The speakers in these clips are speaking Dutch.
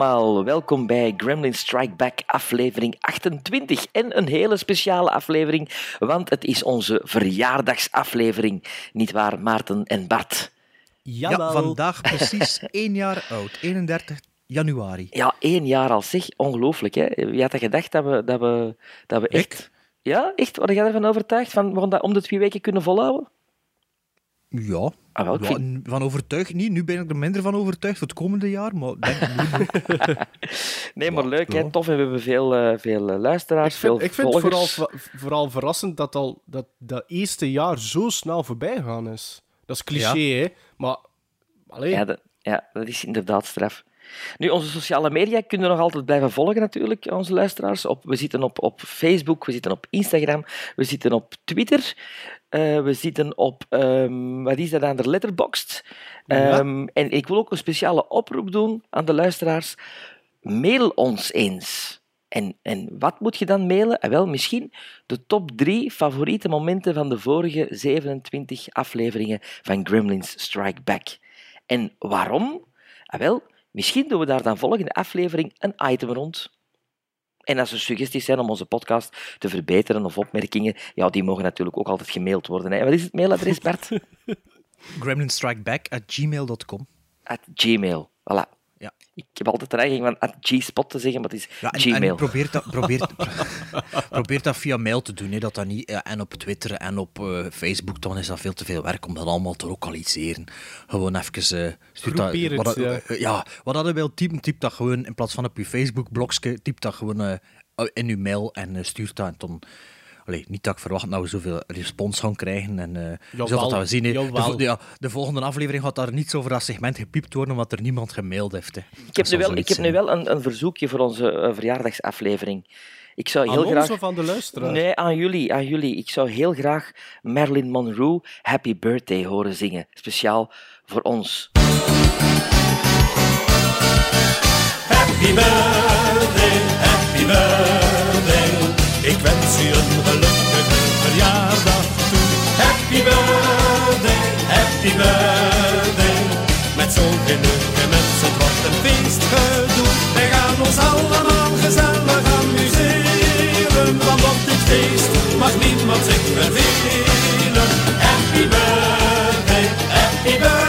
allemaal, welkom bij Gremlin Strike Back aflevering 28 en een hele speciale aflevering, want het is onze verjaardagsaflevering, niet waar Maarten en Bart? Ja, vandaag precies één jaar oud, 31 januari. Ja, één jaar al, zeg, ongelooflijk hè. Wie had dat gedacht dat we, dat we, dat we echt... Ja, echt? Word jij ervan overtuigd? Van, we gaan dat om de twee weken kunnen volhouden? Ja, Ah, wel, ik ja, vind- n- van overtuigd niet. Nu ben ik er minder van overtuigd voor het komende jaar, maar denk nu Nee, maar Ja, leuk, hè? ja. tof. En we hebben veel, eh, veel eh, luisteraars, Ik vind, veel ik vind het vooral, vooral verrassend dat al dat, dat eerste jaar zo snel voorbij gegaan is. Dat is cliché, hè? Maar, alleen, Ja, dat, ja, dat is inderdaad straf. Nu, onze sociale media kunnen nog altijd blijven volgen, natuurlijk, onze luisteraars. Op, we zitten op, op Facebook, we zitten op Instagram, we zitten op Twitter, eh, we zitten op, ehm, wat is dat aan de Letterboxd. Ehm, En ik wil ook een speciale oproep doen aan de luisteraars. Mail ons eens. En, en wat moet je dan mailen? Ah, wel, misschien de top drie favoriete momenten van de vorige 27 afleveringen van Gremlins Strike Back. En waarom? Ah, wel, misschien doen we daar dan volgende aflevering een item rond. En als er suggesties zijn om onze podcast te verbeteren of opmerkingen, ja, die mogen natuurlijk ook altijd gemaild worden. Hè. Wat is het mailadres, Bart? gremlinstrikeback at gmail.com. At Gmail. Voilà. Ja. Ik heb altijd de neiging van at Gspot te zeggen, maar het is Ja, en, Gmail. en probeer, dat, probeer, probeer dat via mail te doen, hè, dat dat niet, ja, en op Twitter en op eh, Facebook, dan is dat veel te veel werk om dat allemaal te lokaliseren. Gewoon even... eh dat, het, wat, ja. eh, ja, wat dat je wil typen, typ dat gewoon, in plaats van op je Facebook-blogje, typ dat gewoon eh, in je mail en eh, stuur dat. En dan, allee, niet dat ik verwacht dat we zoveel respons gaan krijgen. En, eh je zult Jawel, dat zien. De, ja, de volgende aflevering gaat daar niets over dat segment gepiept worden, omdat er niemand gemaild heeft. Hè. Ik heb, nu wel, ik heb nu wel een, een verzoekje voor onze eh, verjaardagsaflevering. Ik zou aan heel ons graag... of aan de luisteraar? Nee, aan jullie, aan jullie. Ik zou heel graag Marilyn Monroe Happy Birthday horen zingen. Speciaal voor ons. Happy birthday, Happy birthday, happy birthday. Met zo'n gelukkige mensen het wordt een feestgedoe. Wij gaan ons allemaal gezellig amuseren. Want op dit feest mag niemand zich vervelen. Happy birthday, happy birthday.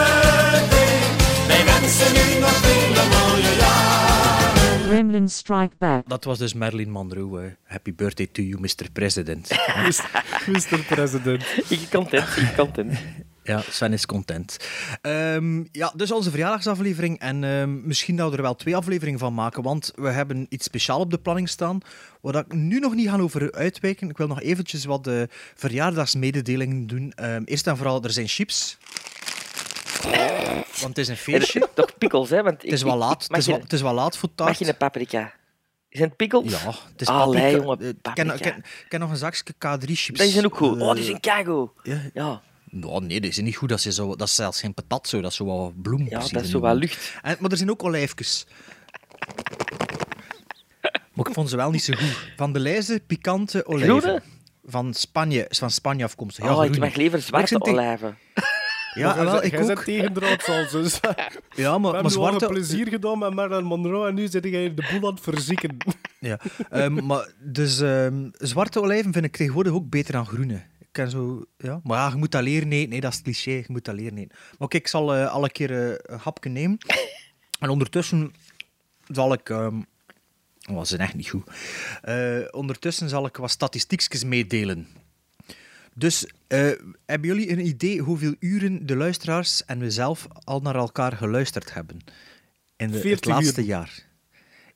Strike Back. Dat was dus Marilyn Monroe. eh, happy birthday to you, Mr. President. Mr. President. Ik content, ik content. Ja, Sven is content. Ehm, ja, dus onze verjaardagsaflevering. En ehm, misschien dat we er wel twee afleveringen van maken, want we hebben iets speciaals op de planning staan, waar ik nu nog niet ga over uitwijken. Ik wil nog eventjes wat de verjaardagsmededelingen doen. Ehm, eerst en vooral, er zijn chips. Want het is een feestje. Toch pikkels, hè? Want Het is wel laat, het is wel, het is wel laat voor Mag taart. je een paprika? Zijn het pikkels? Ja, het is Allee, paprika. jongen, Eh, ik paprika. ik ken- nog een zakje K3-chips. Dat is ook goed. Oh, die zijn kago. Ja. Ja, Nou, nee, dat is niet goed. Dat is, zo, dat is zelfs geen patat zo. Dat is zo wat bloem. ja dat is zo wat mond. lucht. En, maar er zijn ook olijfjes. maar ik vond ze wel niet zo goed. Van de lijze, pikante olijven. Groene? Van Spanje, is van Spanje afkomstig. Ja, oh, ik mag liever zwarte zijn olijven. Ja, Jij wel, ik jij ook. tegendraads al, dus. We Ja, maar, maar zwarte... plezier gedaan met Marilyn Monroe en nu zit jij de boel aan het verzieken. Ja. Ehm, maar dus ehm, zwarte olijven vind ik tegenwoordig ook beter dan groene. Ik ken zo, ja. Maar ja, je moet dat leren eten. Nee, dat is het cliché. Je moet dat leren eten. Maar kijk, ik zal eh, alle keer eh, een hapje nemen. En ondertussen zal ik... ehm oh, echt niet goed. Eh, ondertussen zal ik wat statistiekjes meedelen. Dus eh, hebben jullie een idee hoeveel uren de luisteraars en we zelf al naar elkaar geluisterd hebben? In de, het 40 laatste uur. jaar.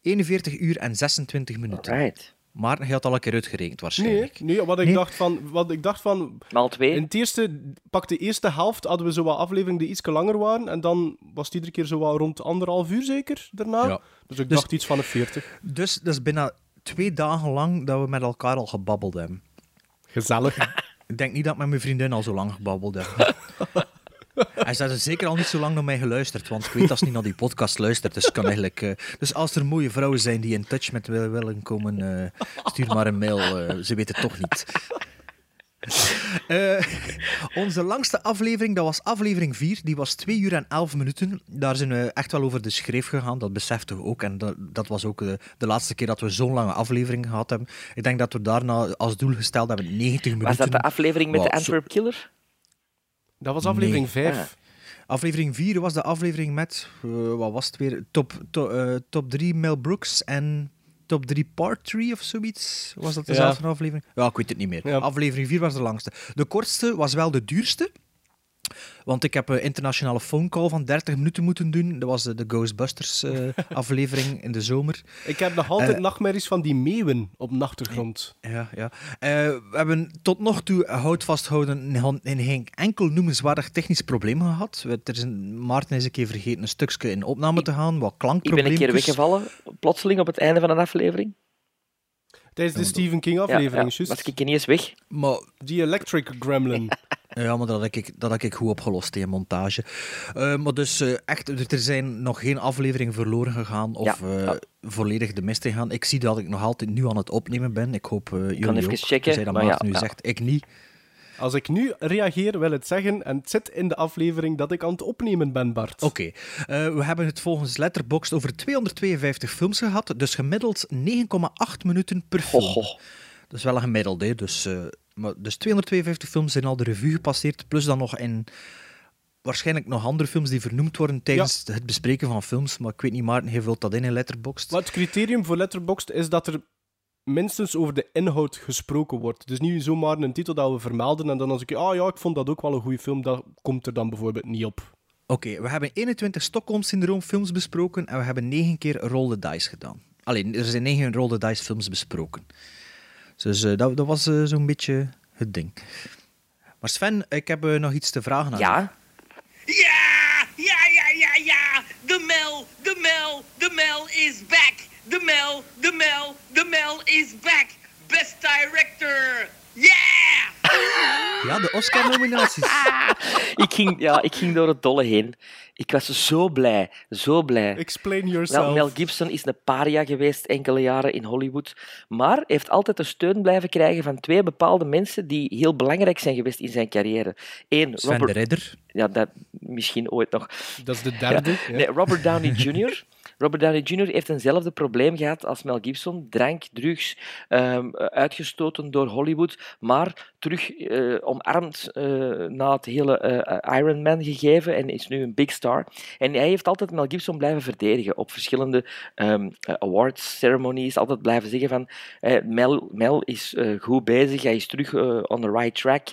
41 uur en 26 minuten. Right. Maar je had al een keer uitgerekend Nee, waarschijnlijk. nee wat, ik Nee. dacht van, wat ik dacht van... Maal twee. In het eerste, pak de eerste helft hadden we zo wat afleveringen die iets langer waren. En dan was het iedere keer zo wat rond anderhalf uur zeker daarna. Ja. Dus ik Dus- dacht iets van een 40. Dus dat is bijna twee dagen lang dat we met elkaar al gebabbeld hebben. Gezellig. Ik denk niet dat ik met mijn vriendin al zo lang gebabbeld heb. Hij is daar zeker al niet zo lang naar mij geluisterd, want ik weet dat ze niet naar die podcast luistert. Dus, kan eigenlijk, eh, dus als er mooie vrouwen zijn die in touch met wil- willen komen, eh, stuur maar een mail. eh, ze weten het toch niet. Eh, onze langste aflevering, dat was aflevering 4. Die was 2 uur en 11 minuten. Daar zijn we echt wel over de schreef gegaan. Dat beseften we ook. En dat, dat was ook de laatste keer dat we zo'n lange aflevering gehad hebben. Ik denk dat we daarna als doel gesteld hebben 90 minuten. Was dat de aflevering met Wow, de Antwerp Killer? Dat was aflevering Nee. 5. Ah. Aflevering 4 was de aflevering met, eh, wat was het weer? Top, to- eh, top 3 Mel Brooks en top 3 part 3 of zoiets. Was dat dezelfde aflevering? Ja, ik weet het niet meer. Ja. Aflevering 4 was de langste. De kortste was wel de duurste. Want ik heb een internationale phone call van 30 minuten moeten doen. Dat was de, de Ghostbusters eh, aflevering in de zomer. Ik heb nog altijd Eh. nachtmerries van die meeuwen op de achtergrond. Ja, ja. Eh, we hebben tot nog toe, houd vasthouden, in- geen enkel noemenswaardig technisch probleem gehad. We- Er is een, Maarten is een keer vergeten een stukje in opname te gaan, wat Ik ben een keer weggevallen, plotseling op het einde van een aflevering. Tijdens de Stephen King Ja, aflevering, ja, juist. was ik ineens weg. Maar, Die Electric Gremlin. ja, maar dat heb ik, dat heb ik goed opgelost in montage. Eh, maar dus eh, echt, er- er zijn nog geen afleveringen verloren gegaan of Ja, eh, ja. volledig de mist gegaan. Ik zie dat ik nog altijd nu aan het opnemen ben. Ik hoop uh, jullie even ook. checken, Tenzij dat maar ja, Maarten nu ja. zegt, ik niet. Als ik nu reageer, wil het zeggen, en het zit in de aflevering dat ik aan het opnemen ben, Bart. Oké, eh, we hebben het volgens Letterboxd over 252 films gehad, dus gemiddeld 9,8 minuten per film. Dat is wel een gemiddelde, dus, eh, maar, dus 252 films zijn al de revue gepasseerd, plus dan nog in waarschijnlijk nog andere films die vernoemd worden tijdens het bespreken van films, maar ik weet niet, Maarten, je vult dat in in Letterboxd. Maar het criterium voor Letterboxd is dat er minstens over de inhoud gesproken wordt. Dus niet zomaar een titel dat we vermelden en dan als ik, ah ja, ik vond dat ook wel een goede film, dat komt er dan bijvoorbeeld niet op. Oké, we hebben 21 Stockholm-syndroom films besproken en we hebben 9 keer Roll the Dice gedaan. Alleen, er zijn 9 Roll the Dice films besproken. Dus eh, dat, dat was eh, zo'n beetje het ding. Maar Sven, ik heb eh, nog iets te vragen aan Ja, Ja, ja, ja, ja, ja. De Mel, de Mel, de Mel is back. De Mel, de Mel, de Mel is back. Best director. Yeah! Ja, de Oscar-nominaties. ik ging, ja, ik ging door het dolle heen. Ik was zo blij, zo blij. Explain yourself. Wel, Mel Gibson is een paria geweest enkele jaren in Hollywood, maar heeft altijd de steun blijven krijgen van twee bepaalde mensen die heel belangrijk zijn geweest in zijn carrière. Eén, Sven de Robert... Ridder. Ja, dat misschien ooit nog. Dat is de derde. Ja. ja. Nee, Robert Downey Jr. Robert Downey Jr. heeft eenzelfde probleem gehad als Mel Gibson. Drank, drugs, ehm, uitgestoten door Hollywood, maar terug eh, omarmd eh, na het hele eh, Iron Man gegeven en is nu een big star. En hij heeft altijd Mel Gibson blijven verdedigen op verschillende ehm, eh, awards ceremonies. Altijd blijven zeggen van Mel, Mel is eh, goed bezig, hij is terug eh, on the right track.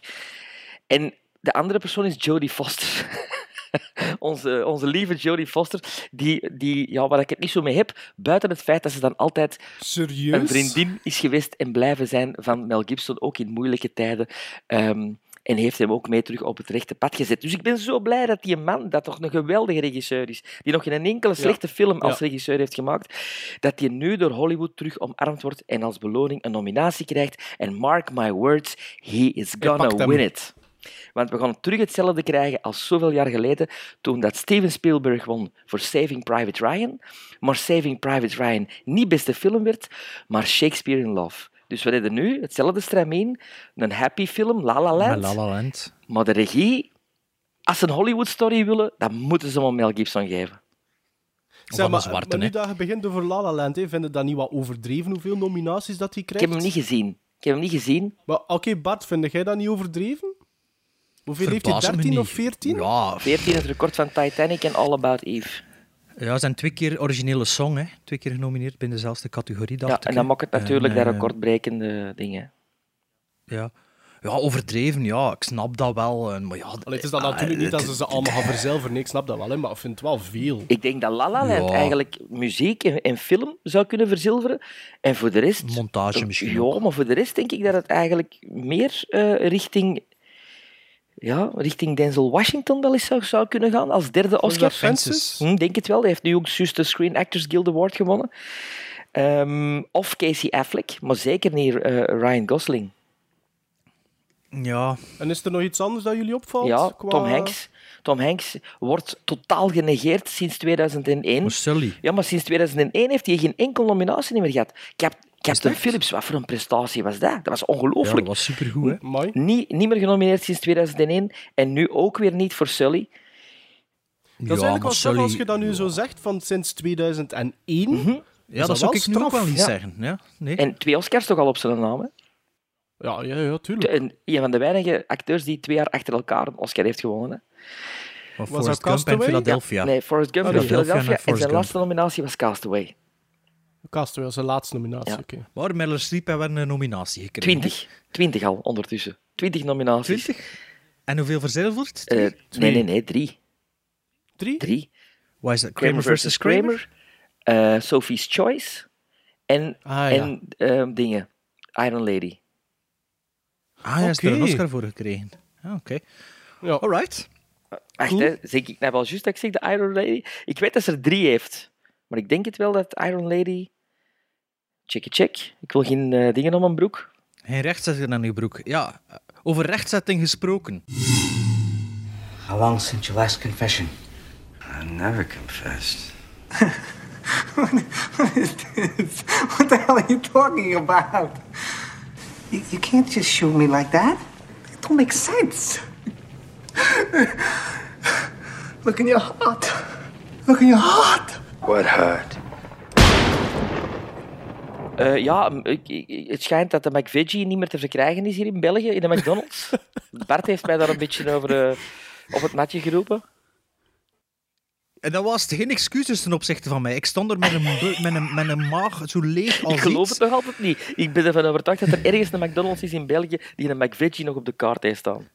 En de andere persoon is Jodie Foster. onze, onze lieve Jodie Foster, die, die, ja, waar ik het niet zo mee heb, buiten het feit dat ze dan altijd Serieus? een vriendin is geweest en blijven zijn van Mel Gibson, ook in moeilijke tijden. Ehm, en heeft hem ook mee terug op het rechte pad gezet. Dus ik ben zo blij dat die man, dat toch een geweldige regisseur is, die nog geen enkele slechte film als Ja. regisseur heeft gemaakt, dat die nu door Hollywood terug omarmd wordt en als beloning een nominatie krijgt. En mark my words, he is gonna win it. Want we gaan terug hetzelfde krijgen als zoveel jaar geleden, toen dat Steven Spielberg won voor Saving Private Ryan, maar Saving Private Ryan niet beste film werd, maar Shakespeare in Love. Dus we hebben nu hetzelfde stramien, een happy film, La La Land, La La Land. maar de regie, als ze een Hollywood-story willen, dan moeten ze hem Mel Gibson geven. Zeg maar, de zwarte, maar nu dat je begint over La La Land, hè, vind je dat niet wat overdreven hoeveel nominaties dat hij Ik krijgt? heb hem niet gezien. Ik heb hem niet gezien. Maar oké, Bart, vind jij dat niet overdreven? Hoeveel heeft hij? Verbaas me 13 niet. of 14? Ja, 14 het record van Titanic en All About Eve. Ja, ze zijn twee keer originele song, hè. Twee keer genomineerd binnen dezelfde categorie, Ja, en dan maakt het natuurlijk En, dat eh, recordbrekende dingen. Ja. ja, overdreven, ja, ik snap dat wel. eh, Maar ja, Allee, het is dan ah, natuurlijk niet dat ze ze allemaal gaan verzilveren. Nee, ik snap dat wel, hè, maar ik vind het wel veel. Ik denk dat La La Land Ja. eigenlijk muziek en, en film zou kunnen verzilveren. En voor de rest... Montage misschien Ja, ook. maar voor de rest denk ik dat het eigenlijk meer eh, richting... Ja, richting Denzel Washington wel eens zou, zou kunnen gaan als derde Oscar. dat Fences? Hm, denk het wel. Hij heeft nu ook juist de Screen Actors Guild Award gewonnen. Ehm, of Casey Affleck, maar zeker niet eh, Ryan Gosling. Ja, En is er nog iets anders dat jullie opvalt? Ja, qua- Tom Hanks. Tom Hanks wordt totaal genegeerd sinds 2001. maar. Ja, maar sinds 2001 heeft hij geen enkele nominatie meer gehad. Cap Captain echt? Phillips, wat voor een prestatie was dat? Dat was Ja, ongelooflijk. dat was supergoed, hè. Amai. niet, niet meer genomineerd sinds 2001 en nu ook weer niet voor Sully. Dat is eigenlijk wel straf als je dat nu zo zegt, van sinds 2001. Ja, dat dat zou ik nu ook straf? wel niet Ja. zeggen. Ja, nee. En twee Oscars toch al op zijn naam. Hè? Ja, ja, ja, tuurlijk. En een van de weinige acteurs die twee jaar achter elkaar een Oscar heeft gewonnen. Hè? Dat Forrest Gump en Castaway? Philadelphia. Nee, Forrest Gump. Philadelphia. En zijn Gump. laatste nominatie was Castaway. Castaway was zijn laatste nominatie, Ja. oké. Maar Meryl Streep hebben een nominatie gekregen. 20. 20 al ondertussen. 20 nominaties. 20? En hoeveel verzilverd? Eh, nee, nee, nee, drie. Drie? Drie. Wat is dat? Kramer versus Kramer. eh, Sophie's Choice. En, Ah, ja. en ehm, dingen. Iron Lady. Ah, hij heeft er een. Oscar voor gekregen. Ah, Oké. Ja. Alright. Wacht, Cool. hè. Zeg ik nou wel juist dat ik zeg de Iron Lady? Ik weet dat ze er drie heeft. Maar ik denk het wel dat Iron Lady... Check, check. Ik wil geen eh, dingen om mijn broek. Geen rechtzetting aan uw broek. Ja, eh, over rechtzetting gesproken. How long since your last confession? I never confessed. What the hell are you talking about? You, you can't just shoot me like that. It don't make sense. Look in your heart. Look in your heart. What hurt? Eh, ja, ik- ik- het schijnt dat de McVeggie niet meer te verkrijgen is hier in België, in de McDonald's. Bart heeft mij daar een beetje over eh, op het matje geroepen. En dat was geen excuses ten opzichte van mij. Ik stond er met een, met een, met een maag zo leeg als Ik geloof iets. het nog altijd niet. Ik ben ervan overtuigd dat er ergens een McDonald's is in België die een McVeggie nog op de kaart heeft staan.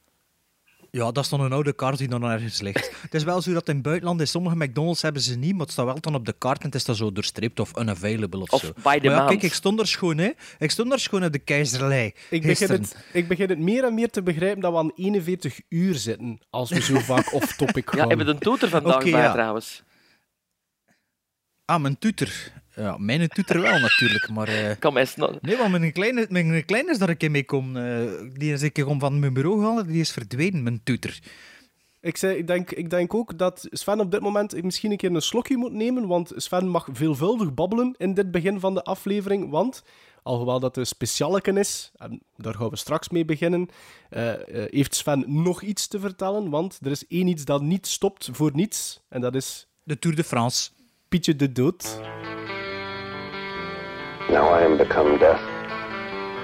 Ja, dat is dan een oude kaart die dan ergens ligt. het is wel zo dat in het buitenland, in sommige McDonald's hebben ze niet, maar het staat wel dan op de kaart en het is dan zo doorstreept of unavailable of, Of zo. by maar ja, demand. kijk, ik stond er schoon, hè. Ik stond er schoon op de keizerlei. Ik begin, het, ik begin het meer en meer te begrijpen dat we aan 41 uur zitten als we zo vaak off-topic gaan. Ja, hebben we een toeter vandaag bij ja. trouwens. Ah, mijn tutor. Ja, mijn tutor wel natuurlijk, maar... eh, Kan mij sno- Nee, want mijn kleine, mijn kleine is dat ik in mee kom. eh, die is ik om van mijn bureau gehaald, die is verdwenen, mijn tutor. Ik, zei, ik, denk, ik denk ook dat Sven op dit moment misschien een keer een slokje moet nemen, want Sven mag veelvuldig babbelen in dit begin van de aflevering, want alhoewel dat een specialeken is, en daar gaan we straks mee beginnen, eh, eh, heeft Sven nog iets te vertellen, want er is één iets dat niet stopt voor niets, en dat is De Tour de France. Pietje de Dood. Now I am become death,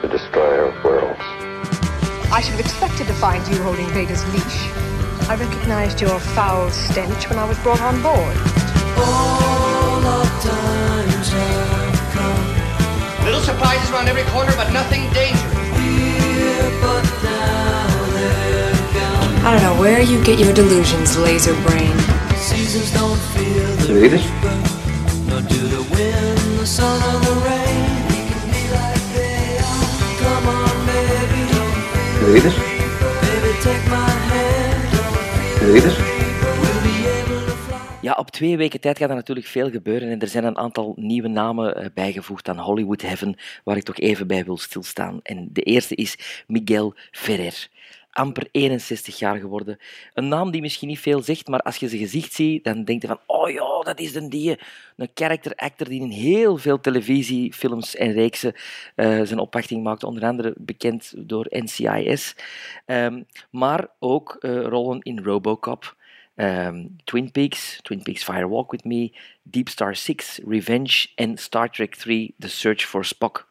the destroyer of worlds. I should have expected to find you holding Vader's leash. I recognized your foul stench when I was brought on board. Little surprises around every corner, but nothing dangerous. I don't know where you get your delusions, laser brain. Read it? Read it? It? Ja, op twee weken tijd gaat er natuurlijk veel gebeuren en er zijn een aantal nieuwe namen eh, bijgevoegd aan Hollywood Heaven, waar ik toch even bij wil stilstaan. En de eerste is Miguel Ferrer. Amper 61 jaar geworden. Een naam die misschien niet veel zegt, maar als je zijn gezicht ziet, dan denk je van, oh ja, dat is een die, een character actor die in heel veel televisiefilms en reeksen eh, zijn opwachting maakt, onder andere bekend door NCIS, Ehm, maar ook eh, rollen in Robocop, Ehm, Twin Peaks, Twin Peaks Fire Walk With Me, Deep Star 6, Revenge en Star Trek 3, The Search for Spock.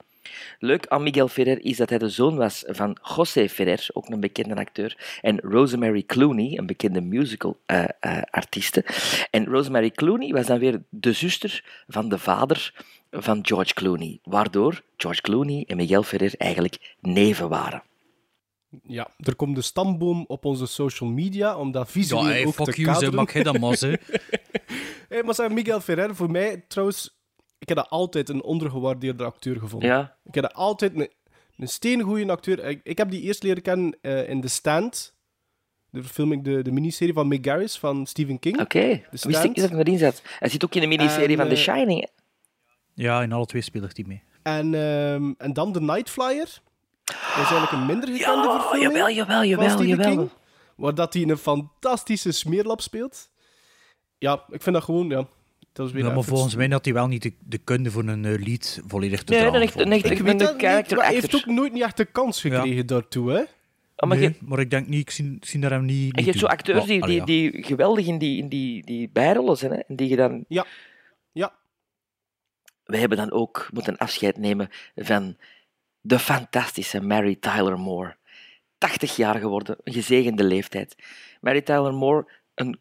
Leuk aan Miguel Ferrer is dat hij de zoon was van José Ferrer, ook een bekende acteur, en Rosemary Clooney, een bekende musical-artieste. en Rosemary Clooney was dan weer de zuster van de vader van George Clooney, waardoor George Clooney en Miguel Ferrer eigenlijk neven waren. Ja, er komt de stamboom op onze social media, om dat Ja, visueel hey, ook fuck te you, kaderen. mag hij dat mas, hè. Hey, maar zeg, Miguel Ferrer, voor mij trouwens, ik heb dat altijd een ondergewaardeerde acteur gevonden. Ja, Ik heb dat altijd een, een steengoeie acteur. Ik, ik heb die eerst leren kennen eh, in The Stand. De film ik de, de miniserie van Mick Garris van Stephen King. oké. Wist ik niet dat hij erin zat. Hij zit ook in de miniserie En, van The eh, Shining. hè? Ja, in alle twee speelt hij mee. En, ehm, en dan The Night Flyer. is eigenlijk een minder gekende Ja, verfilming jawel, jawel, van jawel, Stephen jawel. King, waar dat hij een fantastische smeerlap speelt. Ja, ik vind dat gewoon, ja. Dat is weer Ja, maar volgens mij had hij wel niet de, de kunde voor een eh, lied volledig te Nee, dragen. mij. Ik ben character hij heeft ook nooit niet echt de kans gekregen daartoe, hè? Ah, maar Nee, je- maar ik denk niet, ik zie, zie daar hem niet. En je hebt zo acteurs Maar, die, die, die geweldig in die, in die, die bijrollen zijn. Hè? En die je dan... Ja. Ja. We hebben dan ook moeten afscheid nemen van de fantastische Mary Tyler Moore. 80 jaar geworden, een gezegende leeftijd. Mary Tyler Moore, een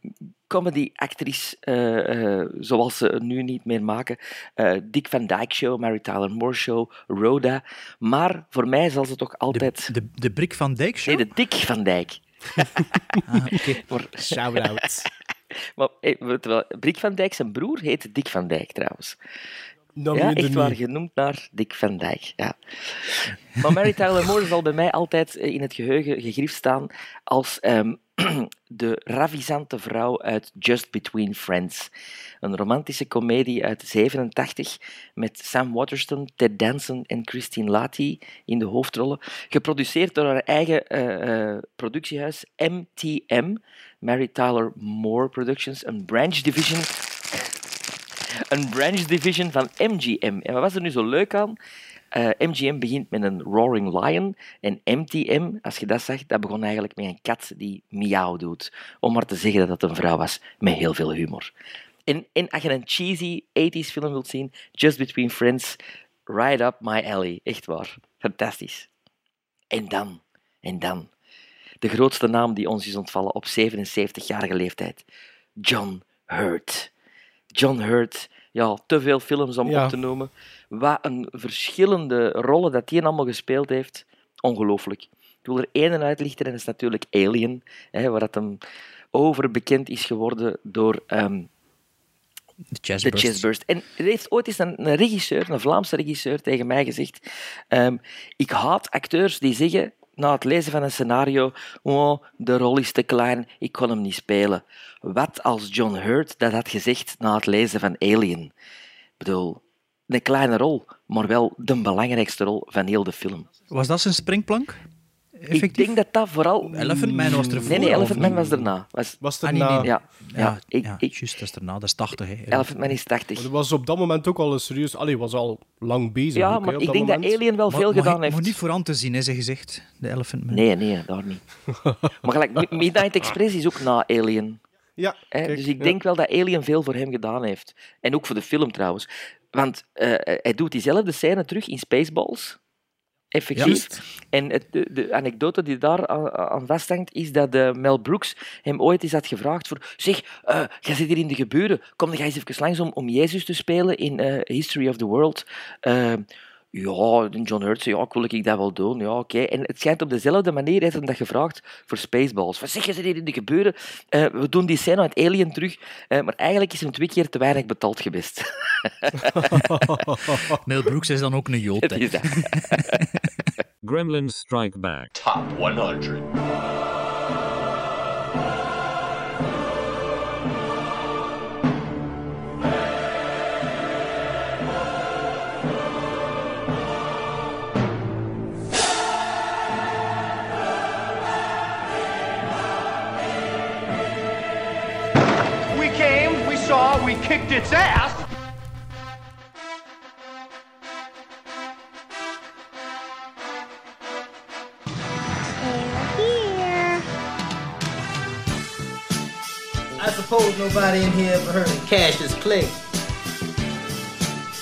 comedy-actrice eh, eh, zoals ze nu niet meer maken. Eh, Dick Van Dyke Show, Mary Tyler Moore Show, Rhoda. Maar voor mij zal ze toch altijd... De, de, de Brik van Dijk show? Nee, de Dick Van Dijk. Ah, oké. Shout-out. Maar hey, Brik van Dijk, zijn broer, heet Dick van Dijk trouwens. Dat ja, echt waar, genoemd naar Dick van Dijk. Ja. Maar Mary Tyler Moore zal bij mij altijd in het geheugen gegrift staan als ehm, de ravisante vrouw uit Just Between Friends. Een romantische komedie uit 87 met Sam Waterston, Ted Danson en Christine Latty in de hoofdrollen. Geproduceerd door haar eigen eh, eh, productiehuis MTM, Mary Tyler Moore Productions, een branch division een branch division van MGM. En wat was er nu zo leuk aan? Eh, MGM begint met een Roaring Lion en MTM, als je dat zag, dat begon eigenlijk met een kat die miauw doet. Om maar te zeggen dat het een vrouw was met heel veel humor. En, en als je een cheesy 80s film wilt zien, Just Between Friends, right up my alley. Echt waar. Fantastisch. En dan, en dan, de grootste naam die ons is ontvallen op 77-jarige leeftijd. John Hurt. John Hurt, ja, te veel films om Ja. op te noemen. Wat een verschillende rollen dat hij allemaal gespeeld heeft. Ongelooflijk. Ik wil er één uitlichten en dat is natuurlijk Alien, hè, waar dat hem overbekend is geworden door ehm, De. Chessburst. En er heeft ooit eens een, een regisseur, een Vlaamse regisseur, tegen mij gezegd: ehm, Ik haat acteurs die zeggen na het lezen van een scenario: Oh, de rol is te klein, ik kon hem niet spelen. Wat als John Hurt dat had gezegd na het lezen van Alien? Ik bedoel, een kleine rol, maar wel de belangrijkste rol van heel de film. Was dat zijn springplank? Ik denk dat dat vooral. Elephant Man was ervoor, Nee, nee, Elephant Man was erna. Was... Was Ah, er nee, na... nee, Ja, ja, Ja, ik, ja, ik, juist, dat is erna. Dat is 80, hè. Elephant Man is 80. Maar dat was op dat moment ook al een serieus... Allee, was al lang bezig. Ja, ook, hè, maar op ik denk moment. dat Alien wel Maar- veel maar, gedaan Maar heeft. niet voorhand te zien, hè, zijn gezicht. De Elephant Man. Nee, nee, daar niet. maar gelijk, Mi- Midnight Express is ook na Alien. Ja, Hè? kijk, dus ik ja. denk wel dat Alien veel voor hem gedaan heeft. En ook voor de film trouwens. Want eh, hij doet diezelfde scène terug in Spaceballs. Effectief. En het, de, de anekdote die daar aan, aan vasthangt, is dat eh, Mel Brooks hem ooit eens had gevraagd voor zeg, eh jij zit hier in de geburen, kom jij eens even langs om, om Jezus te spelen in eh, History of the World. Ja, John Hurt zei, ja, ik wil ik dat wel doen. Ja, oké. En het schijnt op dezelfde manier, heeft hij dat gevraagd voor Spaceballs. Wat zeg je, zit hier in de geburen? Eh, we doen die scène uit Alien terug, eh, maar eigenlijk is hem twee keer te weinig betaald geweest. Mel Brooks is dan ook een jood. Gremlins Strike Back. Top 100. Kicked its ass. I suppose nobody in here ever heard of Cassius Clay.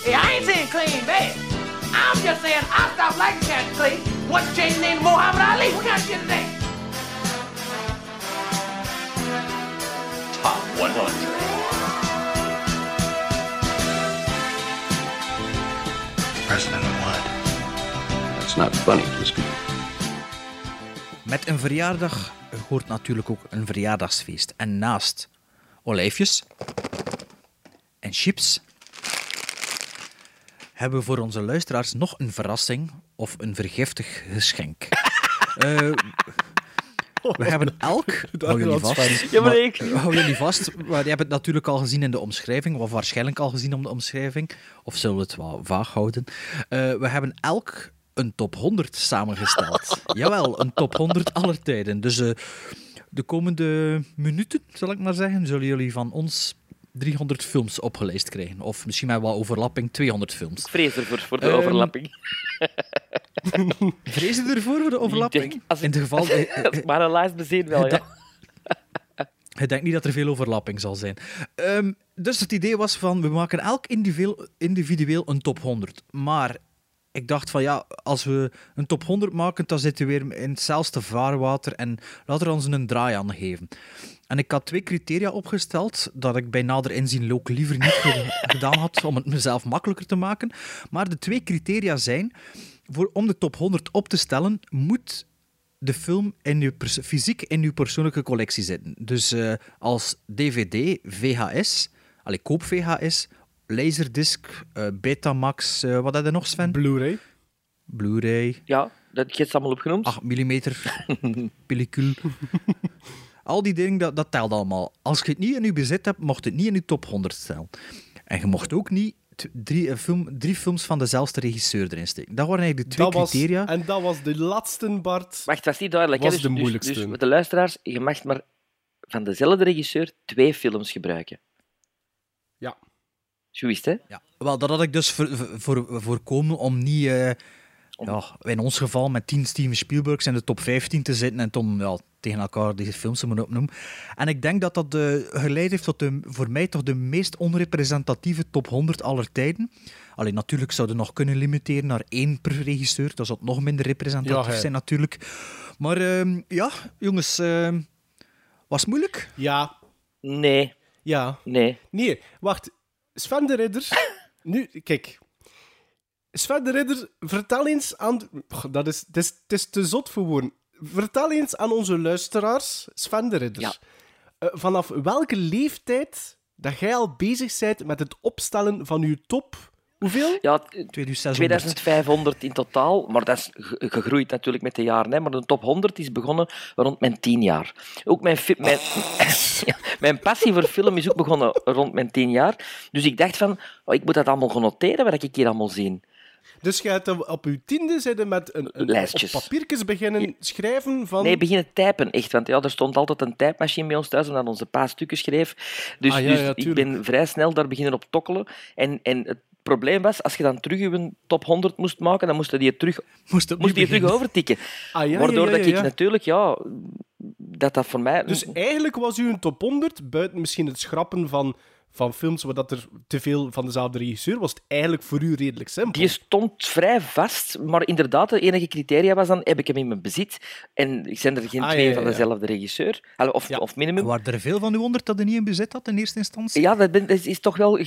Hey, I ain't saying clean bad. I'm just saying I stopped liking Cassius Clay. What's changed the name to Muhammad Ali? What kind of shit is that? Top 100. President of what? That's not funny. Met een verjaardag hoort natuurlijk ook een verjaardagsfeest. En naast olijfjes en chips hebben we voor onze luisteraars nog een verrassing of een vergiftig geschenk. Eh, we hebben elk, hou jullie vast. Ja, maar maar- ik- hou jullie vast, maar je hebt het natuurlijk al gezien in de omschrijving, of waarschijnlijk al gezien om de omschrijving, of zullen we het wel vaag houden. Eh, we hebben elk een top 100 samengesteld. Jawel, een top 100 aller tijden. Dus eh, de komende minuten, zal ik maar zeggen, zullen jullie van ons 300 films opgelijst krijgen. Of misschien met wat overlapping 200 films. Ik vrees ervoor, voor de Ehm, overlapping. Vrees je ervoor voor de overlapping? denk, als In het geval... Als ik maar een lijst bezien wel, ja. Ik denk niet dat er veel overlapping zal zijn. Ehm, dus het idee was van, we maken elk individueel, individueel een top 100. Maar ik dacht van, ja, als we een top 100 maken, dan zitten we weer in hetzelfde vaarwater en laten we ons een draai aan geven. En ik had twee criteria opgesteld, dat ik bij nader inzien ook liever niet ge- gedaan had, om het mezelf makkelijker te maken. Maar de twee criteria zijn, voor, om de top 100 op te stellen, moet de film in uw fysiek in uw persoonlijke collectie zitten. Dus eh, als DVD, VHS, allee, koop VHS, Laserdisc, eh, Betamax, eh, wat had je nog, Sven? Blu-ray. Blu-ray, Ja, dat heb je het allemaal opgenoemd. 8 mm, pellicule. Al die dingen, dat, dat telt allemaal. Als je het niet in je bezit hebt, mocht het niet in je top 100 stellen. En je mocht ook niet drie, eh, film, drie films van dezelfde regisseur erin steken. Dat waren eigenlijk de twee Dat was, criteria. en dat was de laatste, Bart. Wacht, was niet duidelijk. Was Dus, de dus- moeilijkste. Dus, met de luisteraars, je mag maar van dezelfde regisseur twee films gebruiken. Ja. Het, hè? Ja, wel, dat had ik dus voor, voor, voorkomen om niet, eh, ja, in ons geval, met 10 Steven Spielbergs in de top 15 te zitten en toen ja, tegen elkaar deze films te moeten opnoemen. En ik denk dat dat de, geleid heeft tot de, voor mij toch de meest onrepresentatieve top 100 aller tijden. Alleen natuurlijk zouden we nog kunnen limiteren naar één per regisseur. Dat zou nog minder representatief Ja, zijn natuurlijk. Maar ehm, ja, jongens, ehm, was het moeilijk? Ja. Nee. Ja. Nee. Nee, wacht. Sven de Ridder. nu, kijk. Sven de Ridder, vertel eens aan. Dat is, het, is, het is te zot voor woorden. Vertel eens aan onze luisteraars, Sven de Ridder. eh, vanaf welke leeftijd dat jij al bezig bent met het opstellen van je top. Hoeveel? Ja, 2600. 2500 in totaal, maar dat is ge- gegroeid natuurlijk met de jaren. Hè. Maar de top 100 is begonnen rond mijn 10 jaar. Ook mijn, mijn, Ja, mijn passie voor film is ook begonnen rond mijn 10 jaar. Dus ik dacht van, oh, ik moet dat allemaal gaan noteren, wat ik hier allemaal zie. Dus hebt dan op je tiende zitten met een, een Lijstjes. op papiertjes beginnen schrijven van... Nee, beginnen typen, echt. Want ja, er stond altijd een typemachine bij ons thuis, omdat onze pa stukken schreef. Dus, Ah, ja, dus ja, ik ben vrij snel daar beginnen op tokkelen. En, en het probleem was, als je dan terug je top 100 moest maken, dan moest je die terug, moest moest die terug overtikken. Ah, ja, Waardoor ja, dat ik natuurlijk, ja, dat dat voor mij... Dus eigenlijk was u een top 100, buiten misschien het schrappen van, van films waar dat er te veel van dezelfde regisseur was, het eigenlijk voor u redelijk simpel. Die stond vrij vast, maar inderdaad, de enige criteria was dan, heb ik hem in mijn bezit? En zijn er geen Ah, twee ja, ja, van dezelfde regisseur? Of, of minimum. Waren er veel van u onder dat je niet in bezit had in eerste instantie? Ja, dat, ben- dat is toch wel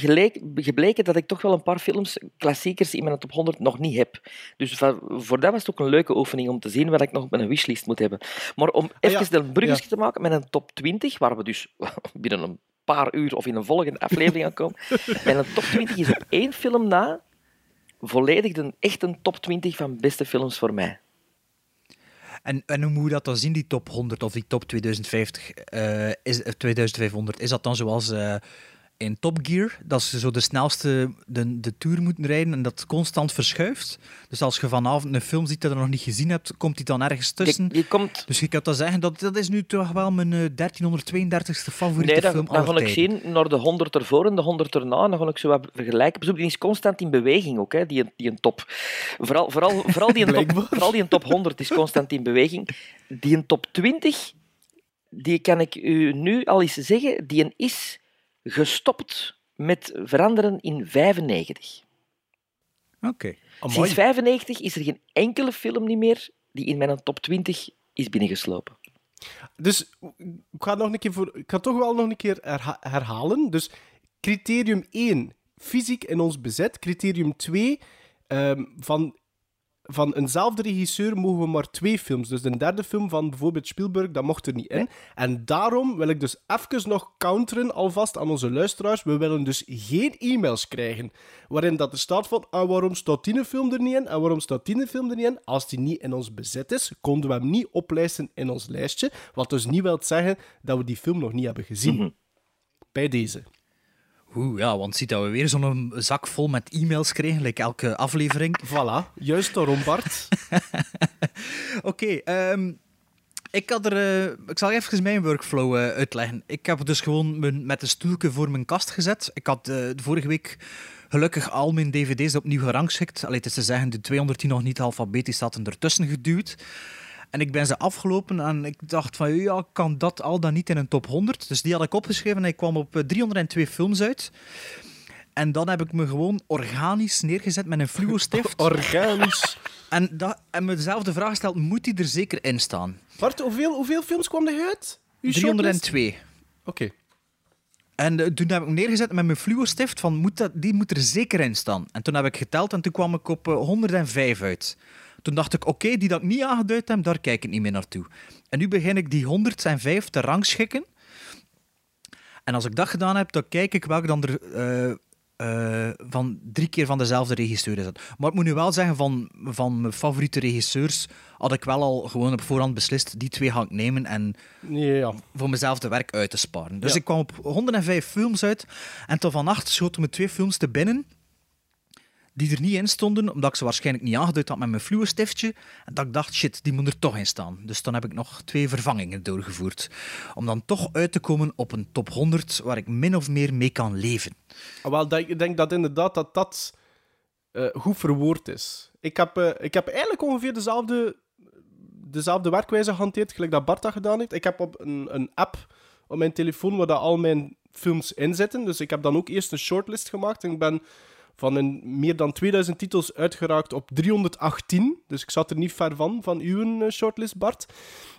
gebleken dat ik toch wel een paar films, klassiekers, in mijn top 100 nog niet heb. Dus voor dat was het ook een leuke oefening om te zien wat ik nog op mijn wishlist moet hebben. Maar om even Ah, ja. een bruggetje Ja. te maken met een top 20, waar we dus binnen een paar uur of in een volgende aflevering aan komen. Mijn top 20 is op één film na volledig een, echt een top 20 van beste films voor mij. En, en hoe moet je dat dan zien, die top 100 of die top 2050, eh, is, eh, 2500? Is dat dan zoals eh, in Top Gear, dat ze zo de snelste de, de tour moeten rijden en dat constant verschuift? Dus als je vanavond een film ziet dat je nog niet gezien hebt, komt die dan ergens tussen? Je komt... Dus je kan dan zeggen, dat, dat is nu toch wel mijn eh, 1332ste favoriete Nee, dan, film dan ga ik zien naar de 100 ervoor en de 100 erna. Dan ga ik zo wat vergelijken. Die is constant in beweging ook, hè, die, die een top. Vooral, vooral, vooral, die een top vooral die een top 100 is constant in beweging. Die een top 20, die kan ik u nu al eens zeggen, die een is gestopt met veranderen in 95. Oké. Sinds 95 is er geen enkele film niet meer die in mijn top 20 is binnengeslopen. Dus ik ga, nog een keer voor, ik ga toch wel nog een keer herha- herhalen. Dus criterium 1, fysiek in ons bezet. Criterium 2, ehm, van, van eenzelfde regisseur mogen we maar twee films. Dus de derde film van bijvoorbeeld Spielberg, dat mocht er niet in. En daarom wil ik dus even nog counteren alvast aan onze luisteraars. We willen dus geen e-mails krijgen waarin dat er staat van ah, waarom staat die film er niet in en waarom staat die film er niet in. Als die niet in ons bezet is, konden we hem niet oplijsten in ons lijstje. Wat dus niet wil zeggen dat we die film nog niet hebben gezien. Bij deze. Oeh, ja, want ziet dat we weer zo'n zak vol met e-mails kregen, like elke aflevering. Voilà, juist daarom, Bart. Oké, ehm, ik had er... eh, ik zal even mijn workflow eh, uitleggen. Ik heb dus gewoon mijn, met een stoeltje voor mijn kast gezet. Ik had de vorige week gelukkig al mijn dvd's opnieuw gerangschikt. Allee, het is te zeggen, de 210 nog niet alfabetisch zaten ertussen geduwd. En ik ben ze afgelopen en ik dacht van, ja, kan dat al dan niet in een top 100? Dus die had ik opgeschreven en ik kwam op eh, 302 films uit. En dan heb ik me gewoon organisch neergezet met een fluo-stift. Organisch. En, dat, en mezelf de vraag gesteld, moet die er zeker in staan? Bart, hoeveel, hoeveel films kwam er uit? Uw shortlist? 302. Oké. En eh, toen heb ik neergezet met mijn fluo-stift van, moet dat, die moet er zeker in staan. En toen heb ik geteld en toen kwam ik op eh, 105 uit. Toen dacht ik, oké, die dat ik niet aangeduid heb, daar kijk ik niet meer naartoe. En nu begin ik die 105 te rangschikken. En als ik dat gedaan heb, dan kijk ik welke dan er eh, eh, van drie keer van dezelfde regisseur is. Maar ik moet nu wel zeggen, van, van mijn favoriete regisseurs had ik wel al gewoon op voorhand beslist, die twee ga ik nemen en Ja. voor mezelf de werk uit te sparen. Dus Ja. ik kwam op 105 films uit en tot vannacht schoten me twee films te binnen die er niet in stonden, omdat ik ze waarschijnlijk niet aangeduid had met mijn fluo-stiftje. En dat ik dacht, shit, die moet er toch in staan. Dus dan heb ik nog twee vervangingen doorgevoerd. Om dan toch uit te komen op een top 100 waar ik min of meer mee kan leven. Ah, Wel, ik denk dat inderdaad dat dat eh, goed verwoord is. Ik heb, eh, ik heb eigenlijk ongeveer dezelfde, dezelfde werkwijze gehanteerd, gelijk dat Bart dat gedaan heeft. Ik heb op een, een app op mijn telefoon waar dat al mijn films in zitten. Dus ik heb dan ook eerst een shortlist gemaakt. En ik ben van een meer dan 2000 titels uitgeraakt op 318. Dus ik zat er niet ver van, van uw eh, shortlist, Bart.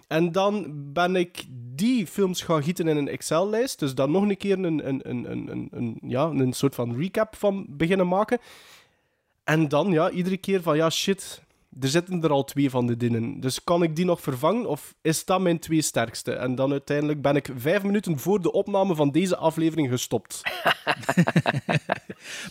En dan ben ik die films gaan gieten in een Excel-lijst. Dus dan nog een keer een, een, een, een, een, ja, een soort van recap van beginnen maken. En dan, ja, iedere keer van, ja, shit, er zitten er al twee van de dingen. Dus kan ik die nog vervangen of is dat mijn twee sterkste? En dan uiteindelijk ben ik vijf minuten voor de opname van deze aflevering gestopt.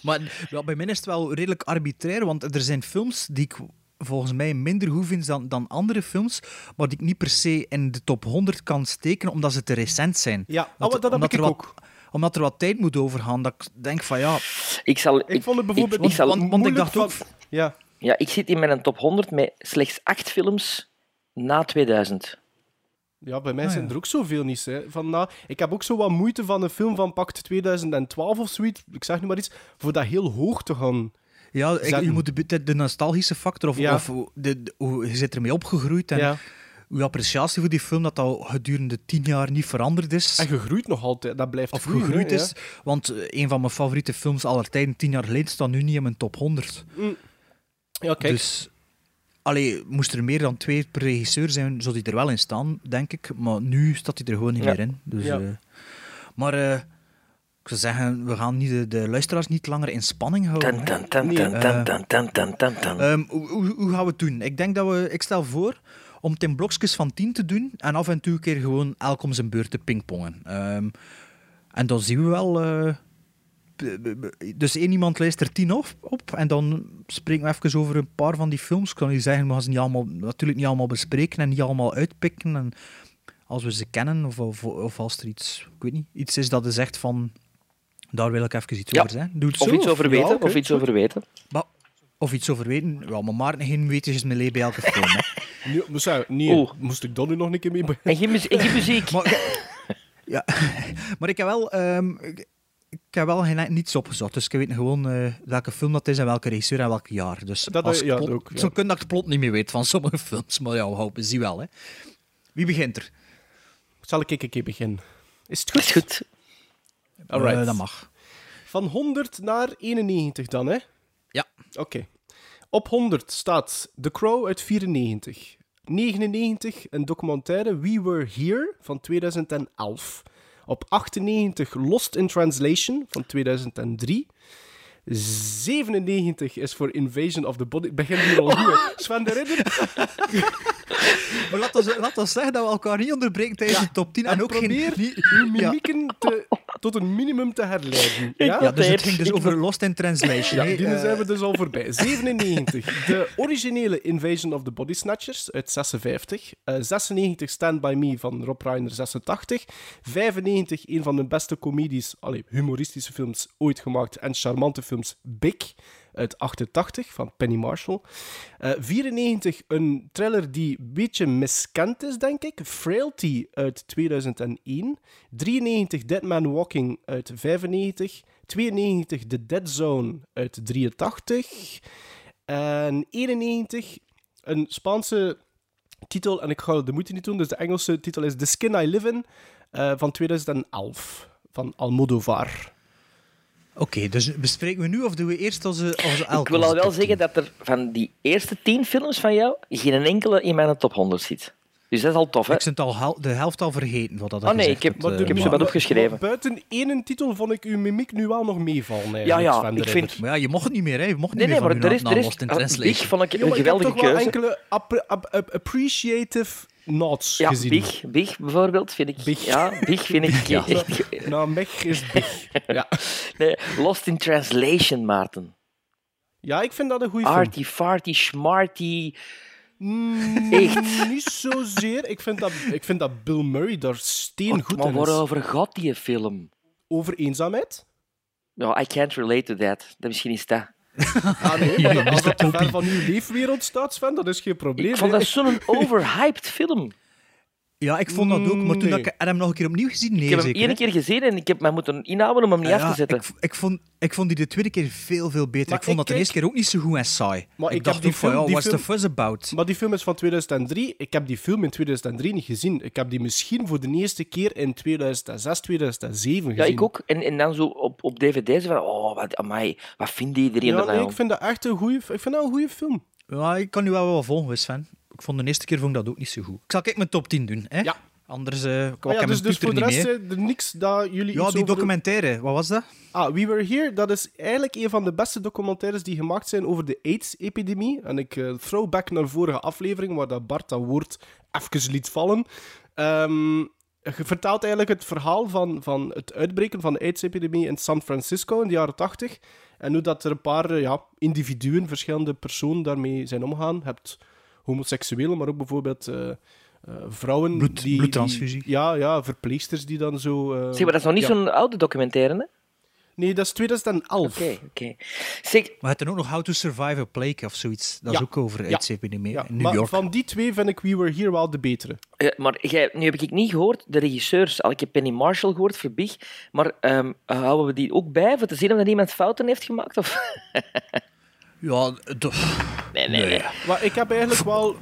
Maar ja, bij mij is het wel redelijk arbitrair, want er zijn films die ik volgens mij minder goed vind dan, dan andere films, maar die ik niet per se in de top 100 kan steken, omdat ze te recent zijn. Ja, Dat- oh, dat heb omdat ik er wat, ook. Omdat er wat tijd moet overgaan, dat ik denk van ja... Ik zal... Ik vond het bijvoorbeeld ik, ik zal, want, want ik dacht ook... van- Ja, ja, ik zit in mijn top 100 met slechts acht films na 2000. Ja, bij mij Ah, zijn ja. er ook zoveel niet. Hè. Van, nou, ik heb ook zo wat moeite van een film van pakt 2012 of zoiets, ik zeg nu maar iets, voor dat heel hoog te gaan. Ja, ik- je moet de, de, nostalgische factor, of, Ja. of de, de- hoe je zit ermee opgegroeid en Ja. uw appreciatie voor die film, dat dat gedurende tien jaar niet veranderd is. En gegroeid nog altijd, dat blijft of groeien, gegroeid hè, is. Want eh, een van mijn favoriete films aller tijden, tien jaar geleden, staat nu niet in mijn top 100. Ja, ja kijk. Dus, allee, moest er meer dan twee per regisseur zijn, zou die er wel in staan, denk ik. Maar nu staat hij er gewoon niet Ja. meer in. Dus, Ja. eh, maar eh, ik zou zeggen, we gaan niet de, de luisteraars niet langer in spanning houden. Tan, hè. tan, tan, Nee. tan, tan, tan, tan, tan, tan, tan. Hoe, gaan we het doen? Ik denk dat we, ik stel voor om het in blokjes van 10 te doen en af en toe een keer gewoon elk om zijn beurt te pingpongen. Ehm, en dan zien we wel. eh, dus één iemand luistert 10 op, op en dan spreken we even over een paar van die films. Ik kan u zeggen, we gaan ze niet allemaal, natuurlijk niet allemaal bespreken en niet allemaal uitpikken. En als we ze kennen of, of, of als er iets, ik weet niet, iets is dat je zegt van. Daar wil ik even iets Ja. over zeggen. Doe het Of zo, iets over Ja, weten, of iets over weten. maar, of iets over weten. Ja, maar Maarten geen weetjes meer bij elke film. Hè. Nee, moest, hij- nee, moest ik dan nu nog een keer mee beginnen? En geen, muzie- en geen muziek. Maar, ja, maar ik heb wel, ehm, ik, heb wel geen, niets opgezocht. Dus ik weet gewoon eh, welke film dat is en welke regisseur en welk jaar. Dus Dat, als eh, ja, plot- ook, ja. Zo kun dat ik het plot niet meer weet van sommige films. Maar ja, we hopen, zie wel. Hè. Wie begint er? Zal ik een keer beginnen? Is het goed? Is goed. Alright. Eh, dat mag. Van 100 naar 91 dan, hè? Ja. Oké. Op 100 staat The Crow uit 94. 99 een documentaire We Were Here van 2011. Op 98 Lost in Translation van 2003. 97 is voor Invasion of the Body. Ik begin hier al goed. hè. Sven de Ridder. Maar laat ons, laat ons zeggen dat we elkaar niet onderbreken tijdens de top 10. En, En ook probeer geen... uw ja. mimieken te, tot een minimum te herleiden. Ja, Ja, dus het ging dus over Lost in Translation. Ja, die Eh, zijn we dus al voorbij. 97. De originele Invasion of the Body Snatchers uit 56. Eh, 96 Stand By Me van Rob Reiner, 86. 95 een van de beste comedies, allee, humoristische films ooit gemaakt en charmante films Big uit 88 van Penny Marshall. Eh, 94 een thriller die een beetje miskend is, denk ik. Frailty uit 2001. 93 Dead Man Walking uit 95. 92 The Dead Zone uit 83. En 91 een Spaanse titel, en ik ga de moeite niet doen, dus de Engelse titel is The Skin I Live In eh, van 2011 van Almodovar. Oké, dus bespreken we nu of doen we eerst onze, onze elk Ik wil al wel zeggen dat er van die eerste tien films van jou geen enkele in mijn top 100 zit. Dus dat is al tof, hè? Ik zit al hel- de helft al vergeten. Wat dat Oh nee, ik heb, ik heb eh, ze maar- wat opgeschreven. Maar buiten één titel vond ik uw mimiek nu wel nog meevallen. Ja, ja, ik vind... Maar ja, je mocht het niet meer, hè. Je mocht niet Nee, nee, meer maar van er is... Er is in Translation. Big vond ik een maar ik heb geweldige toch wel keuze. enkele appre- ap- ap- appreciative nods Ja, gezien. Big, Big bijvoorbeeld vind ik... Big. Ja, Big vind ik Ja. echt... Nou, Meg is big. ja. Nee, Lost in Translation, Maarten. ja, ik vind dat een goede film. Arty, farty, smarty... Mm, Echt. Niet zozeer. Ik vind, dat, ik vind dat Bill Murray daar steen goed maar in is. waarover gaat die film? Over eenzaamheid? Ja, I can't relate to that. Dat misschien is dat. Ah nee, als dat te ver van uw leefwereld staat, Sven, dat is geen probleem. Ik vond dat zo'n overhyped film. Ja, ik vond dat ook. Maar toen Nee. ik hem nog een keer opnieuw gezien, nee, ik heb hem zeker, één keer gezien en ik heb mij moeten inhouden om hem niet Ja, af te zetten. Ik, ik, vond, ik vond die de tweede keer veel, veel beter. Maar ik vond ik dat de eerste keer ook niet zo goed en saai. Maar ik, ik dacht die van, film- ja, die what's the fuss about? Maar die film is van 2003. Ik heb die film in 2003 niet gezien. Ik heb die misschien voor de eerste keer in 2006, 2007 gezien. Ja, ik ook. En, en dan zo op, op dvd zo van, oh, wat, amai, wat vindt iedereen Ja, er nou? nee, ik vind dat echt een goede. Ik vind dat een goede film. Ja, ik kan nu wel wel volgen, Sven. Ik vond de eerste keer vond ik dat ook niet zo goed. Ik zal kijk mijn top 10 doen, hè? Ja. Anders uh, ik Maar ja, heb dus, dus voor de rest eh, er niks dat jullie Ja, iets die over- documentaire, wat was dat? Ah, We Were Here, dat is eigenlijk een van de beste documentaires die gemaakt zijn over de AIDS-epidemie. En ik eh, throwback naar vorige aflevering, waar dat Bart dat woord even liet vallen. Ehm, je vertelt eigenlijk het verhaal van, van het uitbreken van de AIDS-epidemie in San Francisco in de jaren 80. En hoe dat er een paar eh, ja, individuen, verschillende personen daarmee zijn omgegaan. Je hebt homoseksuelen, maar ook bijvoorbeeld eh, eh, vrouwen. Bloed- die, bloedtransfusie. die- ja, ja, verpleegsters die dan zo... eh, Zeg, maar dat is nog niet ja. zo'n oude documentaire, hè? Nee, dat is 2011. Oké, oké. Zeg, We hadden ook nog How to Survive a Plague of zoiets. Dat is ook over Ja. Ja, in New maar York. van die twee vind ik We Were Here wel de betere. maar jij, nu heb ik niet gehoord, de regisseurs, al ik heb Penny Marshall gehoord voor Big, maar ehm, houden we die ook bij voor te zien of er iemand fouten heeft gemaakt? Of... Ja, Nee, nee, nee. Maar ik heb eigenlijk wel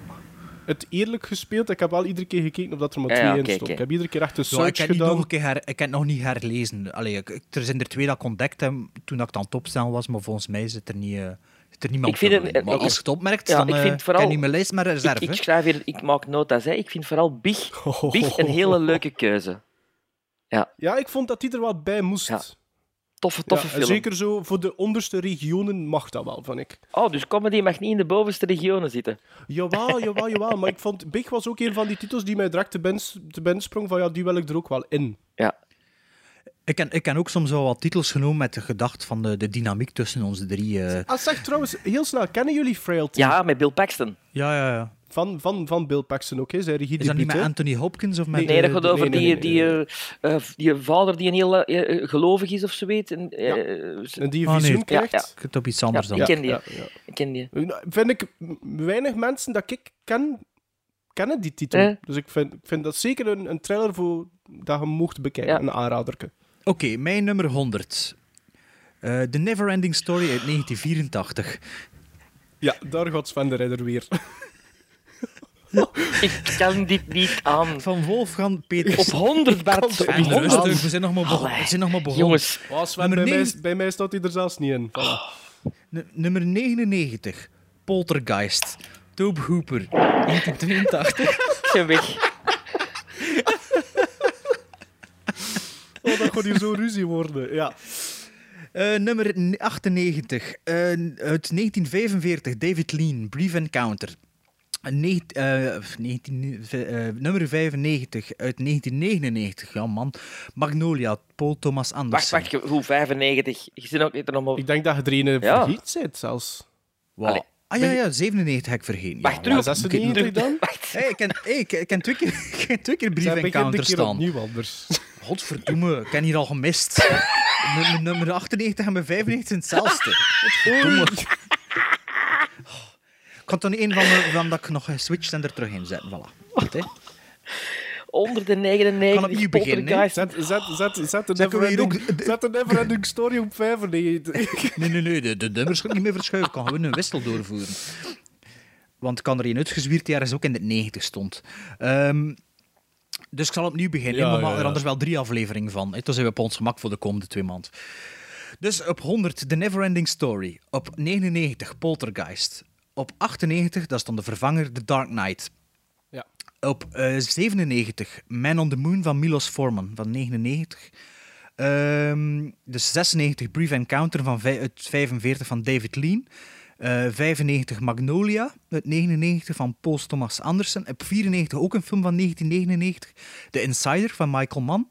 het eerlijk gespeeld. Ik heb wel iedere keer gekeken of dat er maar Ja, twee ja, in stond. Ik heb iedere keer echt een Ja, search ik heb, niet gedaan. nog een keer her- ik heb het nog niet herlezen. Allee, ik, ik- er zijn er twee dat ik ontdekt heb toen dat ik aan het opstellen was, maar volgens mij zit er, niet, eh, zit er niemand Ik vind het- Maar ik- als je het opmerkt, ja, dan ik eh, vind vooral- kan je mijn lijst maar reserve. Ik, ik schrijf hier, ik maak nota's, hè. Ik vind vooral Big, Big een hele leuke keuze. Ja, ik vond dat die er wel bij moest. Toffe, toffe Ja, film. zeker zo voor de onderste regionen mag dat wel, vond ik. Oh, dus comedy mag niet in de bovenste regionen zitten. Jawel, jawel, jawel. Maar ik vond Big was ook een van die titels die mij direct te binnen, te binnen sprong van ja, die wil ik er ook wel in. Ja. Ik ken, ik ken ook soms wel wat titels genomen met de gedachte van de, de dynamiek tussen onze drie. eh. Ah, zeg trouwens, heel snel, kennen jullie Frailty? Ja, met Bill Paxton. Ja, ja, ja. Van, van, van Bill Paxton ook, hè? Is dat niet met? Anthony Hopkins of met... Nee, Nee, dat gaat over nee, die, nee, nee, die, eh, eh, die vader die een heel eh, gelovig is of zoiets. En, eh, Ja. eh, En die een Ah, nee. visioen Ja, krijgt. ja. Ik het op iets anders Ja, dan. ik ken die. Ja, ja. Ik ken die. Nou, Vind ik weinig mensen dat ik ken, kennen die titel. Eh? Dus ik vind, ik vind dat zeker een, een trailer voor dat je mocht bekijken. Ja. Een aanraderke. Oké, mijn nummer 100. Eh The Neverending Story uit 1984. Ja, daar gaat Sven de Ridder weer. Ik kan dit niet aan. Van Wolfgang Peters. Op 100, Bart. Op 100. rustig, we zijn nog maar, begon- Allee. we zijn nog maar begonnen. Jongens, Oh, Sven, Nummer bij, mij, bij mij staat hij er zelfs niet in. Nummer 99. Poltergeist. Tobe Hooper. 1982. zijn weg. Oh, dat gaat hier zo ruzie worden. Ja. Eh, nummer n- 98. eh, uit 1945. David Lean. Brief Encounter. Eh, 19, eh, nummer 95 uit 1999. Ja, man. Magnolia, Paul Thomas Wacht, Anderson. wacht, je- hoe 95? Je zit ook niet er nog op. Ik denk dat je er een Ja. vergeten zit, zelfs. Wow. Ah ja, ja, 97 heb ik vergeten. Wacht, ja, terug Ja, 96 dan? Hey, ik ken, hey, ik, ik ken twee keer, ik ken twee keer brief Zij en begint een counter keer staan. anders. Godverdomme, ik ken hier al gemist. Nummer 98 en mijn 95 zijn hetzelfde. Godverdomme. Ik had dan een van, de, van dat ik nog geswitcht en er terug in zetten. Voilà. Goed, hè. Onder de 99 Kan opnieuw beginnen. Zet, zet, zet, zet de Neverending, zet de Neverending Story op 95. Nee, nee, nee, de, de nummers ga ik niet meer verschuiven. Kan gewoon een wissel doorvoeren. Want ik kan er een uitgezwierd die ergens ook in de 90 stond. Ehm, dus ik zal opnieuw beginnen. Ja, maar ja, er anders wel drie afleveringen van. Toen zijn we op ons gemak voor de komende twee maanden. Dus op 100, The Neverending Story. Op 99, Poltergeist. Op 98, dat is dan de vervanger, The Dark Knight. Ja. Op eh, 97, Man on the Moon van Milos Forman van 99. Ehm, dus 96, Brief Encounter van uit 45 van David Lean. Eh, 95 Magnolia uit 99 van Paul Thomas Anderson. Op 94 ook een film van 1999, The Insider van Michael Mann.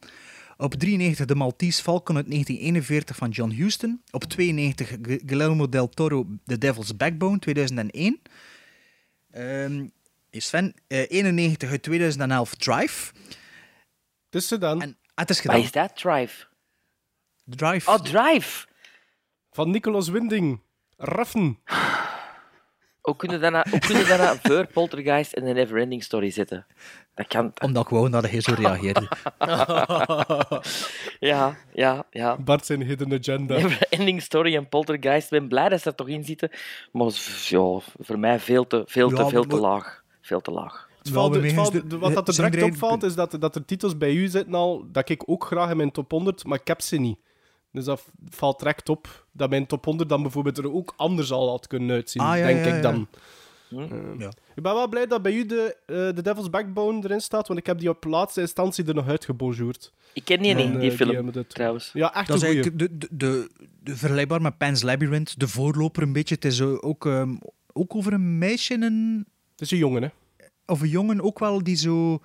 Op 93 De Maltese Falcon uit 1941 van John Huston. Op 92 Gu- Guillermo del Toro The Devil's Backbone 2001. Ehm, Sven, eh, 91 uit 2011 Drive. Het is gedaan. En ah, het is Wat gedaan. is dat? Drive. Drive. Oh, Drive. Van Nicolas Winding. Raffen. Hoe kun je daarna, hoe kun je daarna voor Poltergeist en de Neverending Story zitten? Dat kan... Omdat ik wou dat hij zo reageerde. Ja, ja, ja. Bart zijn hidden agenda. Neverending Story en Poltergeist. Ik ben blij dat ze er toch in zitten. Maar ja, voor mij veel te, veel te, Ja, veel te maar- laag. Veel te laag. Het valt, valt- de- wat dat er direct opvalt, is dat, dat er titels bij u zitten al, dat ik ook graag in mijn top 100, maar ik heb ze niet. Dus dat valt direct op dat mijn top 100 dan bijvoorbeeld er ook anders al had kunnen uitzien, Ah, ja, denk ja, ik ja. dan. Hm? Eh, Ja. Ik ben wel blij dat bij u de, eh The Devil's Backbone erin staat, want ik heb die op laatste instantie er nog uitgebonjourd. Ik ken die niet, En, die eh, film, het- trouwens. Ja, echt Dat een de, de, de, de vergelijkbaar met Pan's Labyrinth, de voorloper een beetje. Het is ook, ehm, ook over een meisje en een, Het is een jongen, hè. of een jongen ook wel die zo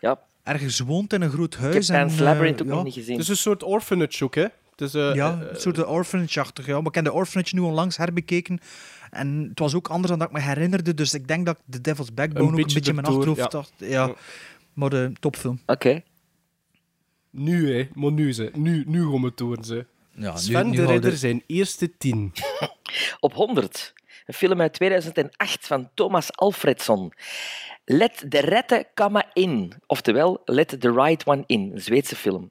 Ja, ergens woont in een groot ik heb huis. en, Pan's eh, Labyrinth ook ja, nog niet gezien. Het is een soort orphanage ook, hè. Is, eh, ja, eh, een soort orphanage-achtig. Ja. Maar ik heb de orphanage nu onlangs herbekeken. En het was ook anders dan dat ik me herinnerde. Dus ik denk dat ik The Devil's Backbone Een ook een beetje in mijn achterhoofd ja. dacht. Ja. Maar de topfilm. Oké. Nu, hè. Maar nu, ze. Nu, nu gaan we het ze. Ja, nu- Sven nu de Ridder zijn eerste tien. Op 100. Een film uit 2008 van Thomas Alfredson. Let the rette come in. Oftewel, Let the right one in. Een Zweedse film.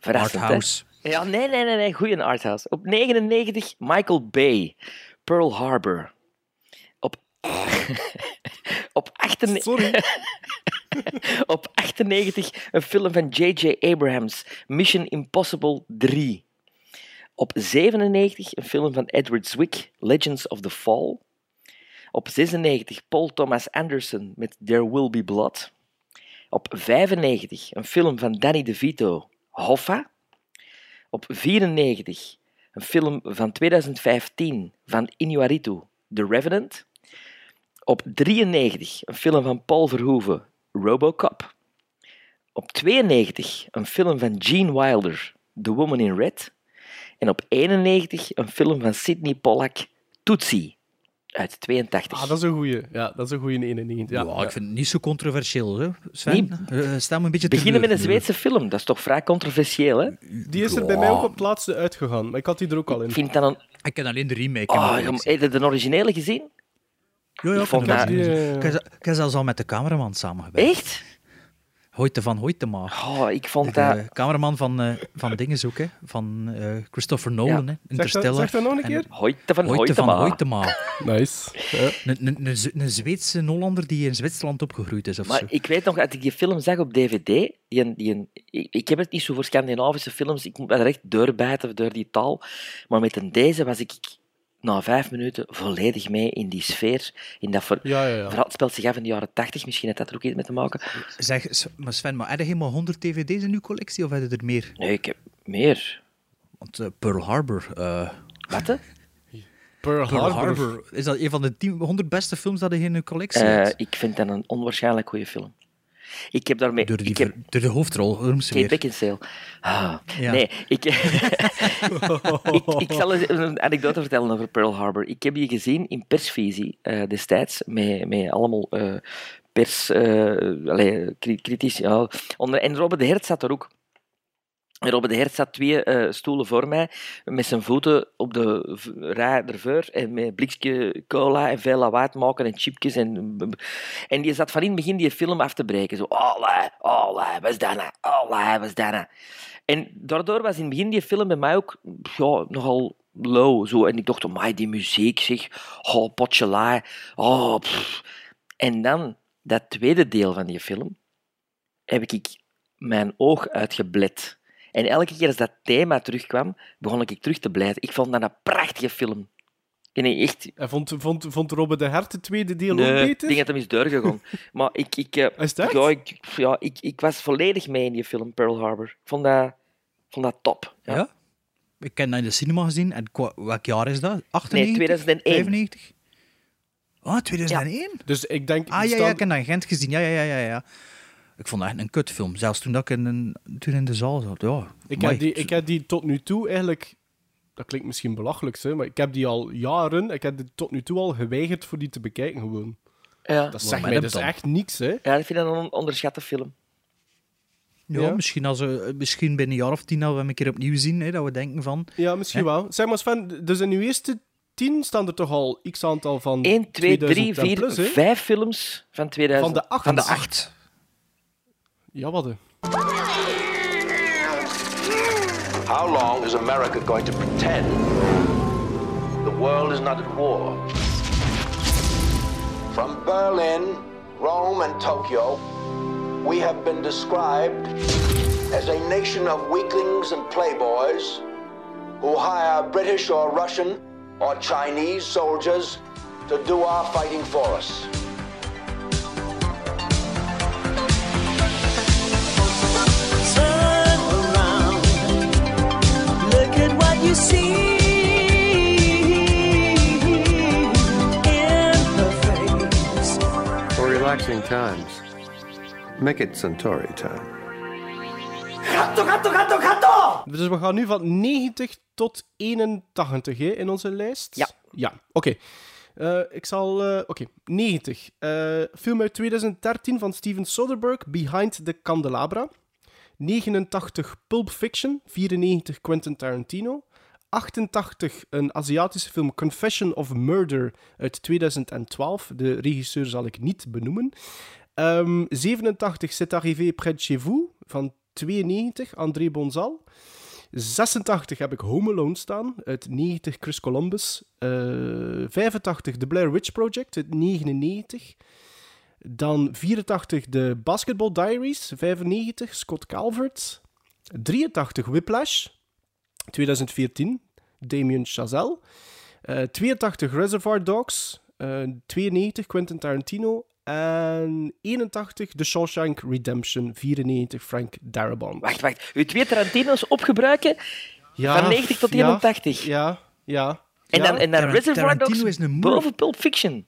Verrassend, hè? Ja, nee, nee, nee, nee. Goeie arthouse. Op 99, Michael Bay. Pearl Harbor. Op... op 98... Sorry. Op 98 een film van J.J. Abrams, Mission Impossible 3. Op 97 een film van Edward Zwick, Legends of the Fall. Op 96 Paul Thomas Anderson met There Will Be Blood. Op 95 een film van Danny DeVito, Hoffa. Op 94 een film van 2015 van Iñárritu, The Revenant. Op 93 een film van Paul Verhoeven, Robocop. Op 92 een film van Gene Wilder, The Woman in Red. En op 91 een film van Sidney Pollack, Tootsie, uit 82. Ah, dat is een goeie. Ja, dat is een goeie in 91. Ja, Ja, ik vind het niet zo controversieel, hè, Sven. Nee. Eh, stel me een beetje Beginnen met een. Zweedse film, dat is toch vrij controversieel, hè? Die is er bij mij ook op het laatste uitgegaan, maar ik had die er ook al in. Ik vind dat een... Ik ken alleen de remake. Oh, in je- de heb je de originele gezien? Ja, ja, ik vond dat- ik heb zelfs al met de cameraman samengewerkt. Echt? Hoyte van Hoytema. Oh, ik vond De dat... cameraman van, eh van dingen hè. Van eh, Christopher Nolan, hè. Zeg dat, Interstellar. zeg dat nog een En keer? Hoyte van Hoyte van Hoytema. Hoytema. Nice. Ja. Een, Zweedse Hollander die in Zwitserland opgegroeid is, of zo. Maar ik weet nog, dat ik die film zag op DVD, die, die, ik, ik heb het niet zo voor Scandinavische films, ik moet me er echt deurbijten door die taal, maar met een deze was ik na vijf minuten volledig mee in die sfeer, in dat ver... Ja, ja, ja. verhaal speelt zich af in de jaren tachtig, misschien heeft dat er ook iets mee te maken. Zeg, maar Sven, maar heb je helemaal 100 dvd's in uw collectie, of heb je er meer? Nee, ik heb meer. Want eh, Pearl Harbor... eh, Wat, hè? Pearl, Pearl Harbor. Harbor. Is dat een van de 10, 100 beste films dat je in je collectie Eh, hebt? ik vind dat een onwaarschijnlijk goede film. Ik heb daarmee... Door, die, ik heb, door de hoofdrol, Kate? Beckinsale. Ah, Ja. Nee, ik, ik, ik zal een anekdote vertellen over Pearl Harbor. Ik heb die gezien in persvisie eh, destijds, met, met allemaal eh, pers... eh cri- kritisch, ja. Onder, en Robert de Hert zat er ook. Robert de Hert zat twee eh, stoelen voor mij, met zijn voeten op de rij en met blikje cola en veel lawaai maken en chipjes. En, en die zat van in het begin die film af te breken. Zo, allee, allee? Allee, wat is dat nou? En daardoor was in het begin die film bij mij ook ja, nogal low. Zo. En ik dacht, oh, die muziek, zeg. Oh, potje laai. Oh. En dan, dat tweede deel van die film, heb ik mijn oog uitgeblet. En elke keer als dat thema terugkwam, begon ik terug te blijven. Ik vond dat een prachtige film. En ik echt... En vond, vond, vond Robert de Hert het tweede deel ook Nee, ik beter? denk dat hem is doorgegaan. maar ik, ik, eh, Is echt? ja, ik, ja, ik, ik was volledig mee in die film, Pearl Harbor. Ik vond dat, ik vond dat top. Ja. Ja? Ik heb dat in de cinema gezien. En qua- welk jaar is dat? 98? Nee, 2001. 95? Ah, 2001? Dus ik denk... Ah ja, staan- ja, ik heb dat in Gent gezien. Ja, ja, ja, ja, ja. Ik vond dat echt een kutfilm. Zelfs toen dat ik in, een- toen in de zaal zat. Ja, Ik amai. heb, die, ik heb die tot nu toe eigenlijk... Dat klinkt misschien belachelijk, hè, maar ik heb die al jaren... Ik heb die tot nu toe al geweigerd voor die te bekijken gewoon. Ja. Dat zegt mij dus dan? echt niks, hè. Ja, ik vind dat een on- onderschatte film. Ja, Ja. Misschien, als we, misschien binnen een jaar of tien dat we hem een keer opnieuw zien. Hè, dat we denken van... Ja, misschien Hè? wel. Zeg maar, Sven, dus in uw eerste tien staan er toch al x aantal van 1, 2, 3, 2000 en 4, plus, hè? 5 films van 2000. Van de acht. Van de acht. Ja, wat? hè. How long is America going to pretend the world is not at war? From Berlin, Rome, and Tokyo, we have been described as a nation of weaklings and playboys who hire British or Russian or Chinese soldiers to do our fighting for us. Relaxing times, make it Centauri time. Gatto, gatto, gatto, gatto! Dus we gaan nu van 90 tot 81 hè, in onze lijst. Ja. Ja, oké. Eh, ik zal... eh, oké, 90. Eh, film uit 2013 van Steven Soderbergh, Behind the Candelabra. 89 Pulp Fiction, 94 Quentin Tarantino. 88 een Aziatische film Confession of Murder uit 2012. De regisseur zal ik niet benoemen. Ehm, 87 C'est arrivé près de chez vous van 92 André Bonzal. 86 heb ik Home Alone staan, uit 90 Chris Columbus. Eh, 85 The Blair Witch Project, uit 99. Dan 84 de Basketball Diaries, 95 Scott Calvert. 83 Whiplash, 2014 Damien Chazelle. Eh, 82 Reservoir Dogs, eh, 92 Quentin Tarantino. En 81 The Shawshank Redemption, 94 Frank Darabont. Wacht, wacht. Uw twee Tarantino's opgebruiken van 90 tot ja, 81. Ja, ja. En ja. dan, en dan Reservoir Tarantino Dogs is een boven Pulp Fiction.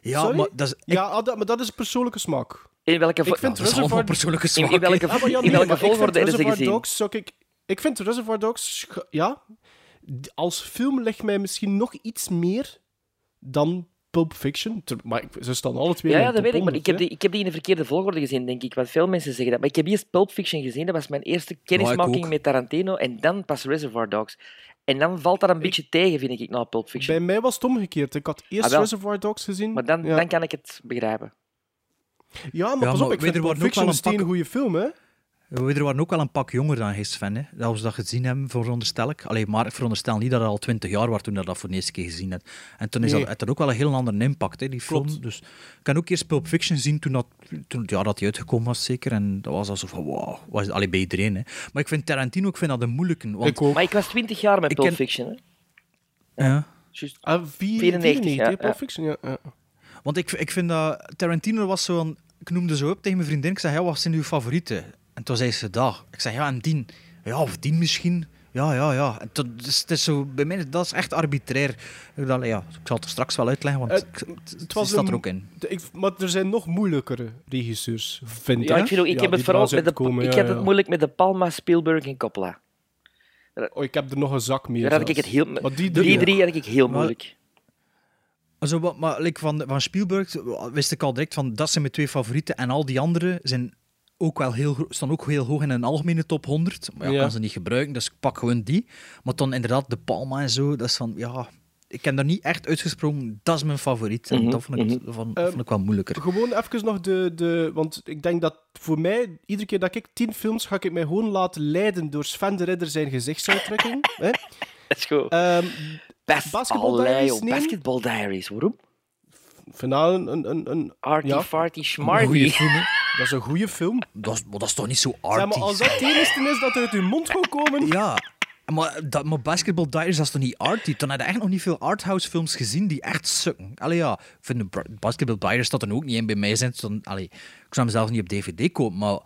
Ja, Sorry? maar dat is... Ja, ah, dat- maar dat is persoonlijke smaak. In welke, vo- Ik vind dat is allemaal Reservoir... persoonlijke in, smaak. in welke, Ah, maar ja, in nee, welke ik vind volgorde ze Reservoir? Dogs, zou ik, ik vind Reservoir Dogs, ja, als film ligt mij misschien nog iets meer dan Pulp Fiction. Maar ik- ze staan alle twee Ja, in ja, dat weet ik, maar ik heb, 100, die, ik heb die in de verkeerde volgorde gezien, denk ik. Want veel mensen zeggen dat. Maar ik heb eerst Pulp Fiction gezien, dat was mijn eerste kennismaking met Tarantino, en dan pas Reservoir Dogs. En dan valt dat een beetje tegen, vind ik, na Pulp. Fiction. Bij mij was het omgekeerd. Ik had eerst Ah. Reservoir Dogs gezien. Maar dan, ja. dan kan ik het begrijpen. ja, maar Ja, pas maar op, ik vind Pulp Fiction een steengoede film, hè. We er waren ook wel een pak jonger dan hij, Sven. Hè? Dat we dat gezien hebben, veronderstel ik. Allee, maar ik veronderstel niet dat het al twintig jaar was toen dat, dat voor de eerste keer gezien hebt. En toen is Nee. dat, had dat ook wel een heel ander impact, hè, die film. Klopt. Dus ik kan ook eerst Pulp Fiction zien toen, dat, toen ja, dat die uitgekomen was, zeker. En dat was alsof van, wow, was allee, bij iedereen. Hè. Maar ik vind Tarantino, ik vind dat een moeilijke. Want, Ik ook. Maar ik was 20 jaar met Pulp ken- Fiction. Hè? ja. Ah, vier- 94, ja, hè, ja. Pulp Fiction, ja. ja. Want ik, ik vind dat Tarantino was zo een, ik noemde zo op tegen mijn vriendin. Ik zei, ja, wat zijn uw favorieten? En toen zei ze dat. Ik zei, ja, en die. Ja, of die misschien. Ja, ja, ja. En tot- dus het is zo, bij mij, dat is echt arbitrair. Ik, dacht, ja, ik zal het er straks wel uitleggen, want ik- het, Het was staat er ook in. de- ik, maar er zijn nog moeilijkere regisseurs, vind ik. Ja, ik, vind ook, ik Ja, heb die het vooral met de, komen, ik ja, heb ja. het moeilijk met de Palma, Spielberg en Coppola. Oh, ik heb er nog een zak meer. Daar had ik het heel, Maar die, drie, drie had ik heel Maar- moeilijk. Also, wat, maar like van, van Spielberg wist ik al direct van dat zijn mijn twee favorieten. En al die anderen zijn ook wel heel, staan ook heel hoog in een algemene top 100. Maar ja, kan ze niet gebruiken, dus ik pak gewoon die. Maar dan inderdaad de Palma en zo, dat is van ja. Ik heb daar niet echt uitgesproken, dat is mijn favoriet. En Mhm, dat vond ik, mhm. van, Ehm, vond ik wel moeilijker. Gewoon even nog de, de... Want ik denk dat voor mij, iedere keer dat ik tien films, ga ik mij gewoon laten leiden door Sven de Ridder zijn gezichtsuitdrukking. hè. Dat is goed. Ehm, Bas Basketball Allee, Diaries? Basketball Diaries, waarom? Finale, een... een, een Arty ja, Farty Een goede Schmarty. film, hè. dat is een goede film. Dat is, maar dat is toch niet zo Zeg maar, arty? als dat het enigste is dat uit uw mond gaat komen... Ja, maar, dat, maar Basketball Diaries, dat is toch niet arty? Dan heb je echt nog niet veel arthouse films gezien die echt sukken. Allee ja, ik vind de Basketball Diaries dat er ook niet in bij mij zijn. Dan, allee, ik zou hem zelf niet op DVD kopen, maar...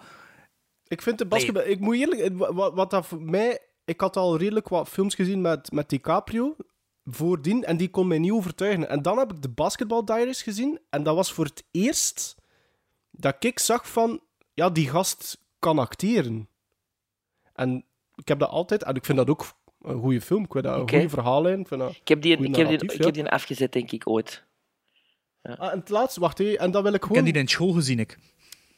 Ik vind de basketbal... Ik moet eerlijk... Wat, wat dat voor mij... Ik had al redelijk wat films gezien met, met DiCaprio voordien en die kon mij niet overtuigen. En dan heb ik de Basketball Diaries gezien en dat was voor het eerst dat ik zag van... Ja, die gast kan acteren. En ik heb dat altijd... En ik vind dat ook een goede film. Ik vind dat een Oké. goede verhaallijn. Ik, vind dat Ik heb die, ik heb die, ik ja. heb die afgezet, denk ik, ooit. Ah, en het laatste, wacht even. En dat wil ik Ik gewoon... heb die in school gezien, ik.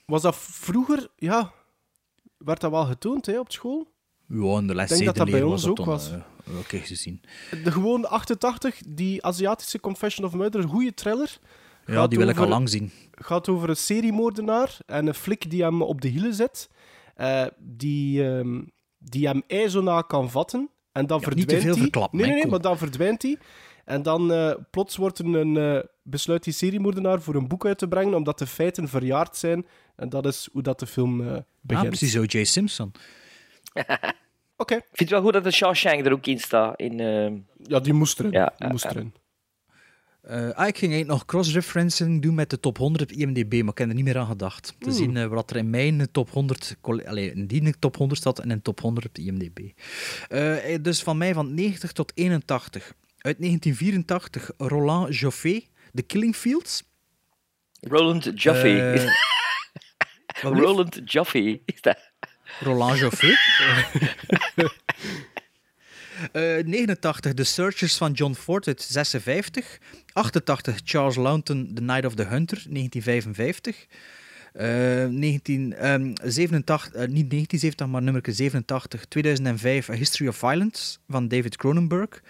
Was dat vroeger... Ja... Werd dat wel getoond, hè, op school? Ja, in de les Ik denk dat dat bij ons was ook dan, was. eh, Oké, gezien. De gewoon 88, die Aziatische Confession of Murder, een goede thriller. Ja, die wil ik al lang zien. gaat over een seriemoordenaar en een flik die hem op de hielen zet, eh, die, ehm, die hem ijzona kan vatten. En dan Ja, niet verdwijnt te veel hij. verklappen, Nee, nee, nee, maar dan verdwijnt hij. En dan eh, plots wordt er een, eh, besluit die seriemoordenaar voor een boek uit te brengen, omdat de feiten verjaard zijn. En dat is hoe dat de film Ah, begint. precies, O.J. Simpson. Oké. Ik vind het wel goed dat de Shawshank er ook in staat. In, ehm, Ja, die moest erin. Ja, die ja, moest erin. Eh, ah, ik ging eigenlijk nog cross-referencing doen met de top 100 op IMDb, maar ik heb er niet meer aan gedacht. Te Hmm. zien eh, wat er in mijn top 100, coll- allee, in die top 100 staat en in top 100 op de IMDb. Eh, dus van mij van 90 tot 81. Uit 1984, Roland Joffé, The Killing Fields. Roland. Eh, blieft? Roland Jaffe is dat. Roland Joffé. Eh, 89, The Searchers van John Ford uit 56. 88, Charles Launton, The Night of the Hunter, 1955. Eh 19, ehm, 87, eh, niet 1970, maar nummer 87, 2005, A History of Violence van David Cronenberg.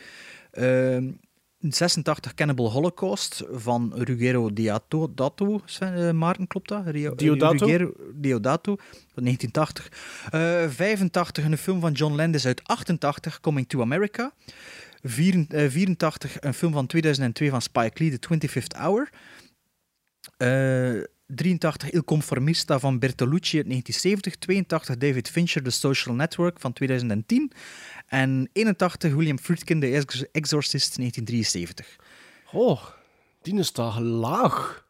Ehm 86 Cannibal Holocaust van Ruggero Deodato. Dato, Sven, eh, Maarten, klopt dat? Rio- Diodato? Ruggero Deodato van 1980. Eh 85 een film van John Landis uit 88, Coming to America. Vier- eh, 84 een film van 2002 van Spike Lee, The 25th Hour. Eh 83 Il Conformista van Bertolucci uit 1970. 82 David Fincher, The Social Network van 2010. En 81 William Friedkin, Ex- Exorcist 1973. Oh, die staat laag.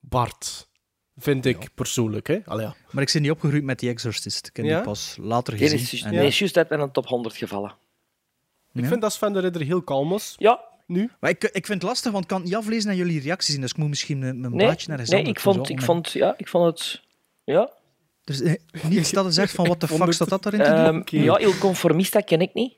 Bart. Vind ik persoonlijk, hè? Allee, ja. Maar ik ben niet opgegroeid met The Exorcist. Ik heb Ja? die pas later Die gezien. is, En- die is juist uit mijn top 100 gevallen. Ik Ja. vind dat Sven de Ridder heel kalm was. Ja. Nu? Maar ik, ik vind het lastig, want ik kan het niet aflezen naar jullie reacties. Dus ik moet misschien mijn, mijn Nee, blaadje naar eens nee anders ik, vond, ik, vond, ja, ik vond het... Ja. Er is eh, niets dat er zegt van wat de fuck het- staat dat daarin te doen? Ehm, Oké. Ja, Il Conformista ken ik niet.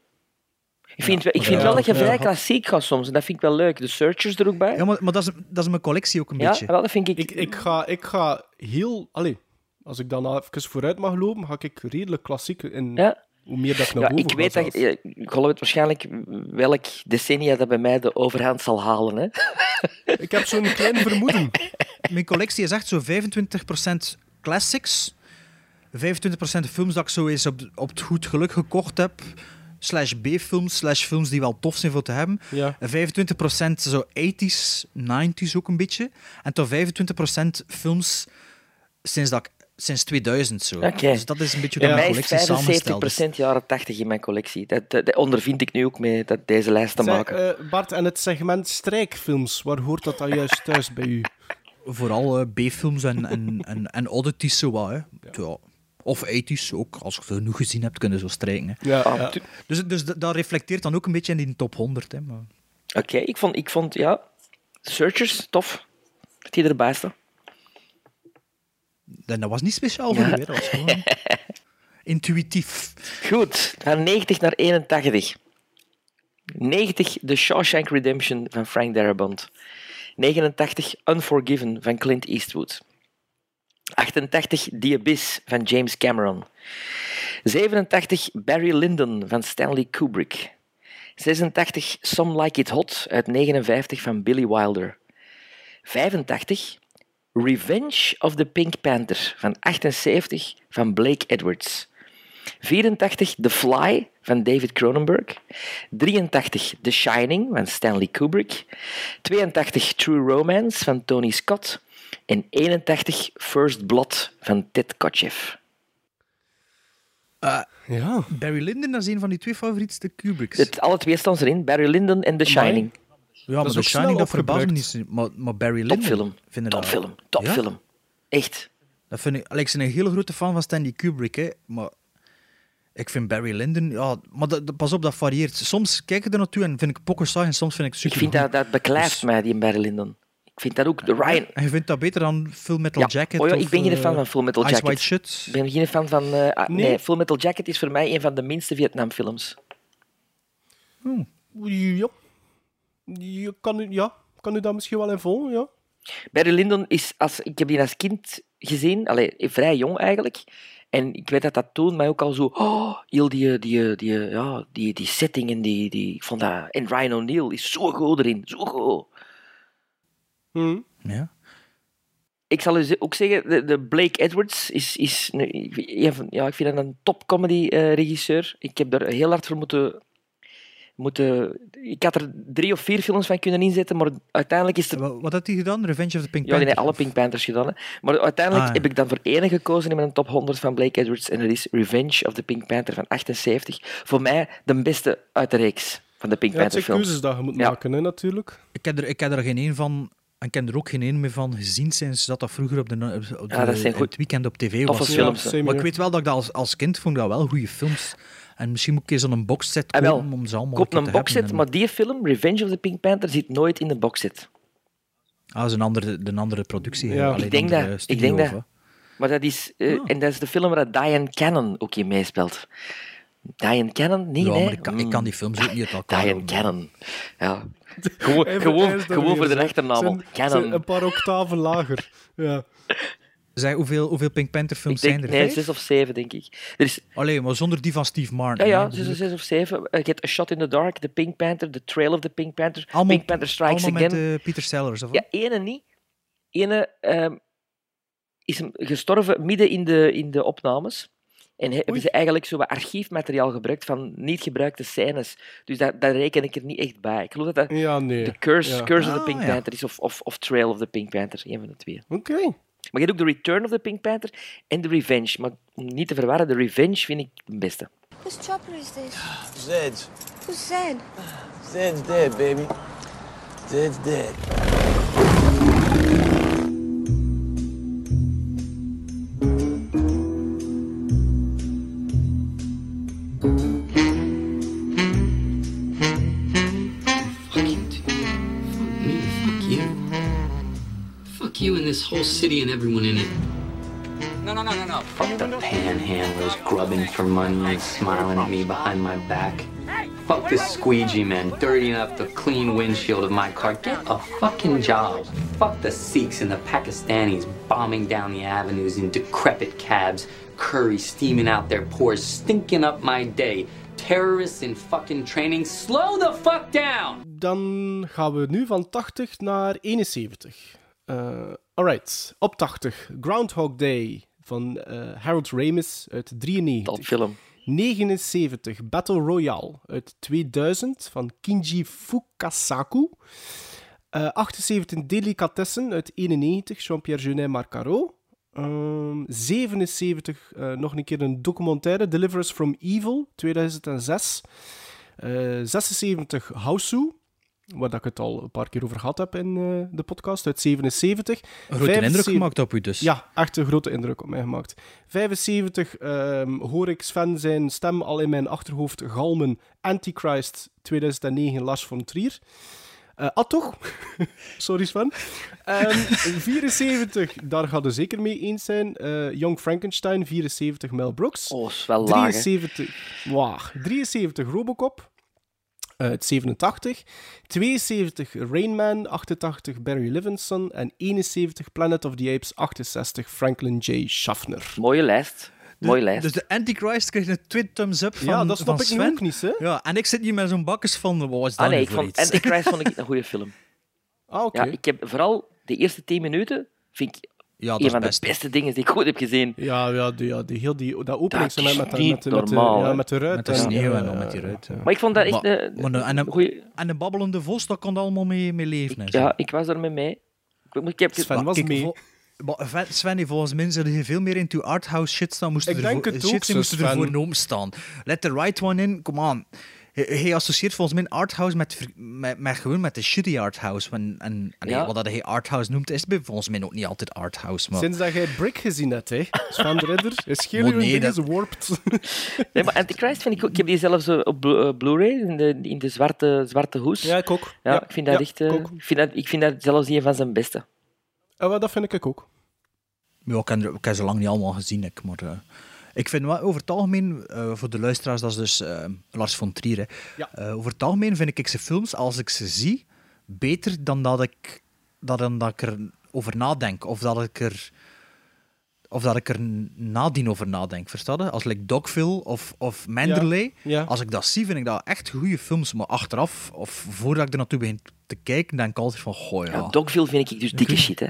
Ik vind, ik vind ja, wel dat je ja. vrij klassiek gaat soms. En dat vind ik wel leuk. De Searchers er ook bij. Ja, maar, maar dat, is, dat is mijn collectie ook een Ja, beetje. wel, dat vind ik... Ik, ik, ga, ik ga heel... Allee, als ik dan even vooruit mag lopen, ga ik redelijk klassiek in... Ja. Hoe meer dat ik naar Ja, boven ik weet dat... Je, je gelooft waarschijnlijk welk decennia dat bij mij de overhand zal halen. Hè? Ik heb zo'n klein vermoeden. Mijn collectie is echt zo 25% classics, 25% films dat ik zo eens op, op het goed geluk gekocht heb, slash B-films, slash films die wel tof zijn voor te hebben. Ja. En 25% zo 80s, 90s ook een beetje. En tot 25% films sinds, dat ik, sinds 2000 zo. Oké. Dus dat is een beetje hoe mij mijn collectie samenstelt. is. 75% jaren 80 in mijn collectie. Dat, dat, dat ondervind ik nu ook mee dat deze lijst te Zeg, maken. eh, Bart, en het segment strijkfilms, waar hoort dat dan juist thuis bij u? Vooral eh, B-films en, en, en, en oddities zo wat. Hè. Ja. Of 80s ook, als je genoeg gezien hebt, kunnen zo strijken. Hè. Ja, Ah, Dus, dus dat reflecteert dan ook een beetje in die top 100. Hè, maar... Oké, ik, vond, ik vond, ja, Searchers, tof. Dat die erbij staan. En dat was niet speciaal voor Ja. u, hè. dat was gewoon intuïtief. Goed, van 90 naar 81. 90 The Shawshank Redemption van Frank Darabont. 89 Unforgiven van Clint Eastwood. 88 The Abyss van James Cameron. 87 Barry Lyndon van Stanley Kubrick. 86 Some Like It Hot uit 59 van Billy Wilder. 85 Revenge of the Pink Panther van 78 van Blake Edwards. 84 The Fly van David Cronenberg. 83 The Shining van Stanley Kubrick. 82 True Romance van Tony Scott. En 81 First Blood van Ted Kotcheff. ja. Barry Lyndon, dat is een van die twee favorietste Kubricks. Het, alle twee staan erin, Barry Lyndon en The Amai. Shining. Ja, maar is The Shining, dat verbaast me niet. Maar, maar Barry Lyndon... Topfilm. Topfilm. Topfilm. Echt. Dat vind ik... Ik ben een hele grote fan van Stanley Kubrick, hè, maar... Ik vind Barry Lyndon... Ja, maar dat, dat- pas op, dat varieert. Soms kijk ik er naartoe en vind ik pokken saai en soms vind ik Ik super vind dat, dat beklijft mij, die Barry Lyndon. Ik vind dat ook... De Ryan... En je vindt dat beter dan Full Metal Ja. Jacket? Oh ja, ik ben geen eh, fan van Full Metal Ice Jacket. White? Ik ben geen fan van... eh, ah, nee. Nee. Full Metal Jacket is voor mij een van de minste Vietnamfilms. Ja. Je kan, u- ja. kan u daar misschien wel in volgen, ja? Barry Lyndon is... Als, ik heb die als kind gezien, allee, vrij jong eigenlijk. En ik weet dat dat toen mij ook al zo... Oh, heel die, die, die, ja, die, die setting en die, die... Ik vond dat... En Ryan O'Neill is zo goed erin. Zo goed. Hm. Ja. Ik zal u ook zeggen, de, de Blake Edwards is, is een, ja, ik vind dat een top comedy eh, regisseur. Ik heb daar heel hard voor moeten, moeten. Ik had er drie of vier films van kunnen inzetten, maar uiteindelijk is het. Wat, wat had hij gedaan? Revenge of the Pink Ja, Panther? heeft alle Pink Panthers gedaan. Hè. Maar uiteindelijk Ah, ja. heb ik dan voor ene gekozen in mijn top 100 van Blake Edwards. En dat is Revenge of the Pink Panther van 78. Voor mij de beste uit de reeks van de Pink Ja, het Panther zijn films. keuzes dat je moet Ja. maken, hè, natuurlijk. Ik heb, er, ik heb er geen één van... En ik heb er ook geen één meer van gezien sinds dat dat vroeger op, de, op de, Ja, dat zijn in goed- het weekend op tv was. films, Ja, Maar ik weet wel dat ik dat als, als kind vond dat wel goede films. En misschien moet ik eens zo'n boxset Ah, wel. kopen om ze allemaal Koop een te boxset, hebben. maar die film, Revenge of the Pink Panther, zit nooit in de boxset. Ah, dat is een andere, de andere productie. Ja. Allee, Ik denk een andere dat, ik studio, denk dat. Maar dat is, eh, Ah. en dat is de film waar Diane Cannon ook in meespeelt. Diane Cannon? Nee. Ja, nee. maar ik kan, ik kan die films ook niet uit elkaar Diane. Cannon. Ja. Gewoon, gewoon, gewoon voor de zijn Cannon. Een paar octaven lager. Ja. Zeg, hoeveel, hoeveel Pink Panther films denk, zijn er? nee, zes of zeven, denk ik. Er is, Allee, maar zonder die van Steve Martin. ja, ja, zes, ik. zes of zeven. Eh, Je hebt A Shot in the Dark, The Pink Panther, The Trail of the Pink Panther, Allemaal, Pink Panther Strikes allemaal Again. met eh, Peter Sellers. Of Ja, ene niet. Ene ehm, is gestorven midden in de, in de opnames. En he- hebben ze eigenlijk zo wat archiefmateriaal gebruikt van niet gebruikte scènes. Dus dat, dat reken ik er niet echt bij. Ik geloof dat dat Ja, nee. The Curse, Ja. Curse of the Ah, Pink ja. Panther is of, of, of Trail of the Pink Panther. Een van de twee. Oké. Maar je hebt ook The Return of the Pink Panther en The Revenge. Maar om niet te verwarren, The Revenge vind ik de beste. Whose chopper is this? Zed's. Who's Zed? Zed's dead, baby. Zed's dead. You and this whole city and everyone in it. No, no, no, no, no. Fuck the panhandlers grubbing for money and smiling at me behind my back. Fuck the squeegee men dirtying up the clean windshield of my car. Get a fucking job. Fuck the Sikhs and the Pakistanis bombing down the avenues in decrepit cabs. Curry steaming out their pores, stinking up my day. Terrorists in fucking training. Slow the fuck down! Dan gaan we nu van 80 naar 71. Eh alright, op 80. Groundhog Day van eh, Harold Ramis uit 93. Topfilm. 79. Battle Royale uit 2000 van Kinji Fukasaku. Eh 78. Delicatessen uit 91, Jean-Pierre Jeunet Marcaro. Ehm 77, eh, nog een keer een documentaire, Deliver Us From Evil, 2006. Eh 76, Hausu. Waar dat ik het al een paar keer over gehad heb in eh, de podcast, uit 77. Een grote indruk 75 gemaakt op u dus. Ja, echt een grote indruk op mij gemaakt. 75 ehm, hoor ik Sven zijn stem al in mijn achterhoofd galmen. Antichrist 2009, Lars von Trier. Eh ah, toch? Sorry, Sven. Ehm, 74, daar gaat er zeker mee eens zijn. Eh, Young Frankenstein, 74, Mel Brooks. Oh, is wel laag, hè? 73, wow, 73 Robocop. Eh, uit 87. 72 Rain Man, 88 Barry Levinson. En 71 Planet of the Apes, 68 Franklin J. Schaffner. Mooie lijst. Mooie De- lijst. Dus de Antichrist krijgt een twee thumbs up van Ja, dat snap ik nu ook niet, hè? Ja, en ik zit hier met zo'n bakkes van, wat was dat Ah nee, ik voor vond iets? Antichrist vond ik een goede film. Ah, oké. Ja, ik heb vooral de eerste 10 minuten vind ik Ja, dat een is van best. de beste dingen die ik ooit heb gezien. Ja, ja, die, ja die, heel die, dat openingsmoment is met, de- niet met, de- met, de- normaal, ja, met de ruit. Met de en- sneeuw en dan met die ruit. ja. Maar ik vond dat echt Maar- een, maar de- en, een, goeie... en de babbelende vos, dat kon allemaal mee, mee leven. zo. Ja, ik was er mee mee. Ik, ik heb Sven Maar was kijk, mee. maar Ven- Sven, volgens mij zit je veel meer into arthouse shit staan. Moesten Ik er denk voor- het shit, ook, die moesten Sven. ervoor staan. Let the right one in, come on. Hij- Hij associeert volgens mij arthouse met, met, met gewoon met de shitty arthouse. En, en, en Ja. wat dat hij arthouse noemt, is bij volgens mij ook niet altijd arthouse. Maar... Sinds dat jij Brick gezien hebt, hè, Sven de Ridder, is uw nee, ding dat- is warped. Nee, maar Antichrist vind ik ook... Ik heb die zelfs eh, op Blu- eh, Blu-ray, in de, in de zwarte, zwarte hoes. Ja, ik ook. Ja, Ja, ik vind dat ja, echt... eh, ik vind dat, ik vind dat zelfs een van zijn beste. Ja, wel, dat vind ik ook. Ja, ik heb, ik heb ze lang niet allemaal gezien. Ik, maar, eh, ik vind wel, over het algemeen, eh, voor de luisteraars, dat is dus eh, Lars von Trier. hè. Ja. Eh, over het algemeen vind ik zijn films, als ik ze zie, beter dan dat ik, dat, dan dat ik er over nadenk. Of dat ik er, of dat ik er nadien over nadenk. Verstaan je? Als like Dogville of, of Manderley. Ja. Als ik dat zie, vind ik dat echt goede films. Maar achteraf, of voordat ik er naartoe begin te kijken, denk ik altijd van, goh ja. Ja, Dogville vind ik dus dikke shit, hè.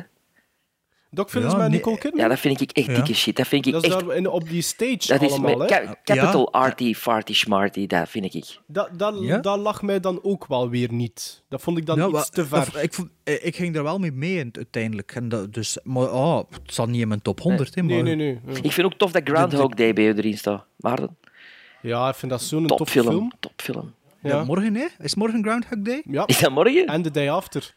Docfilms Ja, met nee, Nicole Kidman? Ja, dat vind ik echt Ja. dikke shit. Dat vind ik dat is echt... daar in, op die stage Dat is allemaal, ca- capital arty, farty, smarty, dat vind ik. Dat, dat, Ja? dat lag mij dan ook wel weer niet. Dat vond ik dan Ja, iets te ver. ik, vond- eh, ik ging er wel mee mee in- uiteindelijk. En dat, dus, maar oh, het zat niet in mijn top 100. hè, maar, nee, nee, nee. Ja. Ik vind ook tof dat Groundhog Day bij u erin staat. Maarten, Ja, ik vind dat zo'n topfilm. film. Topfilm. Ja, Ja. morgen, hè? Is morgen Groundhog Day? Ja. Is dat morgen? En The Day After.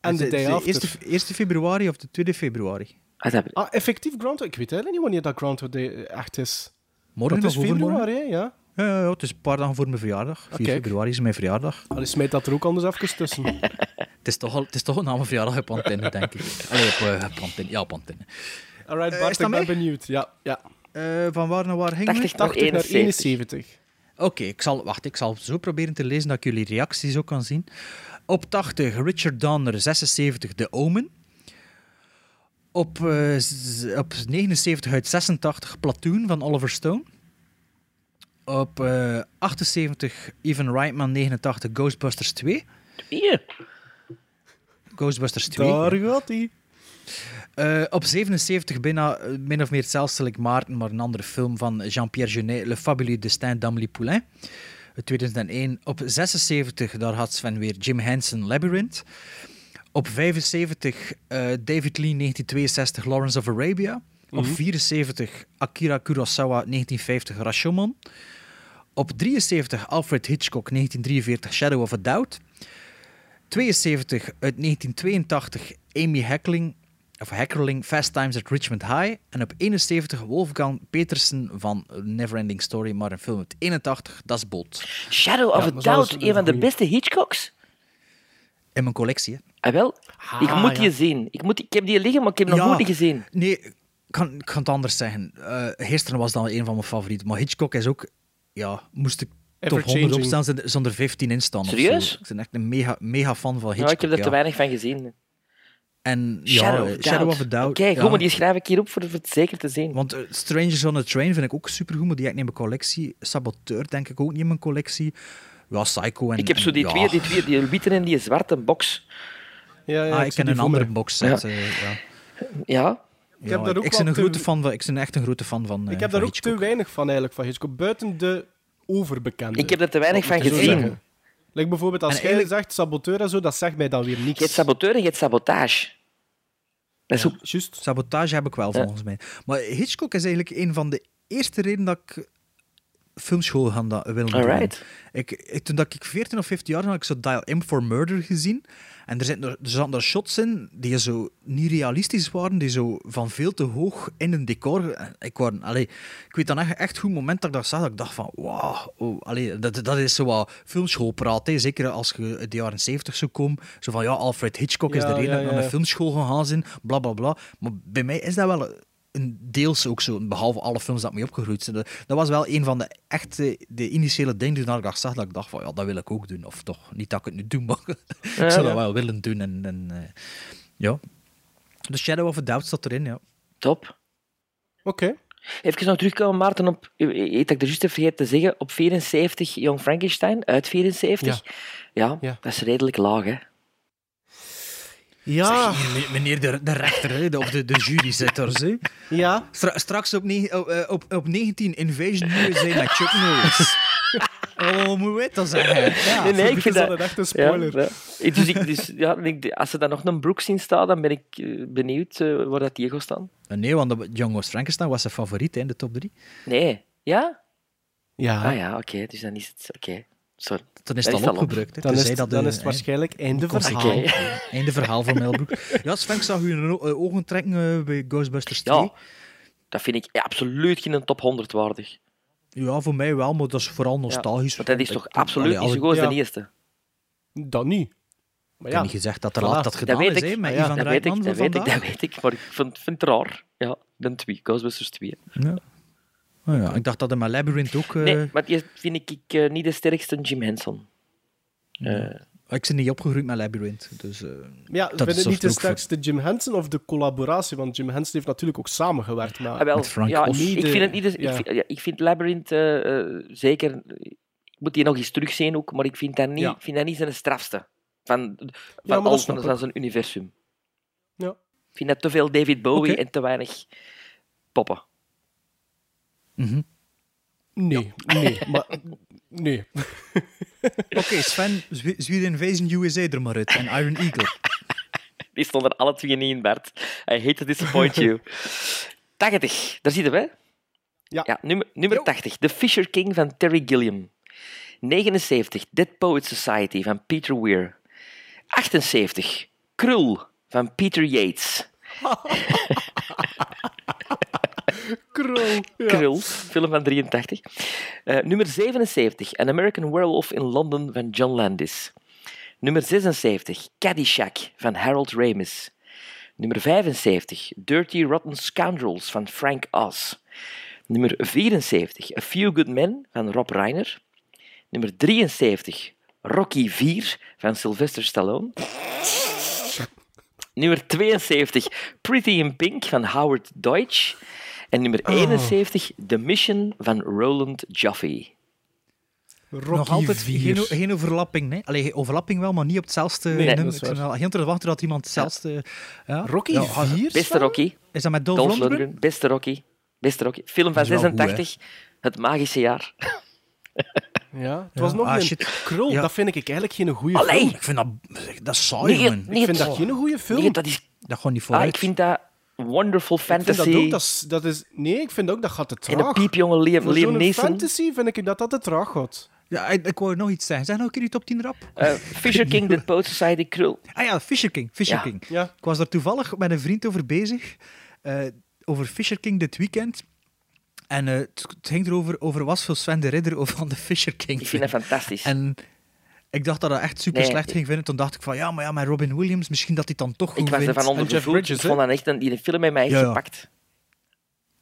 En het Day de After. eerste, eerste februari of de 2 februari? Ah, dat- Ah, effectief Groundhog. Ik weet eigenlijk niet wanneer dat Groundhog Day echt is. Morgen Dat is februari, hè? Ja. Ja, ja, ja, het is een paar dagen voor mijn verjaardag. 4 Ah, kijk. februari is mijn verjaardag. Allee, smijt dat er ook anders even tussen. Het is toch, al, het is toch na mijn verjaardag op antenne, denk ik. Allee, op, eh, op antenne. Ja, op antenne. Alright, Eh, Bart, ik ben mee? benieuwd. Ja, ja. Eh, van waar naar waar gingen we? 80 naar 80 naar 71. 71. Oké, ik zal, wacht, ik zal zo proberen te lezen dat ik jullie reacties ook kan zien. Op 80, Richard Donner, 76, The Omen. Op, eh, z- op 79 uit 86, Platoon van Oliver Stone. Op eh, 78, Ivan Reitman, 89, Ghostbusters 2. Hier. Ghostbusters 2. Daar gaat hij. Eh, op 77 bijna eh, min of meer hetzelfde like Maarten, maar een andere film van Jean-Pierre Jeunet, Le Fabuleux Destin d'Amélie Poulain. Uit 2001. Op 76, daar had Sven weer Jim Henson Labyrinth. Op 75, eh, David Lee 1962 Lawrence of Arabia. Op Mhm. 74, Akira Kurosawa 1950 Rashomon. Op 73, Alfred Hitchcock 1943 Shadow of a Doubt. 72 uit 1982 Amy Heckling, of Heckerling Fast Times at Richmond High. En op 71 Wolfgang Petersen van Neverending Story, maar een film uit 81, Dat is Bolt. Shadow of Ja, a Doubt, een van de beste Hitchcocks. In mijn collectie, hè. Ah, wel? ik Ah, moet ja. die zien. Ik, moet, ik heb die liggen, maar ik heb nog Ja. nooit niet gezien. Nee, ik kan, ik kan het anders zeggen. Eh gisteren was dan een van mijn favorieten. Maar Hitchcock is ook... Ja, moest ik top 100 Ever-changing. opstaan, zonder- zonder 15 in staan. of zo. Serieus? Ik ben echt een mega, mega fan van Ja, Hitchcock. ik heb er te ja. weinig van gezien. En ja, Shadow, eh, of Shadow Doubt. of a Doubt. Oké, goed, ja. maar die schrijf ik hier op voor, voor het zeker te zien. Want eh, Strangers on a Train vind ik ook supergoed, maar die heb ik niet in mijn collectie. Saboteur denk ik ook niet in mijn collectie. Ja, Psycho en... ik heb zo en- die ja. twee, die twee, die witte en die zwarte box. Ja, ja, ah, ik ik zie ken een andere box Ja. set. eh, ja. Ja. Ik heb Ja, daar ook ik wel ben een te- grote fan van. Ik ben echt een grote fan van. Ik heb daar ook Hitchcock. te weinig van eigenlijk van Hitchcock. Buiten de overbekende. Ik heb er te weinig van gezien. Like bijvoorbeeld als En jij eigenlijk- zegt saboteur en zo, dat zegt mij dan weer niks. Je hebt saboteur en je hebt sabotage. Dat is ook... Juist. Sabotage heb ik wel, volgens mij. Maar Hitchcock is eigenlijk een van de eerste redenen dat ik filmschool gaan willen doen. Ik, ik, toen dat ik 14 of 15 jaar was, had ik zo Dial M for Murder gezien. En er, zitten er, er zaten er shots in die zo niet realistisch waren, die zo van veel te hoog in een decor... Ik, waren, allee, ik weet dan echt, echt goed moment dat ik dat zag, dat ik dacht van, wauw, oh, allee, dat, dat is zo wat filmschoolpraat. Hè. Zeker als je uit de jaren 70 zou komen. Zo van, ja, Alfred Hitchcock is de reden ja, dat ik naar een filmschool gegaan zijn, bla bla bla. Maar bij mij is dat wel een deels ook zo, behalve alle films dat mee opgegroeid zijn. Dat was wel een van de echte, de initiële dingen toen ik dat zag, dat ik dacht van, ja, dat wil ik ook doen. Of toch, niet dat ik het nu doe, maar ik zou ja. dat wel willen doen. En, en eh, ja. The Shadow of a Doubt staat erin, ja. Top. Oké. Even nog terugkomen, Maarten, op, eet ik er juist vergeten te zeggen, op 74 Young Frankenstein, uit 74. Ja, Ja. dat is redelijk laag, hè. Ja. Zeg, hier, meneer de, de rechter, hè, de- of de, de juryzitters. Hè. Ja. Stra- straks op, op, eh, op, op 19 Invasion USA met Chuck Norris. Oh, moet je dat zeggen? Ja. nee, nee, ik vind dat... een echte spoiler. Ja, ja. Dus ik, dus, ja, als er dan nog een Brooks in staat, dan ben ik eh, benieuwd eh, waar dat die gaat staan. Nee, want de Frankenstein was zijn favoriet hè, in de top 3. Nee. Ja? Ja. Ah ja, oké. dus dan is het... Oké. Sorry. Dan is Dan het al op. opgebruikt. hè. Dan is, het, dat dan de- is het waarschijnlijk einde verhaal. Einde verhaal van Mel Brooks. Ja, Sven, ik zag u een o- ogen trekken eh, bij Ghostbusters 2. Ja, dat vind ik absoluut geen top 100 waardig. Ja, voor mij wel, maar dat is vooral nostalgisch. Want dat is Ik- toch ik- absoluut allee, niet zo ik- goed als ja. de eerste? Dat niet. Maar Ik ja. heb niet gezegd dat er Voilà. laat dat Dat gedaan weet is, ik, met ja. Ivan Dat weet ik, dat van weet ik, dat weet ik. Maar ik vind, vind het raar. Ja, de twee. Ghostbusters 2. Ja. Oh ja, ik dacht dat in mijn Labyrinth ook... eh, Nee, maar die vind ik, ik eh, niet de sterkste Jim Henson. Eh, Ik ben niet opgegroeid met Labyrinth, dus... eh, Ja, dat vind het zorgt niet de er sterkste Jim Henson of de collaboratie? Want Jim Henson heeft natuurlijk ook samengewerkt. Maar ah, wel, met Frank ja, Oz. ik, ik vind het niet... de- Ja. Ik, vind, ja, ik vind Labyrinth zeker... Ik moet die nog eens terugzien ook, maar ik vind dat niet, Ja. vind dat niet zijn strafste. Van, van, maar dat alles van, zijn universum. Ja. Ik vind dat te veel David Bowie en te weinig poppen. Mhm. Nee, nee, maar... Nee. Oké, Sven, zwi- zwier Invasion USA er maar uit. En Iron Eagle. Die stonden alle twee niet in, Bart. I hate to disappoint you. 80, daar zitten we. Ja. ja nummer, nummer 80, The Fisher King van Terry Gilliam. 79, Dead Poets Society van Peter Weir. 78, Krul van Peter Yates. Krul. Krul, film van 83. Eh, nummer 77, An American Werewolf in London van John Landis. Nummer 76, Caddyshack van Harold Ramis. Nummer 75, Dirty Rotten Scoundrels van Frank Oz. Nummer 74, A Few Good Men van Rob Reiner. Nummer 73, Rocky 4 van Sylvester Stallone. Nummer 72, Pretty in Pink van Howard Deutsch. En nummer 71, The Mission van Roland. Rocky Nog altijd 4. geen, geen overlapping, nee. Allee, overlapping wel, maar niet op hetzelfde Nee, nummer. dat is Ik ben waar. al heel te wachten dat iemand hetzelfde... Ja. Rocky Ja, 4? Beste Rocky. Is dat met Dolph, Dolph Lundgren? Lundgren. Beste Rocky. Beste Rocky. Film van Dat is wel goed, 86. Het magische jaar. Ja, het Ja, was nog ah, een shit. Krul. Ja. Dat vind ik eigenlijk geen goede Allee. film. Ik vind dat... Dat is saai, Nee, Ik vind het- dat geen goede film. Nee, dat is... Dat gewoon niet Ah, vooruit. ik vind dat wonderful Ik vind fantasy. dat ook, dat is, dat is... Nee, ik vind ook dat gaat te en een traag. piepjonge Liam, Voor Liam zo'n Neeson. fantasy vind ik dat dat te traag gaat. Ja, ik, ik wou nog iets zeggen. Zeg nog een keer die top 10 rap. Eh, Fisher King, The Poet Society, Krul. Ah ja, Fisher King. Fisher Ja. King. Ja. Ik was daar toevallig met een vriend over bezig. eh, over Fisher King dit weekend. En eh, het, het ging erover over was veel Sven de Ridder over van de Fisher King. Ik vind dat fantastisch. En ik dacht dat dat echt super Nee. slecht ging vinden. Toen dacht ik van ja, maar ja, met Robin Williams, misschien dat hij dan toch goed ik was vindt. ervan onder de Ik vond dat echt een, die film heeft mij echt Ja, ja. gepakt.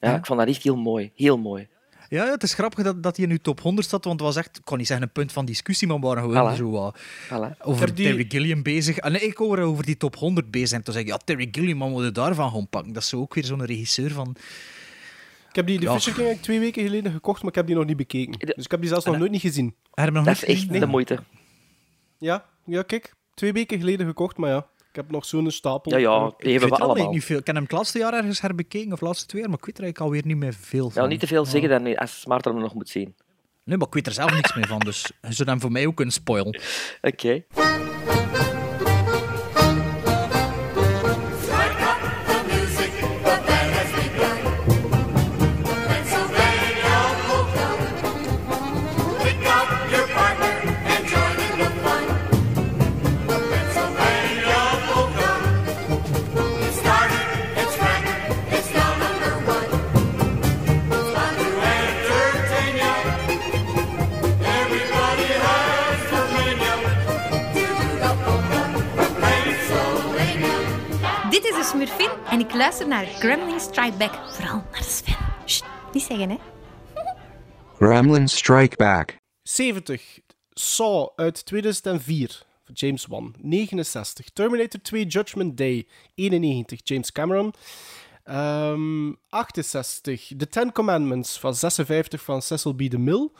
Ja, Ja. ik vond dat echt heel mooi. Heel mooi. Ja, ja, het is grappig dat, dat hij in uw top 100 zat, want het was echt, ik kon niet zeggen een punt van discussie, maar we waren gewoon Voilà. zo wat Voilà. over die- Terry Gilliam bezig. En ik hoor over die top 100 bezig. En toen zei ik, ja, Terry Gilliam, wat moet je daarvan gaan pakken? Dat is zo ook weer zo'n regisseur van... Ik heb die de Ja. Fisher King twee weken geleden gekocht, maar ik heb die nog niet bekeken. Dus ik heb die zelfs nog nooit niet gezien. Dat is echt de moeite. Ja, ja, kijk. Twee weken geleden gekocht, maar ja. Ik heb nog zo'n stapel. Ja, ja, Ik die hebben we allemaal. niet veel. Ik heb hem het laatste jaar ergens herbekeken, of laatste twee jaar, maar ik weet er eigenlijk alweer niet meer veel van. Ja, niet te veel zeggen dan als Smarter hem nog moet zien. Nee, maar ik weet er zelf niks meer van, dus zou hem voor mij ook kunnen spoilen. Oké. Luisteren naar Gremlin Strike Back. Vooral naar Sven. Sst, niet zeggen, hè. Gremlin Strike Back. 70. Saw uit 2004 van James Wan. 69. Terminator 2 Judgment Day. 91. James Cameron. Ehm, 68. The Ten Commandments van 56 van Cecil B. DeMille.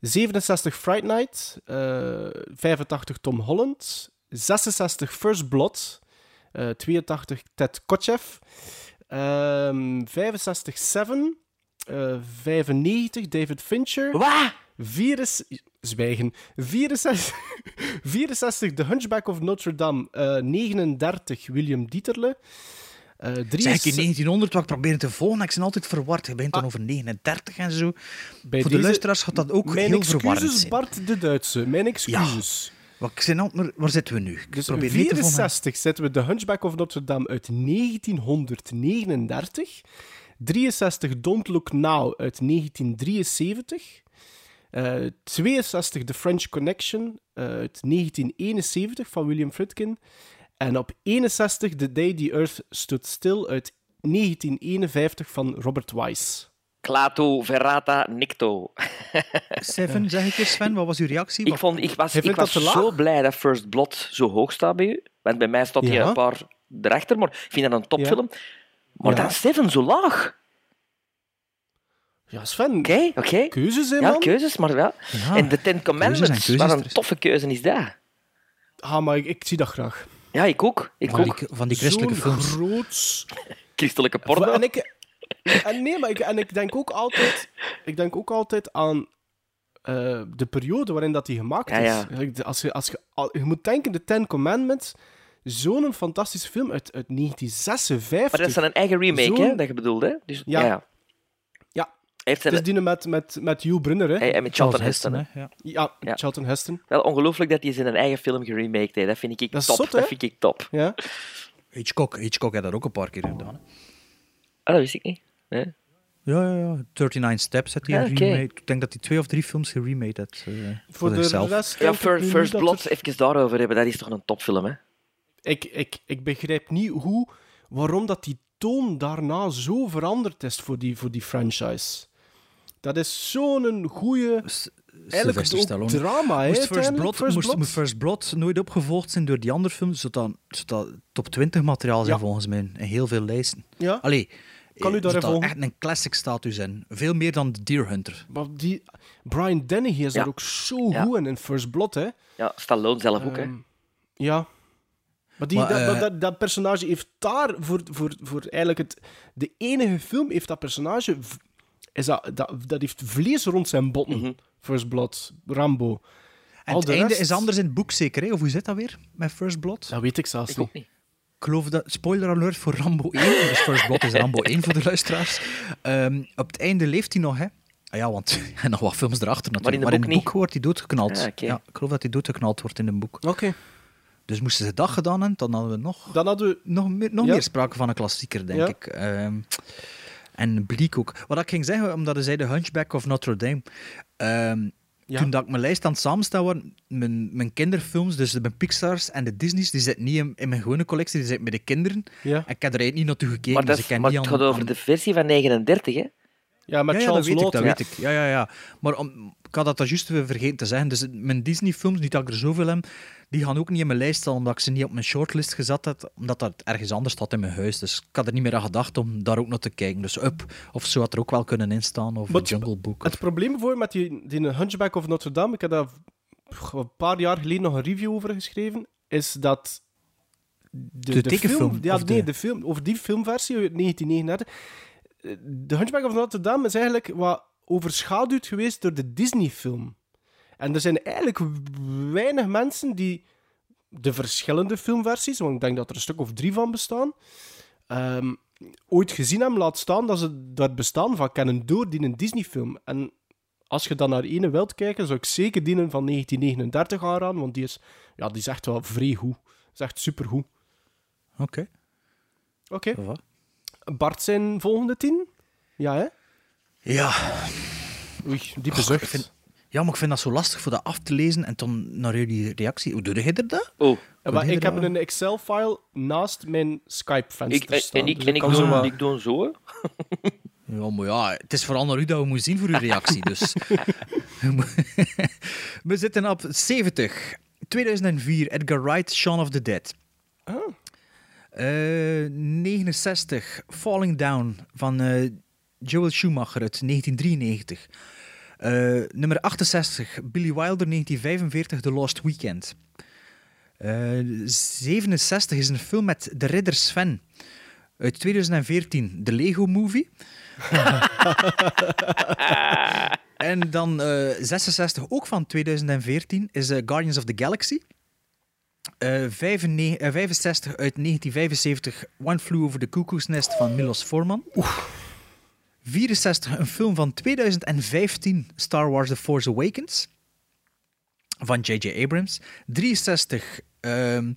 67 Fright Night. eh, 85 Tom Holland. 66 First Blood. Eh, 82 Ted Kotcheff. Ehm 65 Seven. eh, 95 David Fincher. Wat? Zwijgen. 64, 64 The Hunchback of Notre Dame. eh, 39 William Dieterle. eh Zeg ik 63 in 1900 wat ik proberen te volgen, ik ben altijd verward. Je bent dan over 39 en zo. Bij Voor deze- de luisteraars gaat dat ook Mijn heel verwarrend excuses, zijn. Bart de Duitse. Mijn excuses. Wat, ik zijn al- maar waar zitten we nu? Ik Dus probeer niet te volgen. 64 zetten we The Hunchback of Notre Dame uit 1939. 63 Don't Look Now uit 1973. Eh, 62 The French Connection eh, uit 1971 van William Friedkin. En op 61 The Day the Earth Stood Still uit 1951 van Robert Wise. Clato, Verrata, Nicto. Seven, zeg ik eens, Sven, wat was uw reactie? Ik, vond, ik was, ik was zo blij dat First Blood zo hoog staat bij u. Want bij mij staat hij Ja. een paar erachter, maar ik vind dat een topfilm. Maar Ja. dan Seven zo laag. Ja, Sven. Oké, oké. Keuzes, hè, Ja, man? keuzes, maar wel. Ja, en de Ten en Commandments, keuzes wat een is. toffe keuze is dat. Ah, maar ik, ik zie dat graag. Ja, ik ook. Ik Van ook. die, van die christelijke Zo'n films. groots... Christelijke porno. En ik, en nee, maar ik, en ik denk ook altijd, ik denk ook altijd aan eh, de periode waarin dat die gemaakt Ja, is. ja. Like, Als je, als je, al- je moet denken, de Ten Commandments, zo'n fantastische film uit, uit 1956. Maar dat is dan een eigen remake, hè, dat je bedoelde. hè? Dus, Ja. ja. heeft Het is die met, met, met Hugh Brunner, hè? en met Charlton Heston. hè. hè, ja. Ja, Ja. Charlton Heston. Wel ongelooflijk dat hij zijn eigen film geremaked heeft. Dat vind ik Dat is top. zot, dat vind ik top. Ja. Hitchcock, Hitchcock heeft dat ook een paar keer gedaan. hè. Ah, dat wist ik niet. Nee. Ja, ja, ja. 39 Steps had hij remake. Ik denk dat hij twee of drie films geremade heeft eh, voor, Voor de zichzelf. rest Ja, First dat Blood, het- even daarover hebben. Dat is toch een topfilm, hè? Ik, ik, ik begrijp niet hoe, waarom dat die toon daarna zo veranderd is voor die, voor die franchise. Dat is zo'n goede... Eigenlijk ook drama, hè, Moest First Blood, First moest, Blood. moest First Blood nooit opgevolgd zijn door die andere films, zodat, zodat top 20 materiaal zijn Ja. volgens mij. En heel veel lijsten. Ja. Allee, Kan u eh, zodat volgen? echt een classic status in. Veel meer dan The Deer Hunter. Maar die, Brian Dennehy is Ja. daar ook zo Ja. goed in, in First Blood, hè. Ja, Stallone zelf ook, hè? Ehm, ja. Maar, die, Maar, dat, eh, dat, dat, dat personage heeft daar voor, voor, voor eigenlijk het... De enige film heeft dat personage... Is dat, dat, dat heeft vlees rond zijn botten. Mhm. First Blood, Rambo. En Al het de einde rest- is anders in het boek zeker, hè? of hoe zit dat weer met First Blood? Dat weet ik zelfs Ik niet. ook niet. Ik geloof dat, spoiler alert voor Rambo 1, dus First Blood is Rambo 1 voor de luisteraars. Ehm, op het einde leeft hij nog, hè? Ah ja, want en nog wat films erachter natuurlijk. Maar in de maar in boek het boek wordt hij doodgeknald. Ah, oké. Ja, ik geloof dat hij doodgeknald wordt in een boek. Oké. Dus moesten ze dat gedaan hebben, dan hadden we nog, Dan hadden we... nog, meer, nog Ja. meer sprake van een klassieker, denk Ja. ik. Ehm, en Bleak ook. Wat ik ging zeggen, omdat hij zei The Hunchback of Notre Dame. Ehm, Ja. Toen dat ik mijn lijst aan het samenstellen was, mijn, mijn kinderfilms, dus de mijn Pixar's en de Disney's, die zitten niet in, in mijn gewone collectie, die zitten met de kinderen. Ja, En ik heb er eigenlijk niet naartoe gekeken, Maar, dat dus is, ik ken maar niet het aan- gaat over aan- de versie van 39, hè? Ja met ja, ja, Charles dat weet ik, dat Lawton. weet ik. Ja, ja, ja. Maar om, ik had dat juist vergeten te zeggen. Dus mijn Disney-films, niet dat ik er zoveel heb, die gaan ook niet in mijn lijst staan, omdat ik ze niet op mijn shortlist gezet heb, omdat dat ergens anders staat in mijn huis. Dus ik had er niet meer aan gedacht om daar ook naar te kijken. Dus Up of zo had er ook wel kunnen instaan, of Maar Jungle Book. Het probleem voor met die, die Hunchback of Notre Dame, ik heb daar een paar jaar geleden nog een review over geschreven, is dat De tekenfilm, Film, ja, nee, de- de film, over die filmversie uit 1939. De Hunchback of Notre Dame is eigenlijk wat overschaduwd geweest door de Disney-film. En er zijn eigenlijk weinig mensen die de verschillende filmversies, want ik denk dat er een stuk of drie van bestaan, ehm, ooit gezien hebben, laat staan dat ze dat bestaan van kennen door die een Disney-film. En als je dan naar ene wilt kijken, zou ik zeker die van 1939 aanraden, want die is, ja, die is echt wel vrij goed. Is echt supergoed. Oké. Oké. Bart zijn volgende tien? Ja, hè? Ja. Oei, diepe zucht. ik vind- Ja, maar ik vind dat zo lastig voor dat af te lezen en dan naar jullie reactie. Hoe doe je er dat? Oh. Ja, maar ik heb dat? een Excel-file naast mijn Skype-venster Ik, en, staan. en ik, dus en ik, doe, wat- ik doe zo. Ja, maar ja, het is vooral naar u dat we moeten zien voor uw reactie. Dus. we zitten op 70. 2004, Edgar Wright, Shaun of the Dead. Eh, 69, Falling Down van eh, Joel Schumacher uit 1993. Eh, nummer 68, Billy Wilder, 1945, The Lost Weekend. Eh, 67 is een film met de ridder Sven. Uit 2014, de Lego Movie. en dan eh 66, ook van 2014, is eh, Guardians of the Galaxy. Eh, 95 eh, 65 uit 1975, One Flew Over the Cuckoo's Nest van Milos Forman. 64, een film van 2015, Star Wars The Force Awakens, van J.J. Abrams. 63, ehm,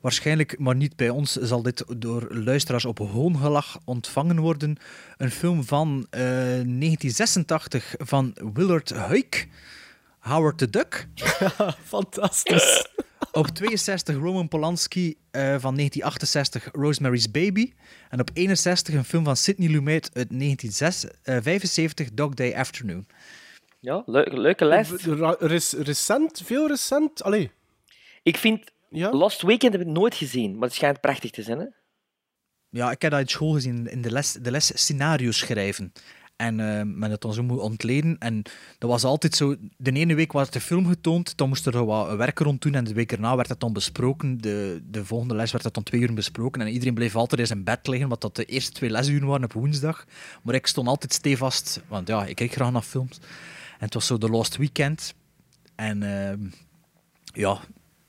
waarschijnlijk, maar niet bij ons, zal dit door luisteraars op hoongelach ontvangen worden. Een film van eh, 1986 van Willard Huyck, Howard the Duck. Fantastisch. Op 62 Roman Polanski eh, van 1968 Rosemary's Baby. En op 61 een film van Sidney Lumet uit 1975 Dog Day Afternoon. Ja, leu- leuke lijst. Recent, veel recent. Allee. Ik vind Lost Weekend heb ik nooit gezien, maar het schijnt prachtig te zijn. Hè? Ja, ik heb dat in school gezien, in de les, de les scenario's schrijven. En eh men het dan zo moet ontleden. En dat was altijd zo... De ene week werd de film getoond, dan moest er wat werk rond doen. En de week erna werd het dan besproken. De, de volgende les werd het dan twee uur besproken. En iedereen bleef altijd in zijn bed liggen, wat dat de eerste twee lesuren waren op woensdag. Maar ik stond altijd stevast, want ja, ik kijk graag naar films. En het was zo The Lost Weekend. En ehm, ja,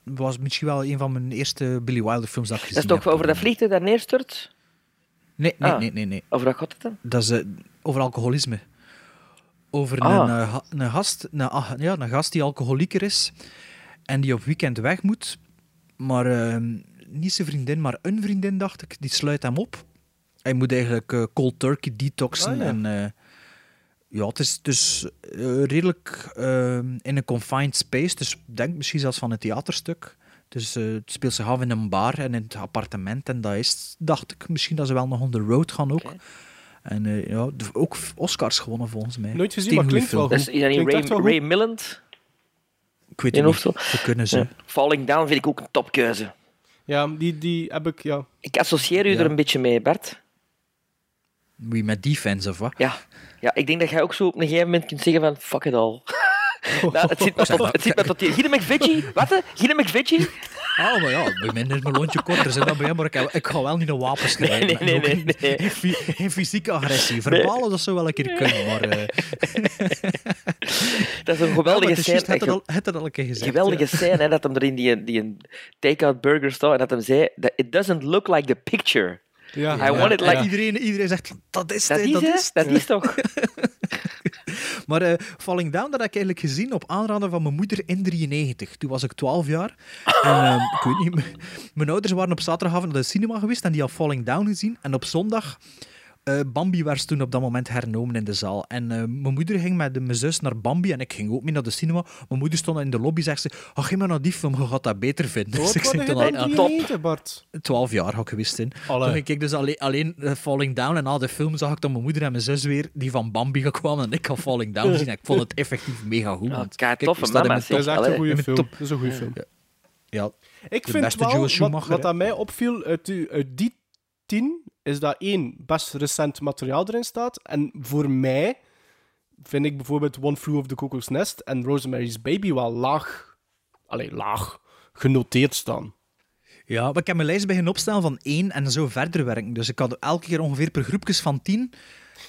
het was misschien wel een van mijn eerste Billy Wilder films dat ik Dat gezien is toch heb. over dat vliegtuig dat neerstort? Nee, nee, Ah. nee, nee, nee. Over wat gaat het dan? Dat is eh, over alcoholisme. Over Ah. een, eh, een, gast, een, ja, een gast die alcoholieker is en die op weekend weg moet. Maar eh, niet zijn vriendin, maar een vriendin, dacht ik, die sluit hem op. Hij moet eigenlijk eh, cold turkey detoxen. Ah, ja. En eh, ja, het is dus redelijk eh, in een confined space. Dus denk misschien zelfs van een theaterstuk. Dus het speelt zich af in een bar en in het appartement. En dat is, dacht ik, misschien dat ze wel nog on the road gaan ook. En eh, ja, ook Oscars gewonnen volgens mij. Nooit gezien, maar klinkt wel. Dat is, is dat niet Ray, goed. Milland? Ik weet het niet. Ze kunnen ze. Ja. Falling Down vind ik ook een topkeuze. Ja, die, die heb ik, ja. Ik associeer u Ja. er een beetje mee, Bert. Wie met defense of wat? Ja. ja, ik denk dat jij ook zo op een gegeven moment kunt zeggen van fuck it all. nou, het zit me tot, het zit me tot hier. Gide McVeggie? Wat? hè? Gide McVeggie? Ah, maar ja, bij mij is mijn lontje korter. Zeg dat bij hem, maar ik, ik ga wel niet een wapen schrijven. Nee, nee, nee, geen- nee. Geen, fy- geen fysieke agressie. Verbalen, dat zou wel een keer kunnen, maar... eh, Dat is een geweldige scène. het had het al- het al een keer gezegd. geweldige ja. scène, hè, dat hem er in die, die een take-out burger stond en dat hem zei that it doesn't look like the picture. Ja, I want it like... iedereen, iedereen zegt, dat is Dat het, is, dat is Dat is toch... Maar eh, Falling Down, dat heb ik eigenlijk gezien op aanraden van mijn moeder in 93. Toen was ik 12 jaar. En eh, ik weet niet, mijn ouders waren op zaterdagavond naar de cinema geweest en die had Falling Down gezien. En op zondag, eh, Bambi werd toen op dat moment hernomen in de zaal. En eh, mijn moeder ging met mijn zus naar Bambi en ik ging ook mee naar de cinema. Mijn moeder stond in de lobby en zegt ze, oh, ga maar naar die film, je gaat dat beter vinden. Dus ik je toen al, 93, Bart? 12 jaar had ik geweest in. Allee. Toen ging ik dus alleen, alleen eh, Falling Down en na de film zag ik dan mijn moeder en mijn zus weer die van Bambi kwamen en ik had Falling Down gezien. En ik vond het effectief mega goed. Ja, kijk, toffe Dat is top- echt een goede film. top- Dat is een goede film. Ja, Ik De vind beste wel, wat, Schumacher, wat aan mij opviel uit, die, uit die tien, is dat één, best recent materiaal erin staat. En voor mij vind ik bijvoorbeeld One Flew Over the Cuckoo's Nest en Rosemary's Baby wel laag, allee, laag genoteerd staan. Ja, maar ik heb mijn lijst beginnen opstellen van één en zo verder werken. Dus ik had elke keer ongeveer per groepjes van tien.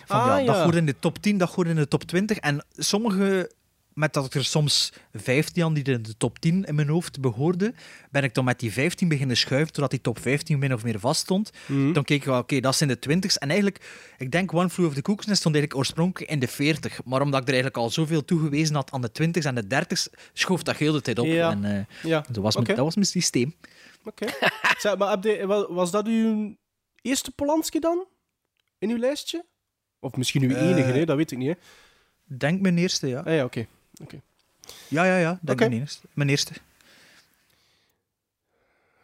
Van, Ah, ja, dat ja. hoort in de top 10, dat hoort in de top 20. En sommige, met dat ik er soms 15 aan die in de top 10 in mijn hoofd behoorde, ben ik dan met die 15 beginnen schuiven, totdat die top 15 min of meer vast stond. Mhm. Dan keek ik wel, oké, dat zijn de 20's. En eigenlijk, ik denk One Flew Over the Cuckoo's Nest stond eigenlijk oorspronkelijk in de 40. Maar omdat ik er eigenlijk al zoveel toegewezen had aan de 20's en de 30's, schoof dat heel de tijd op. Ja. En, eh, Ja, dat, was mijn, dat was mijn systeem. Oké. Maar was dat uw eerste Polanski dan? In uw lijstje? Of misschien uw Eh, enige, hè? dat weet ik niet. Hè? Denk mijn eerste, ja. Ah ja, oké. Oké. Ja, ja, ja. Dat is mijn eerste. Mijn eerste.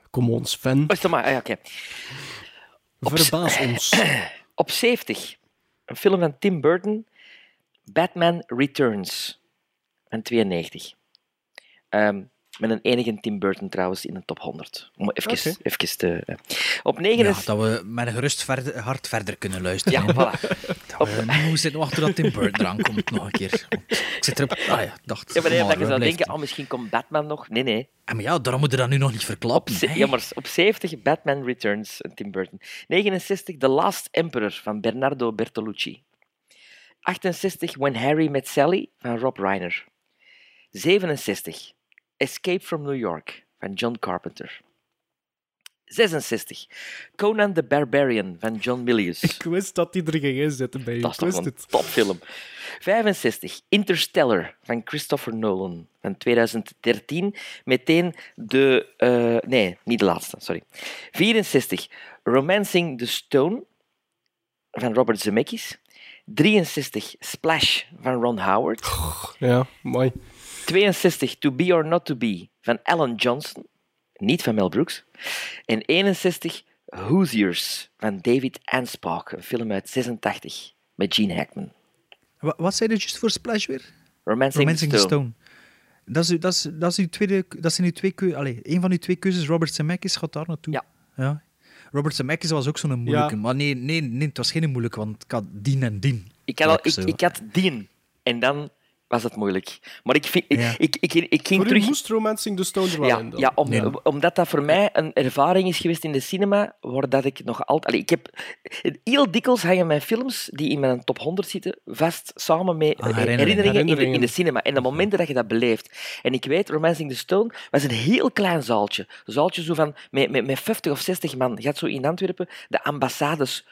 Kom on, Sven. Oh, is dat maar, ah, ja, oké. Verbaas ons. Op 70, een film van Tim Burton, Batman Returns, van 92. Ehm, met een enige Tim Burton trouwens in de top 100. Om even, te... eh. Op Ja, 69... dat we met een gerust verder, hart verder kunnen luisteren. Ja, voilà. Dat we, zitten we wachten tot Tim Burton eraan komt nog een keer. Ik zit erop... Ah ja, dacht... Ja, maar nee, dat je zou denken, oh, misschien komt Batman nog. Nee, nee. Ah, maar ja, daarom moet je dat nu nog niet verklappen. Hè. Ja, maar op 70 Batman Returns, van Tim Burton. 69 The Last Emperor van Bernardo Bertolucci. 68 When Harry Met Sally van Rob Reiner. 67 Escape from New York van John Carpenter. 66 Conan the Barbarian van John Milius. Ik wist dat die er ging inzitten bij je. Dat is toch een topfilm. 65. Interstellar van Christopher Nolan van 2013. Meteen de... eh, nee, niet de laatste, sorry. 64. Romancing the Stone van Robert Zemeckis. 63. Splash van Ron Howard. Ja, mooi. 62. To Be or Not To Be van Alan Johnson. Niet van Mel Brooks. En 61. Hoosiers van David Anspach. Een film uit 86 met Gene Hackman. Wa- Wat zei je juist voor Splash weer? Romancing, Romancing Stone. Stone. Dat, is, uw- dat, is, dat, is uw tweede, dat zijn uw twee keuzes. Allee, een van uw twee keuzes, Robert Zemeckis, gaat daar naartoe. Ja. ja. Robert Zemeckis was ook zo'n moeilijke. Ja. Maar nee, nee, nee, het was geen moeilijke, want ik had Dien en Dien. Ik had, al, ik, ik had Dien. En dan was het moeilijk. Maar ik, vind, Ja. ik, ik, ik, ik ging Voor u terug... moest Romancing the Stone er wel Ja, in dan. ja om, Nee. omdat dat voor mij een ervaring is geweest in de cinema, waar dat ik nog altijd... Allee, ik heb... Heel dikwijls hangen mijn films, die in mijn top 100 zitten, vast samen met Ah, herinneringen. herinneringen, in, de, in Herinneringen. de cinema. En de momenten dat je dat beleeft. En ik weet, Romancing the Stone was een heel klein zaaltje. Een zaaltje zo van, met, met, met 50 of 60 man. Je had zo in Antwerpen de ambassades,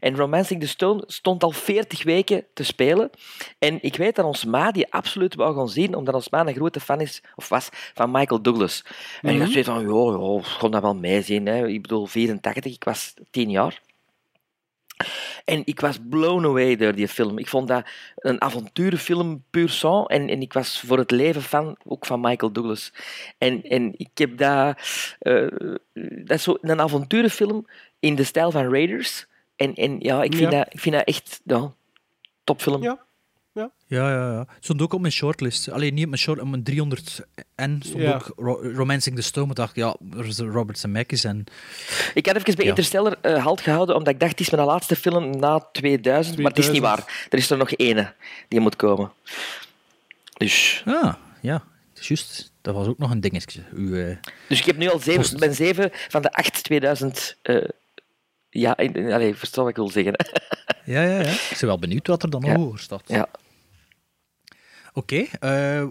En Romancing the Stone stond al 40 weken te spelen. En ik weet dat ons ma die absoluut wou gaan zien, omdat ons ma een grote fan is, of was, van Michael Douglas. En ik had zoiets van, ja, ik kon dat wel meezien. Hè. Ik bedoel, 84, ik was 10 jaar. En ik was blown away door die film. Ik vond dat een avonturenfilm puur sang. En, en ik was voor het leven fan, ook van Michael Douglas. En, en ik heb dat... eh, dat is zo een avonturenfilm in de stijl van Raiders. En, en ja, ik vind, Ja. Dat, ik vind dat echt... Ja, topfilm. Ja. Ja, ja, ja. Het stond ook op mijn shortlist. Alleen niet op mijn short, op mijn 300 en stond Ja. ook Ro- Romancing the Stone. Maar dacht, ja, er is Robert Zemeckis en... Ik had even bij Ja. Interstellar eh, halt gehouden, omdat ik dacht, het is mijn laatste film na 2000, maar het is niet 2000. waar. Er is er nog ene die moet komen. Dus, Ah, ja, juist. Dat was ook nog een dingetje. Uw, eh, dus ik heb nu al zeven, Post. ik ben zeven van de acht 2000... eh, ja, in- in- allee, verstaan wat ik wil zeggen. ja, ja, ja. Ik ben wel benieuwd wat er dan Ja. hoger staat. Ja. Oké, eh,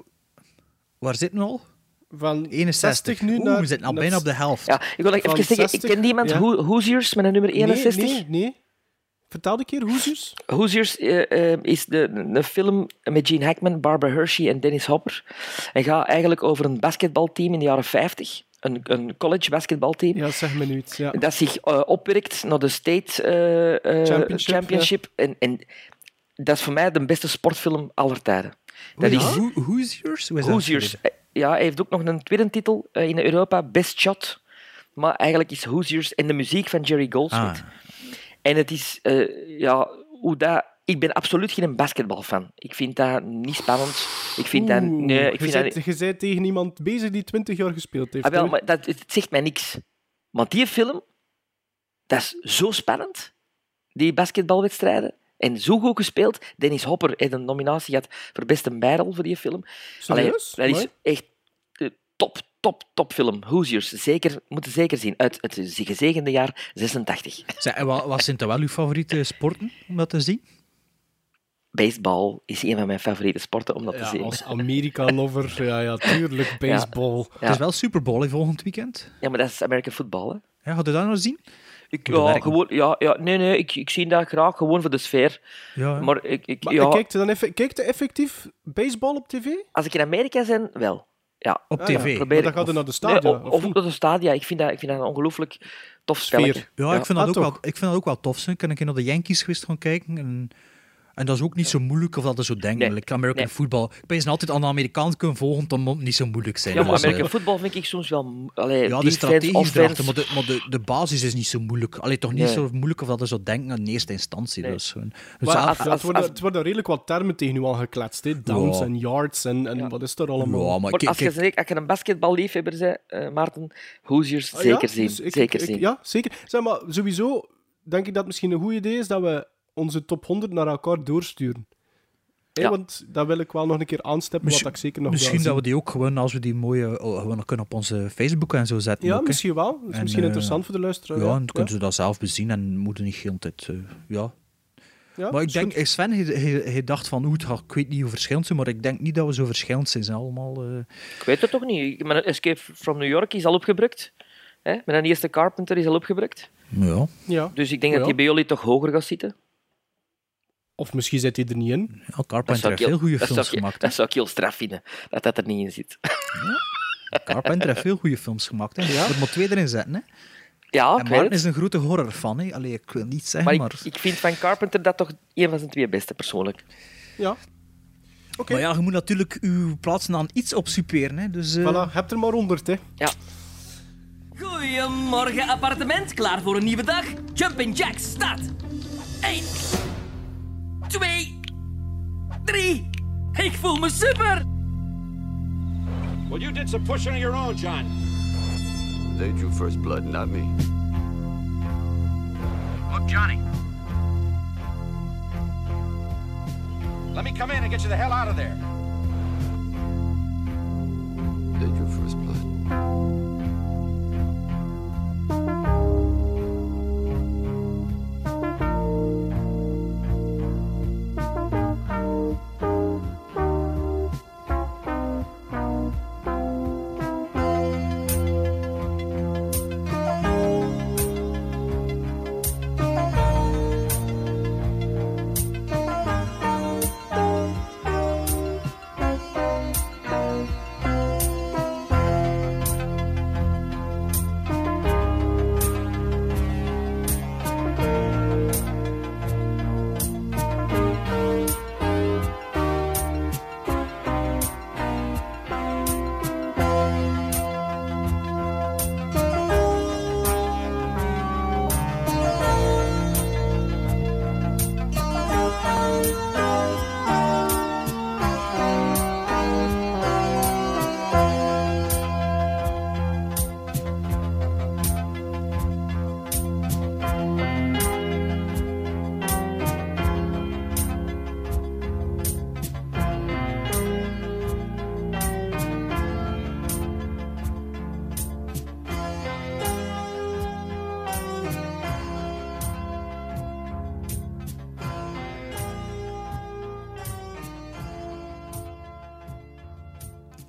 waar zitten we al? Van 61. 60 nu Oeh, naar... we zitten al naar- bijna op de helft. ja, ik wil even zeggen, ik 60, ken iemand, ja. Ho- Hoosiers, met een nummer 61. Nee, nee, nee. Vertel een keer, Hoesius. Hoosiers eh, eh, is de, een film met Gene Hackman, Barbara Hershey en Dennis Hopper. En gaat eigenlijk over een basketbalteam in de jaren 50. Een, een college basketbalteam. Ja, zeg me nu iets. Ja. dat zich eh, opwerkt naar de State eh, eh, Championship, Championship. En, en dat is voor mij de beste sportfilm aller tijden. Dat is dat geschreven? Eh, Ja, hij heeft ook nog een tweede titel eh, in Europa, Best Shot. Maar eigenlijk is Hoosiers en de muziek van Jerry Goldsmith. Ah. En het is, eh, ja, hoe dat... Ik ben absoluut geen basketbalfan. Ik vind dat niet spannend. Ik vind dat... Nee, ik je vind dat je bent tegen iemand bezig die 20 jaar gespeeld heeft. Ah, wel, maar dat, het zegt mij niks. Want die film, dat is zo spannend, die basketbalwedstrijden. En zo goed gespeeld. Dennis Hopper heeft een nominatie gehad voor beste bijrol voor die film. Allee, Serieus? dat is Mooi. echt eh, top, top, top film. Hoosiers, zeker, moeten zeker zien. Uit het gezegende jaar 86. Zeg, en wat, wat zijn dan wel uw favoriete sporten om dat te zien? Baseball is een van mijn favoriete sporten om dat te Ja, zien. als Amerika-lover, ja, ja, tuurlijk, baseball. Ja. Het is wel Super Bowl volgend weekend. Ja, maar dat is American football, hè. Ja, gaat u dat nog zien? Ik, ja, werken. gewoon, ja, ja, nee, nee, ik, ik zie dat graag gewoon voor de sfeer. Ja. Maar ik, ik, Maar ja, kijkt dan effe- kijkt effectief baseball op tv? als ik in Amerika ben, wel. Ja. Op Ah, ja. tv. Probeer Maar dan ik- gaat u naar de Nee, stadia, of, of of niet? naar de stadia. Ik vind dat, ik vind dat een ongelooflijk tof Sfeer. spelletje. Ja, ik vind, dat Ah, ook toch? wel, ik vind dat ook wel tof. Ik ben een keer naar de Yankees geweest gaan kijken. En, En dat is ook niet zo moeilijk of dat je zo denkt. Nee. American Nee. football. Ik ben altijd aan de Amerikaan kunnen volgen, dan moet het niet zo moeilijk zijn. Ja, maar Dus, eh, American football vind ik soms wel... Allee, ja, de strategie offense. erachter, maar, de, maar de, de basis is niet zo moeilijk. Allee, toch niet Nee. zo moeilijk of dat je zo denkt in eerste instantie. Nee. Dus, gewoon- dus Maar ja, het, worden, het worden redelijk wat termen tegen u aangekletst. Hè? Downs en yards en, en wat is er allemaal? Maar als, je, als een basketballiefhebber bent, eh, Maarten, Hoosiers, Ah, ja, zeker zien. dus ik- zeker ik- zien. Ja, zeker. Zeg maar, sowieso denk ik dat het misschien een goed idee is dat we onze top 100 naar elkaar doorsturen. Ja. Want dat wil ik wel nog een keer aanstippen, wat Misschien- ik zeker nog misschien dat we die ook gewoon, als we die mooie, oh, gewoon kunnen op onze Facebook en zo zetten. Ja, ook, misschien wel. Dat is En, misschien eh, interessant voor de luisteraar. Ja, ja. dan kunnen ze dat zelf bezien en moeten niet heel tijd... eh, ja. Ja, maar ik denk, goed. eh, Sven, hij, hij, hij dacht van, oeh, ik weet niet hoe verschillend ze maar ik denk niet dat we zo verschillend zijn. Zijn allemaal... eh, Ik weet het toch niet. Mijn Escape from New York is al opgebrukt. Hè? Mijn eerste Carpenter is al opgebrukt. ja. Ja. Dus ik denk Ja. dat die bij jullie toch hoger gaat zitten. Of misschien zit hij er niet in. ja, Carpenter heeft ik veel goede films gemaakt. Dat zou ik heel straf vinden, dat dat er niet in zit. Carpenter heeft veel goede films gemaakt. Hè. Je moet twee erin zetten. Hè. Ja, en het. is een grote horrorfan. Hè. Allee, ik wil niet zeggen, Maar maar... ik, ik vind van Carpenter dat toch een van zijn twee beste, persoonlijk. Ja. Oké. Maar ja, je moet natuurlijk je plaatsen aan iets op superen. Hè. Dus, eh, Voilà, heb er maar 100, hè. Ja. Goedemorgen, appartement. Klaar voor een nieuwe dag? Jumping Jacks, start. 1, 2, 3. Ik voel me super. Well, you did some pushing of your own, John. They drew first blood, not me. Look, Johnny. Let me come in and get you the hell out of there. They drew first blood.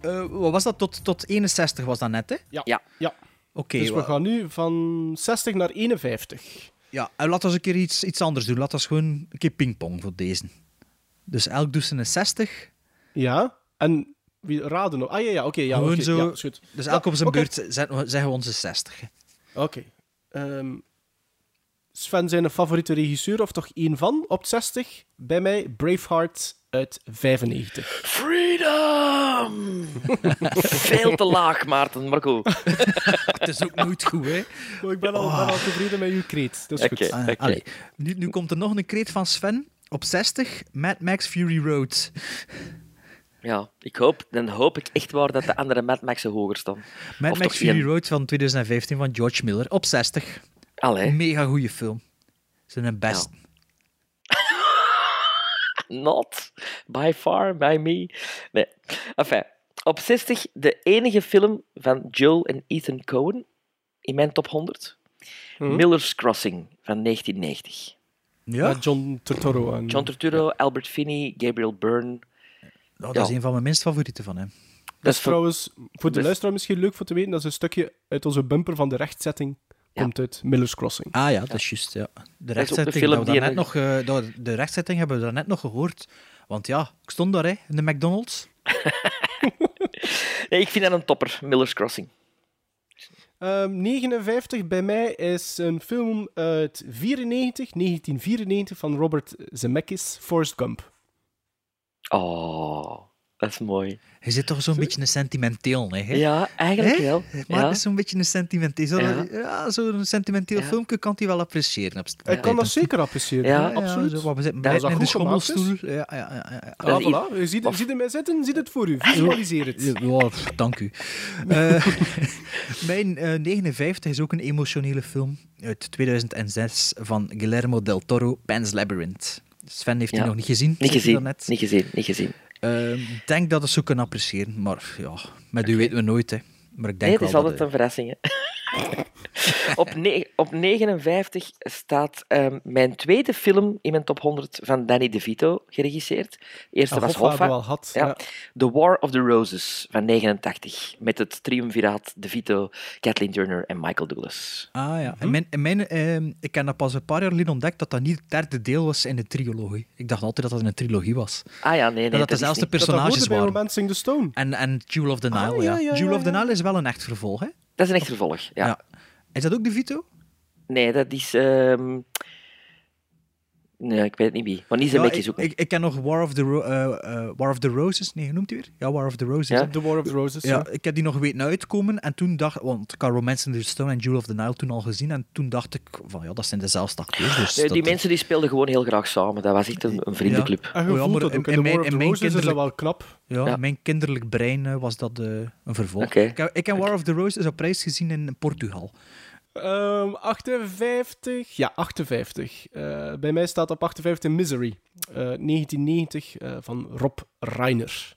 Eh, wat was dat? Tot, tot 61 was dat net, hè? Ja. Ja. ja. Oké, dus we gaan nu van 60 naar 51. Ja, en laten we een keer iets, iets anders doen. Laten we gewoon een keer pingpong voor deze. Dus elk doet ze een 60. Ja. En wie raden nog? Ah ja, ja, oké. ja, Gewoon oké, zo. ja, is goed. Dus Ja, elk op zijn beurt zeggen we onze 60. hè. Oké. Ehm, Sven zijn een favoriete regisseur, of toch één van, op 60. Bij mij Braveheart uit 95. Freedom! Veel te laag, Maarten, maar goed. Het is ook nooit goed, hè? Maar ik ben al, ben al tevreden met uw kreet. Dat is Oké. goed. Ah, allee. Nu, nu komt er nog een kreet van Sven. Op 60, Mad Max Fury Road. Ja, ik hoop, dan hoop ik echt waar dat de andere Mad Max'en hoger staan. Mad Of Max Fury één. Road van 2015 van George Miller. Op 60. Allee. Mega goede film. Zijn best. Not by far, by me. Nee. Enfin, op 60, de enige film van Joel en Ethan Coen in mijn top 100. Hm? Miller's Crossing van 1990. Ja? Met John Turturro. En... John Turturro, Albert Finney, Gabriel Byrne. Dat Ja. is een van mijn minst favorieten van hem. Dat is voor- trouwens voor de luisteraar misschien leuk voor te weten. Dat is een stukje uit onze bumper van de rechtzetting. Komt uit Miller's Crossing. Ah ja, dat is juist. Ja. De rechtzetting, film dat we daarnet nog, eh, dat- de rechtzetting hebben we daarnet nog gehoord. Want ja, ik stond daar hè, in de McDonald's. Nee, ik vind dat een topper, Miller's Crossing. Ehm, 59 bij mij is een film uit 94, 1994 van Robert Zemeckis, Forrest Gump. Oh, dat is mooi. Je zit toch zo'n beetje een sentimenteel, hè? Ja, eigenlijk Hè? wel. Maar Ja. is zo'n beetje een sentimenteel. Zo, Ja. ja. zo'n sentimenteel Ja. filmpje kan hij wel appreciëren. Op Ik kan dat zeker appreciëren. Ja, Ja, ja, absoluut. zo, wat we zitten dat in de schommelstoel. Ja, ja, ja, ja. Ah, voilà. Je ziet, ziet mij zitten, ziet het voor u. Visualiseer het. Dank u. Eh, mijn eh, 59 is ook een emotionele film uit 2006 van Guillermo del Toro, Pan's Labyrinth. Sven heeft die nog niet gezien. Niet hij gezien, niet gezien, niet gezien. Eh, Ik denk dat zo kunnen appreciëren, maar ja, met u weten we nooit. Hè. Maar ik denk Nee, het is altijd een verrassing. Hè. op, op 59 staat ehm, mijn tweede film in mijn top 100 van Danny DeVito geregisseerd. Eerste was Hoffa al gehad, ja. The War of the Roses van 89. Met het triumviraat DeVito, Kathleen Turner en Michael Douglas. Ah ja, Mhm. en mijn, en mijn, ehm, ik heb dat pas een paar jaar geleden ontdekt dat dat niet het derde deel was in de trilogie. Ik dacht altijd dat dat een trilogie was. Ah ja, nee, nee. dat dat dezelfde personages dat bij waren. Romancing the Stone. En, en Jewel of the Nile, Ah, ja. ja, ja, Jewel ja, of the. Nile is wel een echt vervolg, hè? Dat is een echt vervolg, ja. Is dat ook de Vito? Nee, dat is... ehm, Nee, ik weet het niet wie. Maar niet zijn Ja, beetje zoeken. ik, ik ken nog War of the, Ro- eh, eh, War of the Roses. Nee, hoe noemt hij weer? Ja, War of the Roses. Ja. The War of the Roses. Ja, ik heb die nog weten uitkomen en toen dacht want ik had Romance in the Stone en Jewel of the Nile toen al gezien en toen dacht ik van ja, dat zijn dezelfde acteurs. Dus Nee, die dat- mensen die speelden gewoon heel graag samen. Dat was echt een, een vriendenclub. En je Oh ja, maar dat in- ook. in In The mijn- in is dat kinderlijk- wel knap. Ja, Ja. in mijn kinderlijk brein eh, was dat eh, een vervolg. Oké. Ik, heb, ik heb War of the Roses op reis gezien in Portugal. Ehm, 58. Ja, 58. Eh, bij mij staat op 58 Misery. Eh, 1990 eh, van Rob Reiner.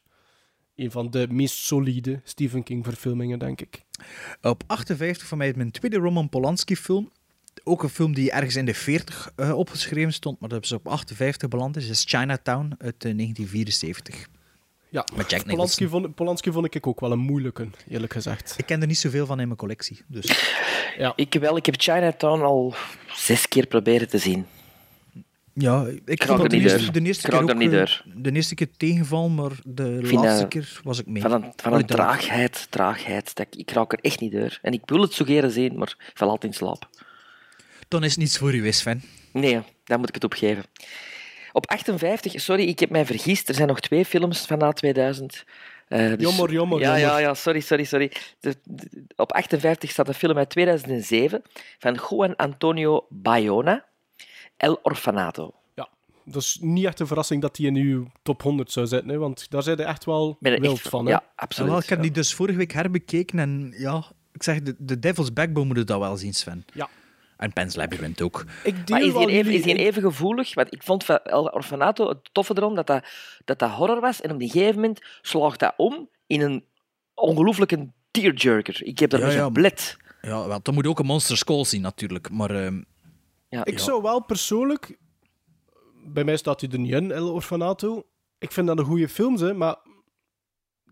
Een van de meest solide Stephen King verfilmingen, denk ik. Op 58 van mij is mijn tweede Roman Polanski film. Ook een film die ergens in de 40 eh, opgeschreven stond, maar dat is op 58 beland is. is Chinatown uit eh, 1974. Ja, Met Jack Polanski vond, Polanski vond ik ook wel een moeilijke, eerlijk gezegd. Ik ken er niet zoveel van in mijn collectie. Dus. Ja. Ik, wel, ik heb Chinatown al zes keer proberen te zien. Ja, ik raak vond er de eerste, eerste keer er ook, niet eh, door. De eerste keer tegenval, maar de vind laatste dat- keer was ik mee. Van een, van een traagheid, traagheid. Dat ik, ik raak er echt niet door. En ik wil het zo graag zien, maar ik val altijd in slaap. Dan is het niets voor u, Sven. Nee, daar moet ik het op geven. Op 58, sorry, ik heb mij vergist. Er zijn nog twee films van na 2000. Eh, dus- Jammer, jammer, ja, Ja, ja, sorry, sorry, sorry. De- de- op 58 staat een film uit 2007 van Juan Antonio Bayona, El Orfanato. Ja, dat is niet echt een verrassing dat hij in uw top 100 zou zitten, hè, want daar zijn er echt wel er wild echt- van. Hè? Ja, Ja, absoluut. wel, ik heb die dus vorige week herbekeken en ja, ik zeg, de, de Devil's Backbone moet je dat wel zien, Sven. Ja. En Pan's Labyrinth ook. Ik Maar is die, even, is die even gevoelig? Want ik vond van El Orfanato het toffe erom dat dat, dat dat horror was. En op een gegeven moment slaagt dat om in een ongelooflijke tearjerker. Ik heb daar Ja, dus ja. een bled. Ja, wel, dan moet je ook een Monster Skull zien natuurlijk, maar... ehm, Ja. Ik Ja. zou wel persoonlijk... Bij mij staat hij er niet in, El Orfanato. Ik vind dat een goede film, hè, maar...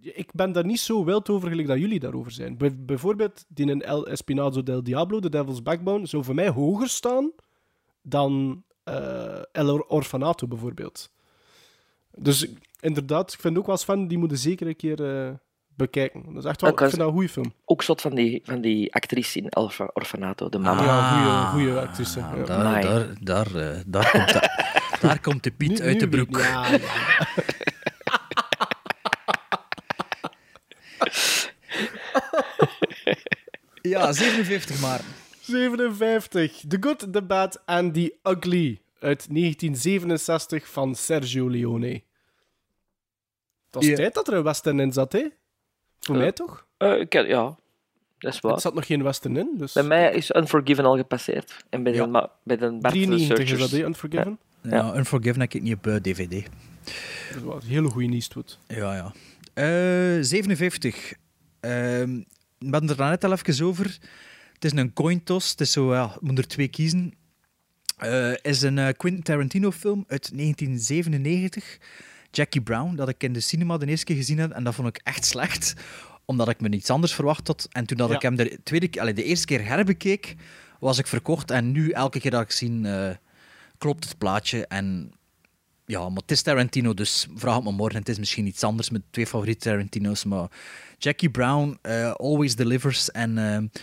Ik ben daar niet zo wild over gelijk dat jullie daarover zijn. Bij- bijvoorbeeld die in El Espinazo del Diablo, The Devil's Backbone, zou voor mij hoger staan dan eh, El Or- Orfanato bijvoorbeeld. Dus inderdaad, ik vind ook wel Sven, die moeten zeker een keer eh, bekijken. Dat is echt wel, Ik ik was- vind dat een goede film. Ook zot van die, van die actrice in El Orfa- Orfanato, de mama. Ja, goede, actrice. ja. Ah, daar, daar, daar, eh, daar, komt de, daar komt de Piet Nu- uit nu de broek. Ja, ja. Ja, 57 maar. 57. The Good, The Bad and The Ugly. Uit 1967 van Sergio Leone. Het was Ja. tijd dat er een western in zat, hè? Voor mij toch? Eh, ik, ja, dat is Er waar. zat nog geen western in, dus... Bij mij is Unforgiven al gepasseerd. En bij de, Ja. ma- bij de Bart de 93 is dat, hè, Unforgiven? Ja, Unforgiven heb ik niet op eh, DVD. Dat is wel een hele goede Eastwood. Ja, ja. Eh 57. Ehm we hadden er net al even over. Het is een coin toss. Het is zo, ja, je moet er twee kiezen. Eh is een eh, Quentin Tarantino film uit 1997. Jackie Brown, dat ik in de cinema de eerste keer gezien heb. En dat vond ik echt slecht. Omdat ik me iets anders verwacht had. En toen dat Ja. ik hem de, tweede, allee, de eerste keer herbekeek, was ik verkocht. En nu, elke keer dat ik zie, eh, klopt het plaatje. En ja, maar het is Tarantino, dus vraag het me morgen. Het is misschien iets anders met twee favoriete Tarantino's, maar Jackie Brown eh, always delivers. En eh,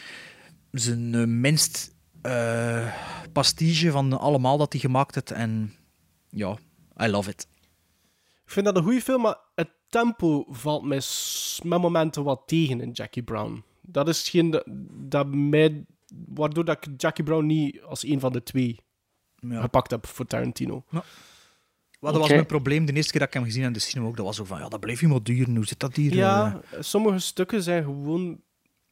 zijn eh, minst pastige van allemaal dat hij gemaakt heeft. En ja, I love it. Ik vind dat een goede film, maar het tempo valt mij met momenten wat tegen in Jackie Brown. Dat is hetgeen dat, dat mij, waardoor dat ik Jackie Brown niet als een van de twee Ja. gepakt heb voor Tarantino. Wat dat was mijn probleem de eerste keer dat ik hem gezien heb in de cinema ook. Dat was zo van, ja, dat bleef iemand duren. Hoe zit dat hier? Ja, sommige stukken zijn gewoon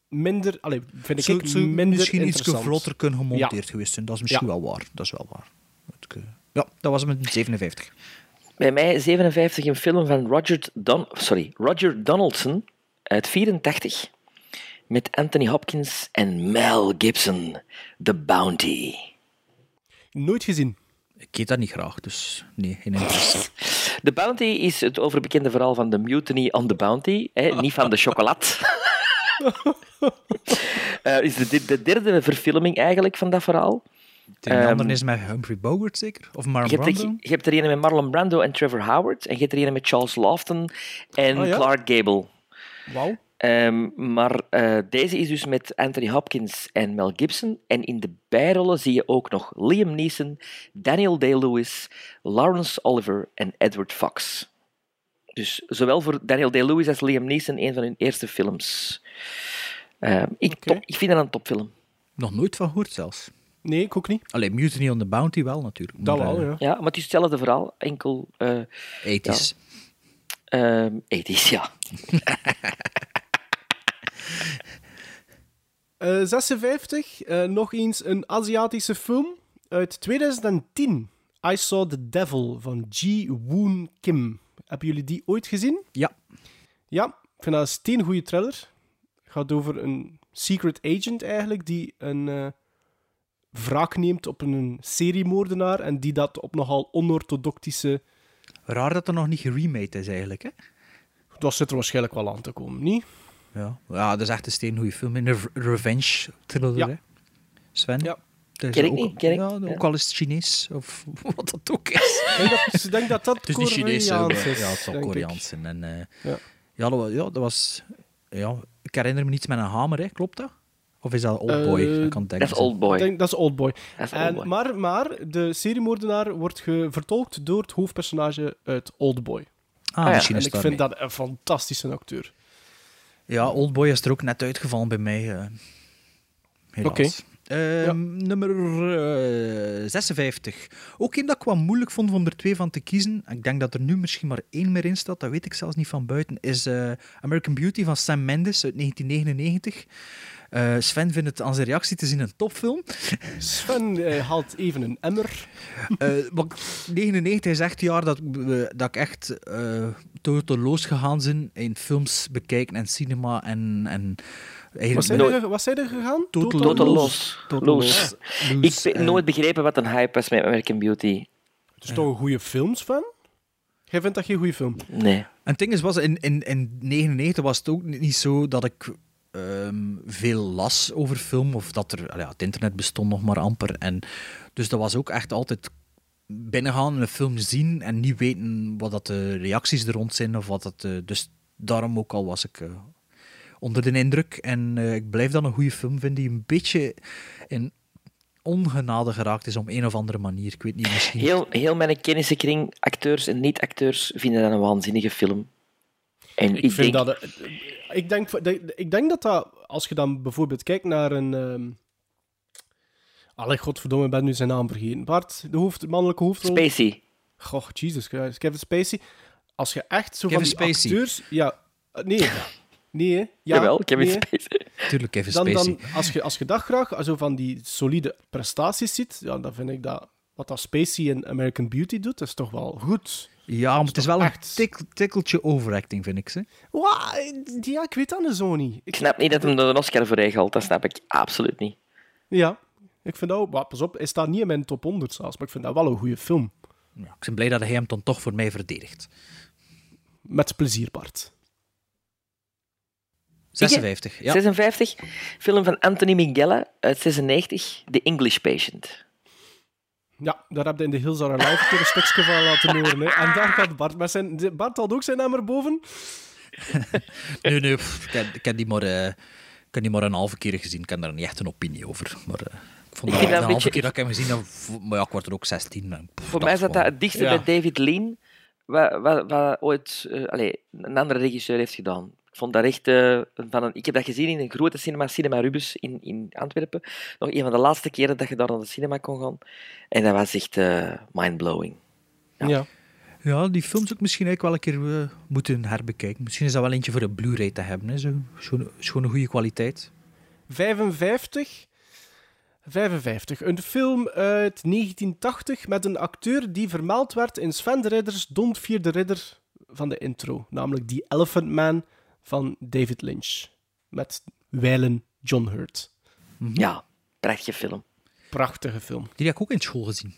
minder, allee, vind ik, minder misschien iets vlotter kunnen gemonteerd Ja. geweest zijn. Dat is misschien Ja. wel waar. Dat is wel waar. Eh, Ja, dat was hem in 57. Bij mij 57 een film van Roger, Don sorry, Roger Donaldson uit 84 met Anthony Hopkins en Mel Gibson, The Bounty. Nooit gezien. Ik eet dat niet graag, dus nee, geen interesse. The Bounty is het overbekende verhaal van de Mutiny on the Bounty, hè, niet van de chocolade. Eh is de, de derde verfilming eigenlijk van dat verhaal. De Ehm, andere is met Humphrey Bogart zeker? Of Marlon Je hebt, er, Brando? je hebt er een met Marlon Brando en Trevor Howard. En je hebt er een met Charles Lofton en Oh ja? Clark Gable. Wauw. Ehm, maar eh, deze is dus met Anthony Hopkins en Mel Gibson. En in de bijrollen zie je ook nog Liam Neeson, Daniel Day-Lewis, Lawrence Oliver en Edward Fox. Dus zowel voor Daniel Day-Lewis als Liam Neeson een van hun eerste films. Ehm, ik, top, ik vind dat een topfilm. Nog nooit van gehoord zelfs. Nee, ik ook niet. Alleen Mutiny on the Bounty wel natuurlijk. Dat wel, eh, ja. Ja, maar het is hetzelfde verhaal, enkel... eh Ethisch. ja. Ehm, ethisch, ja. Eh, 56, eh, nog eens een Aziatische film uit 2010. I Saw the Devil van Ji Woon Kim. Hebben jullie die ooit gezien? Ja. Ja, ik vind dat een steengoede thriller. Het gaat over een secret agent eigenlijk, die een eh, wraak neemt op een seriemoordenaar en die dat op nogal onorthodoxische... Raar dat er nog niet geremade is eigenlijk, hè? Dat zit er waarschijnlijk wel aan te komen, niet? Ja, ja dat is echt een steengoede film. Een re- revenge thriller, Ja. hè? Sven? Ja. Dat is Ken ik ook, niet, ken ik. ja, ook al is het Chinees, of wat dat ook is. Ik denk dat, ik denk dat dat Het is niet Chinees, is. ja, het zal. Koreaans zijn. En, eh, Ja. ja. dat was, ja, dat was... Ja, ik herinner me niets met een hamer, hè? klopt dat? Of is dat Oldboy? Eh, dat is Oldboy. Denk, dat is Oldboy. Is En, maar, maar de seriemoordenaar wordt vertolkt door het hoofdpersonage uit Oldboy. Ah, ja. misschien En ik vind dat een fantastische acteur. Ja, Oldboy is er ook net uitgevallen bij mij. eh helaas. Ehm, Nummer eh, 56. Ook een dat ik wat moeilijk vond om er twee van te kiezen. Ik denk dat er nu misschien maar één meer in staat, dat weet ik zelfs niet van buiten. Is eh, American Beauty van Sam Mendes uit 1999. Eh, Sven vindt het aan zijn reactie te zien een topfilm. Sven eh, haalt even een emmer. Eh, maar 99 is echt het jaar dat, we- dat ik echt eh toteloos gegaan ben in films bekijken en cinema en, en Wat zijn, er, ge- wat zijn er gegaan? Total Total Loos. los. Total Los. Loos. Ik heb eh. nooit begrepen wat een hype was met American Beauty. Het is toch een goede film, Sven? Jij vindt dat geen goede film? Nee. En het ding is, was, in, in, in 99 was het ook niet zo dat ik ehm, veel las over film, of dat er, ja, het internet bestond nog maar amper. En, dus dat was ook echt altijd binnengaan en een film zien en niet weten wat dat de reacties er rond zijn, of wat dat, eh, dus daarom ook al was ik eh, onder de indruk. En eh, ik blijf dat een goede film vinden, die een beetje in ongenade geraakt is op een of andere manier. Ik weet niet, misschien... Heel, heel mijn kennissenkring, acteurs en niet-acteurs, vinden dat een waanzinnige film. En ik, Ik, vind denk... dat, ik, denk, dat- ik denk dat dat, als je dan bijvoorbeeld kijkt naar een... ehm Allee, godverdomme, ik ben nu zijn naam vergeten. Bart, de, hoofd, de mannelijke hoofdrol. Spacey. Goh, Jesus Christ. Kevin Spacey. Als je echt zo Kevin van die Spacey. acteurs... Ja, eh, nee. Nee, hè. Ja, Jawel, Kevin nee. Spacey. Tuurlijk, Kevin Dan, Spacey. dan, als, je, als je dat graag zo van die solide prestaties ziet, ja, dan vind ik dat wat dat Spacey in American Beauty doet, is toch wel goed. Ja, maar het is wel een echt- tik, tikkeltje overacting, vind ik. Ze. Ja, ik weet dat zo niet. Ik snap niet dat hem er een Oscar voor gehaald. Dat snap ik absoluut niet. ja, ik vind dat ook... maar Pas op, hij staat niet in mijn top 100 zelfs, maar ik vind dat wel een goede film. Ja, ik ben blij dat hij hem dan toch voor mij verdedigt. Met plezier, Bart. 56, ja. 56. Film van Anthony Minghella uit 96. The English Patient. Ja, daar heb je in de Hills Are Alive een keer een stukje van laten horen. Hè. En daar gaat Bart met zijn... Bart had ook zijn naam erboven. Nee, nee, pff, ik, heb, ik heb die maar... eh, ik heb die maar een halve keer gezien. Ik heb daar niet echt een opinie over. Maar eh, ik vond Ik dat, dat een halve beetje- keer dat ik hem gezien heb... Maar ja, ik word er ook 16. en pff, Voor mij is dat, het dichtste Ja. bij David Lean, wat, wat, wat ooit eh, allee, een andere regisseur heeft gedaan. Ik vond dat echt eh, van een, ik heb dat gezien in een grote cinema, Cinema Rubus in, in Antwerpen. Nog een van de laatste keren dat je daar naar de cinema kon gaan. En dat was echt eh mindblowing. Ja. Ja, die films ook misschien eigenlijk wel een keer eh, moeten herbekijken. Misschien is dat wel eentje voor een Blu-ray te hebben. Hè. Zo, schoon, schoon een goede kwaliteit. 55. 55. Een film uit 1980 met een acteur die vermeld werd in Sven de Ridders Don't Fear the Ridder van de intro. Namelijk The Elephant Man van David Lynch. Met wijlen John Hurt. Ja, prachtige film. Prachtige film. Die heb ik ook in school gezien.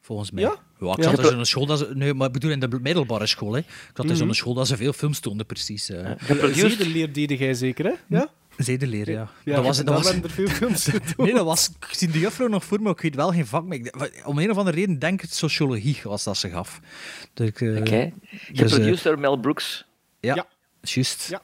Volgens mij. Ja? ik Ja. zat dus in een school dat ze... Nee, maar ik bedoel in de middelbare school. Hè. Ik zat dus in Mhm. een school dat ze veel films toonden, precies. eh Zedeleer deden jij zeker, hè? Ja? Zedeleer, ja. Ja, dat was, dat was, er veel films nee, dat was... Ik zie de juffrouw nog voor me, ik weet wel geen vak. Ik, om een of andere reden denk ik sociologie was dat ze gaf. Dus, ik, eh, Oké. dus, eh, Geproduceerd door Mel Brooks. ja, Ja. Juist. Ja.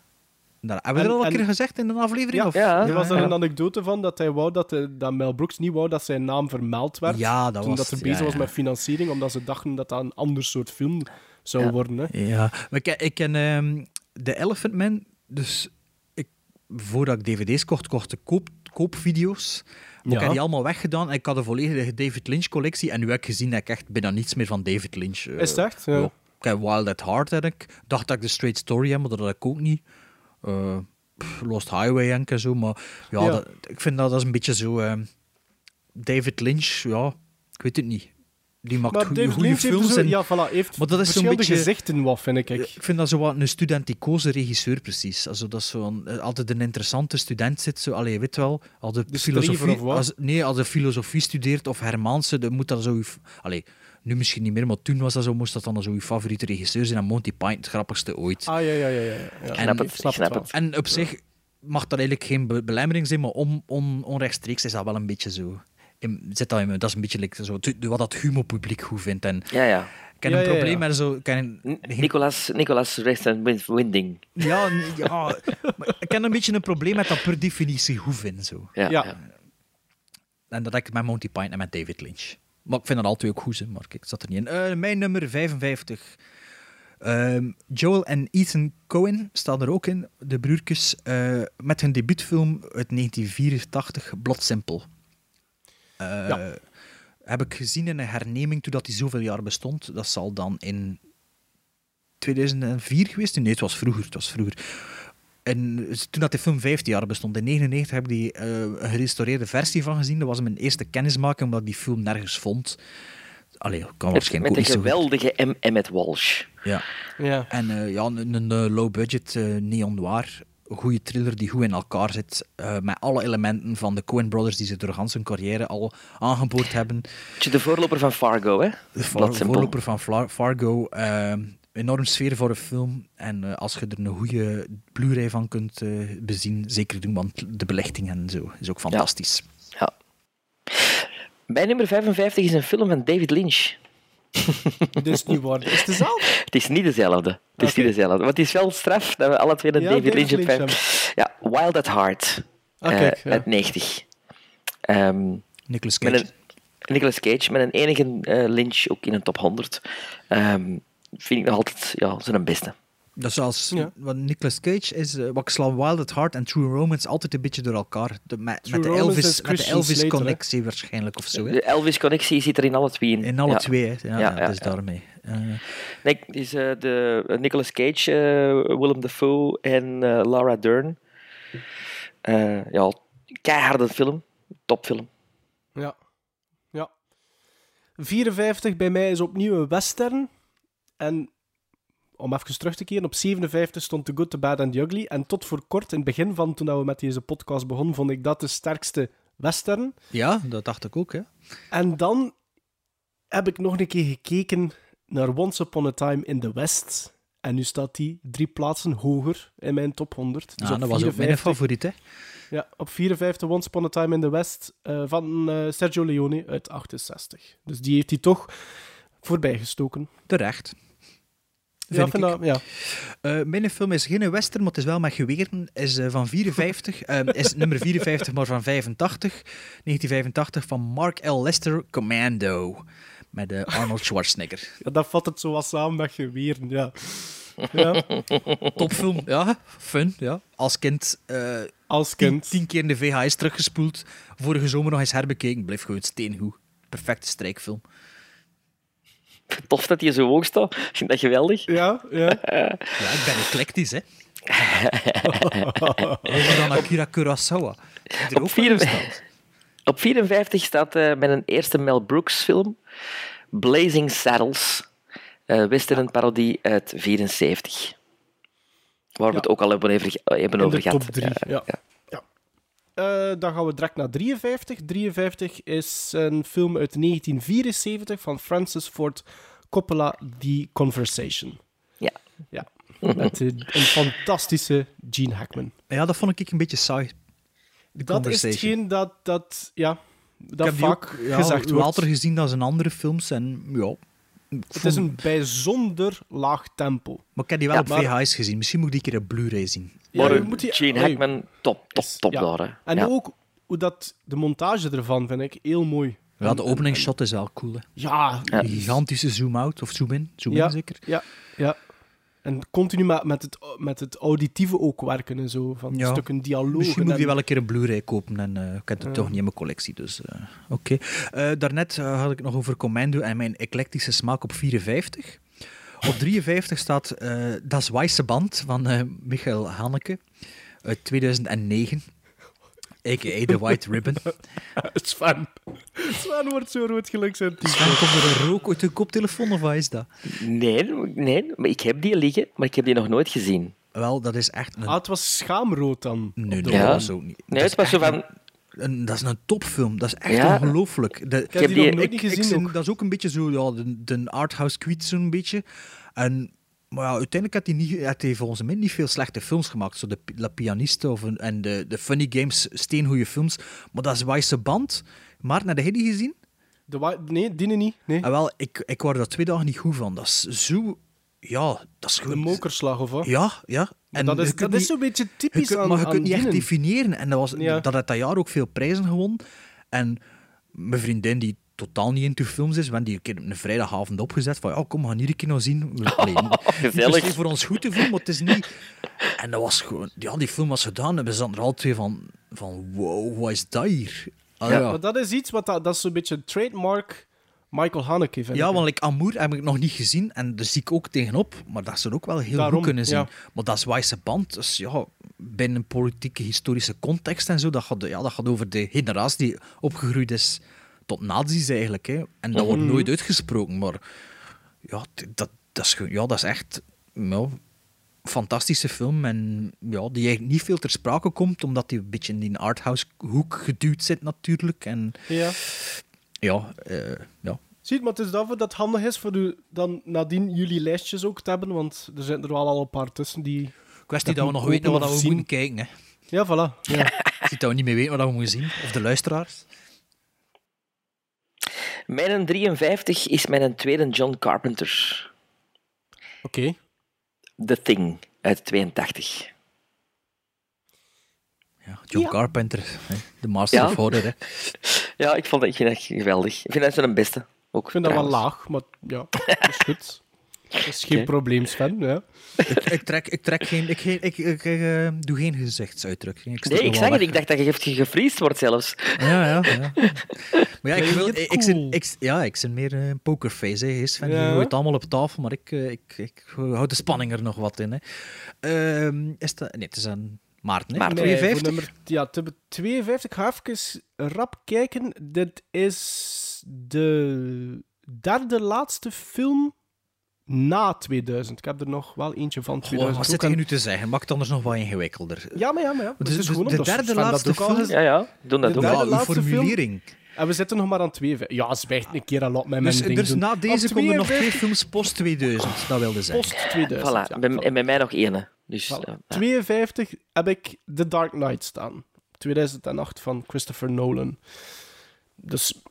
Daar hebben we En- er al een en- keer gezegd in een aflevering? Ja, of? er was er een anekdote van dat, hij wou dat, de- dat Mel Brooks niet wou dat zijn naam vermeld werd. Ja, dat toen was- dat er bezig ja, was ja. met financiering, omdat ze dachten dat dat een ander soort film zou Ja. worden. Hè. Ja, maar ik, ik ken ehm de Elephant Man, dus ik, voordat ik dvd's kocht, kocht ik koop, koopvideo's. Maar ik Ja. heb die allemaal weggedaan en ik had een volledige David Lynch collectie en nu heb ik gezien dat ik echt bijna niets meer van David Lynch... eh, Is het echt? Ja. Wild at Heart, ik. dacht dat ik de Straight Story heb, maar dat had ik ook niet. Eh, Lost Highway en zo, maar ja, Ja. Dat, ik vind dat, dat is een beetje zo... ehm, David Lynch, ja, ik weet het niet. Die maakt goede Lynch heeft, films. zo, en- ja, voilà, heeft maar dat is zo'n beetje... gezichten, wat vind ik. Ik vind dat zo wat een studenticoze regisseur, precies. Also, dat is zo een- eh, altijd een interessante student zit. Zo, allee, weet wel, als de, De filosofie, als, nee, als de filosofie studeert of Hermanse, dan moet dat zo... Allee, nu misschien niet meer, maar toen was dat zo, moest dat dan zo je favoriete regisseur zijn. En Monty Python, het grappigste ooit. Ah, ja, ja, ja. ja, ja. En- snap het, snap snap het het. En op zich mag dat eigenlijk geen be- belemmering zijn, maar on, on, onrechtstreeks is dat wel een beetje zo... in- zit dat, in, me- dat is een beetje like, zo, tu- wat dat humopubliek goed vindt. En Ja, ja. ik heb Ja, een probleem ja. met zo... Nicolas, Nicolas Rest en Wind- Winding. Ja, ja maar ik heb een beetje een probleem met dat per definitie goed vind. Zo. Ja. Ja. ja. En dat heb ik met Monty Python en met David Lynch. Maar ik vind dat altijd ook goed, hè, maar ik zat er niet in. Eh, mijn nummer 55. Ehm, Joel en Ethan Cohen staan er ook in, de broertjes, eh, met hun debuutfilm uit 1984, Blood Simple. Ja. Heb ik gezien in een herneming toen dat die zoveel jaar bestond. Dat zal dan in 2004 geweest zijn? Nee, het was vroeger. Het was vroeger. En toen dat de film 15 jaar bestond, in 1999 heb ik die eh, een gerestaureerde versie van gezien. Dat was mijn eerste kennismaking, omdat ik die film nergens vond. Allee, kan Met, waarschijnlijk met ook de niet zo goed. geweldige M. Emmet Walsh. Ja. Ja. En eh, ja, een, een, eh, low-budget eh neon noir. Een goede thriller die goed in elkaar zit. eh, met alle elementen van de Coen Brothers die ze door gans hun carrière al aangeboord hebben. Beetje de voorloper van Fargo, hè? De Simple. voorloper van Fla- Fargo. eh, enorm sfeervolle film. En eh, als je er een goede Blu-ray van kunt eh, bezien, zeker doen, want de belichting en zo is ook fantastisch. Ja. Mijn nummer 55 is een film van David Lynch. Is niet waar. Is het dezelfde? Het is niet dezelfde. Het is niet dezelfde. Maar het is wel straf dat we alle twee een Ja, David, David Lynch, Lynch fan. Ja, Wild at Heart. Ah, eh, kijk, ja. Uit 90. Ehm, Nicolas Cage. een, Nicolas Cage, met een enige eh, Lynch ook in een top 100. Ehm, vind ik nog altijd ja, zijn beste. Dat is als, Ja. wat Nicolas Cage is, eh, wat ik sla Wild at Heart en True Romance altijd een beetje door elkaar. De, met, de Elvis, is met de Christian Elvis Slater, hè? connectie waarschijnlijk of zo. Hè? De Elvis-connectie zit er in alle twee in. In alle Ja. twee, hè. Ja, Ja, ja, ja, dus ja. daarmee. Eh, Nee, het is eh, de Nicolas Cage, Willem Dafoe en eh, Laura Dern. Eh, ja, keiharde film. Topfilm. Ja. ja. 54 bij mij is opnieuw een western. En om even terug te keren, op 57 stond The Good, The Bad and The Ugly. En tot voor kort, in het begin van toen we met deze podcast begonnen, vond ik dat de sterkste western. ja, dat dacht ik ook. Hè. En dan heb ik nog een keer gekeken naar Once Upon a Time in the West. En nu staat die drie plaatsen hoger in mijn top 100. Dus Ja, dat was ook mijn 54 favoriet. Hè. Ja, op 54 Once Upon a Time in the West eh, van eh, Sergio Leone uit 68. Dus die heeft hij toch voorbij gestoken. Terecht. vind vind ik. ja. Eh, mijn film is geen western, maar het is wel met geweren. Is eh, van 54. eh, is nummer 54, maar van 85. 1985 van Mark L. Lester, Commando. Met Arnold Schwarzenegger. Ja, dat vat het zo wat samen met geweren, ja. ja. Topfilm, ja. Fun, ja. Als kind. Als tien, kind. tien keer in de VHS teruggespoeld. Vorige zomer nog eens herbekeken. Blijft gewoon steengoed. Perfecte strijkfilm. Tof dat hij zo hoog staat. Ik vind dat geweldig. Ja, ja. Ja, ik ben eclectisch, hè. Hoger dan Akira Kurosawa. Die er Op, ook vier- op 54 staat eh mijn eerste Mel Brooks film, Blazing Saddles, eh western parodie uit 74. Waar we het ook al hebben, over, hebben In over de gehad. top 3. Ja. Eh, dan gaan we direct naar 53. 53 is een film uit 1974 van Francis Ford Coppola, The Conversation. Ja. Ja. Met eh, een fantastische Gene Hackman. Ja, dat vond ik een beetje saai. The Dat is hetgeen dat, dat, ja, dat ik heb die vaak ook ja, gezegd wordt. later gezien dan zijn andere films. En, ja, Het is een bijzonder laag tempo. Maar ik heb die wel Ja, op maar- VHS gezien. Misschien moet ik die keer op Blu-ray zien. Ja, Maar je moet die- Gene. Hackman, top, top, top Ja. daar. hè. En Ja. ook hoe dat, de montage ervan vind ik heel mooi. Ja, de opening shot is wel cool. Hè. Ja, Die gigantische zoom-out of zoom-in. Zoom-in ja, zeker. Ja, ja. En continu met, met, het, met het auditieve ook werken en zo. Van Ja. stukken dialoog. Misschien moet die wel een keer een Blu-ray kopen. En eh, ik heb het Ja. toch niet in mijn collectie. Dus eh, oké. Eh, daarnet had ik het nog over Commando en mijn eclectische smaak op 54. Op 53 staat Das Weiße Band van Michael Haneke uit 2009. A.k.a. The White Ribbon. Sven. Sven wordt zo rood gelijk zijn t-shirt. Dan komt er een rook uit de koptelefoon of wat is dat? Nee, nee, maar ik heb die liggen, maar ik heb die nog nooit gezien. Wel, dat is echt een... Ah, het was schaamrood dan. Nee, Op de nee, Ja. dat was ook niet. Nee, Dat het was is zo van... een- een- dat is een topfilm. Dat is echt Ja. ongelooflijk. De- Ik heb die nog nooit niet ik gezien ook. Dat is ook een beetje zo, ja, de, de arthouse kwiet zo'n beetje. En, maar ja, uiteindelijk had hij, niet, had hij volgens mij niet veel slechte films gemaakt. Zo de La Pianiste of een- en de, de Funny Games, steengoede films. Maar dat is Wijse Band. Maarten, heb jij die gezien? De nee, die niet. Nee. En wel, ik, ik word er twee dagen niet goed van. Dat is zo... Ja, dat is De gewoon... mokerslag of wat? Ja, ja. Maar dat is, kunt dat niet- is zo'n beetje je typisch kunt, aan maar je kunt niet echt dienen. definiëren. En dat, was, Ja. dat had dat jaar ook veel prijzen gewonnen. En mijn vriendin, die totaal niet into films is, we hebben die een keer een vrijdagavond opgezet. Van ja, kom, we gaan hier een keer nog zien. Allee, gezellig. per se voor ons goed te voelen, maar het is niet... En dat was gewoon... Ja, die film was gedaan en we zaten er al twee van... Van wow, wat is dat hier? Ah, Ja, ja. maar dat is iets wat dat, dat is zo'n beetje een trademark Michael Haneke, vind Ja, ik. want like, Amour heb ik nog niet gezien en daar zie ik ook tegenop. Maar dat zou ook wel heel Daarom, goed kunnen zien. ja. Maar dat is Wijse Band. Dus ja, binnen een politieke, historische context en zo, dat gaat, ja, dat gaat over de generatie die opgegroeid is tot nazi's eigenlijk. Hè. En dat wordt Mhm. nooit uitgesproken, maar ja, dat, dat, is, ja, dat is echt ja, fantastische film. En ja, die eigenlijk niet veel ter sprake komt, omdat die een beetje in die arthouse hoek geduwd zit natuurlijk. En Ja. ja, eh, ja. Ziet, maar het is daarvoor dat het handig is voor u dan nadien jullie lijstjes ook te hebben, want er zitten er wel al een paar tussen die... Kwestie dat we nog weten wat we zien. moeten kijken. Hè. Ja, voilà. Ja. Ziet dat we niet meer weten wat we moeten zien. Of de luisteraars. Mijn 53 is mijn tweede John Carpenter. Oké. The Thing uit 82. John Ja. Carpenter, hè. de master Ja. of horror. Hè. Ja, ik, vond dat, ik vind dat geweldig. Ik vind dat zijn beste. Ook, Ik vind dat wel laag, maar ja, dat is goed. Dat is geen Oké. probleem, Sven. Ja. ik, ik, trek, ik trek geen... Ik, geen- ik, ik, eh, doe geen gezichtsuitdrukking. Ik Nee, ik zag het. Ik dacht dat je gefriest wordt zelfs. Ja, ja, ja. Maar ja, ik, wil, ik, it ik, ja, ik zin meer een pokerface. Hè. Is van, Ja. Je gooit allemaal op tafel, maar ik, eh, ik, ik houd de spanning er nog wat in. Hè. Ehm, is dat... Nee, het is een Maarten, hè? Maarten. Nee, 52? voor nummer, ja, te- 52. Ik ga even rap kijken. Dit is de derde laatste film na 2000. Ik heb er nog wel eentje van Goh, 2000. wat zit je nu te zeggen? Maakt het anders nog wat ingewikkelder. Ja, maar ja, maar ja. Dus- Het is dus gewoon de omdat derde laatste film- Ja, ja. Doen dat, De derde dat. film. formulering. En we zitten nog maar aan 52. Ja, zwijgt een keer al op met mijn Dus, ding dus doen. na deze komen er nog twee 52 films post 2000, dat wilde zeggen. Post 2000. Voilà. ja, Bij- voilà. En bij mij nog één. Dus, Voilà. ja. 52 heb ik The Dark Knight staan. 2008 van Christopher Nolan. Dus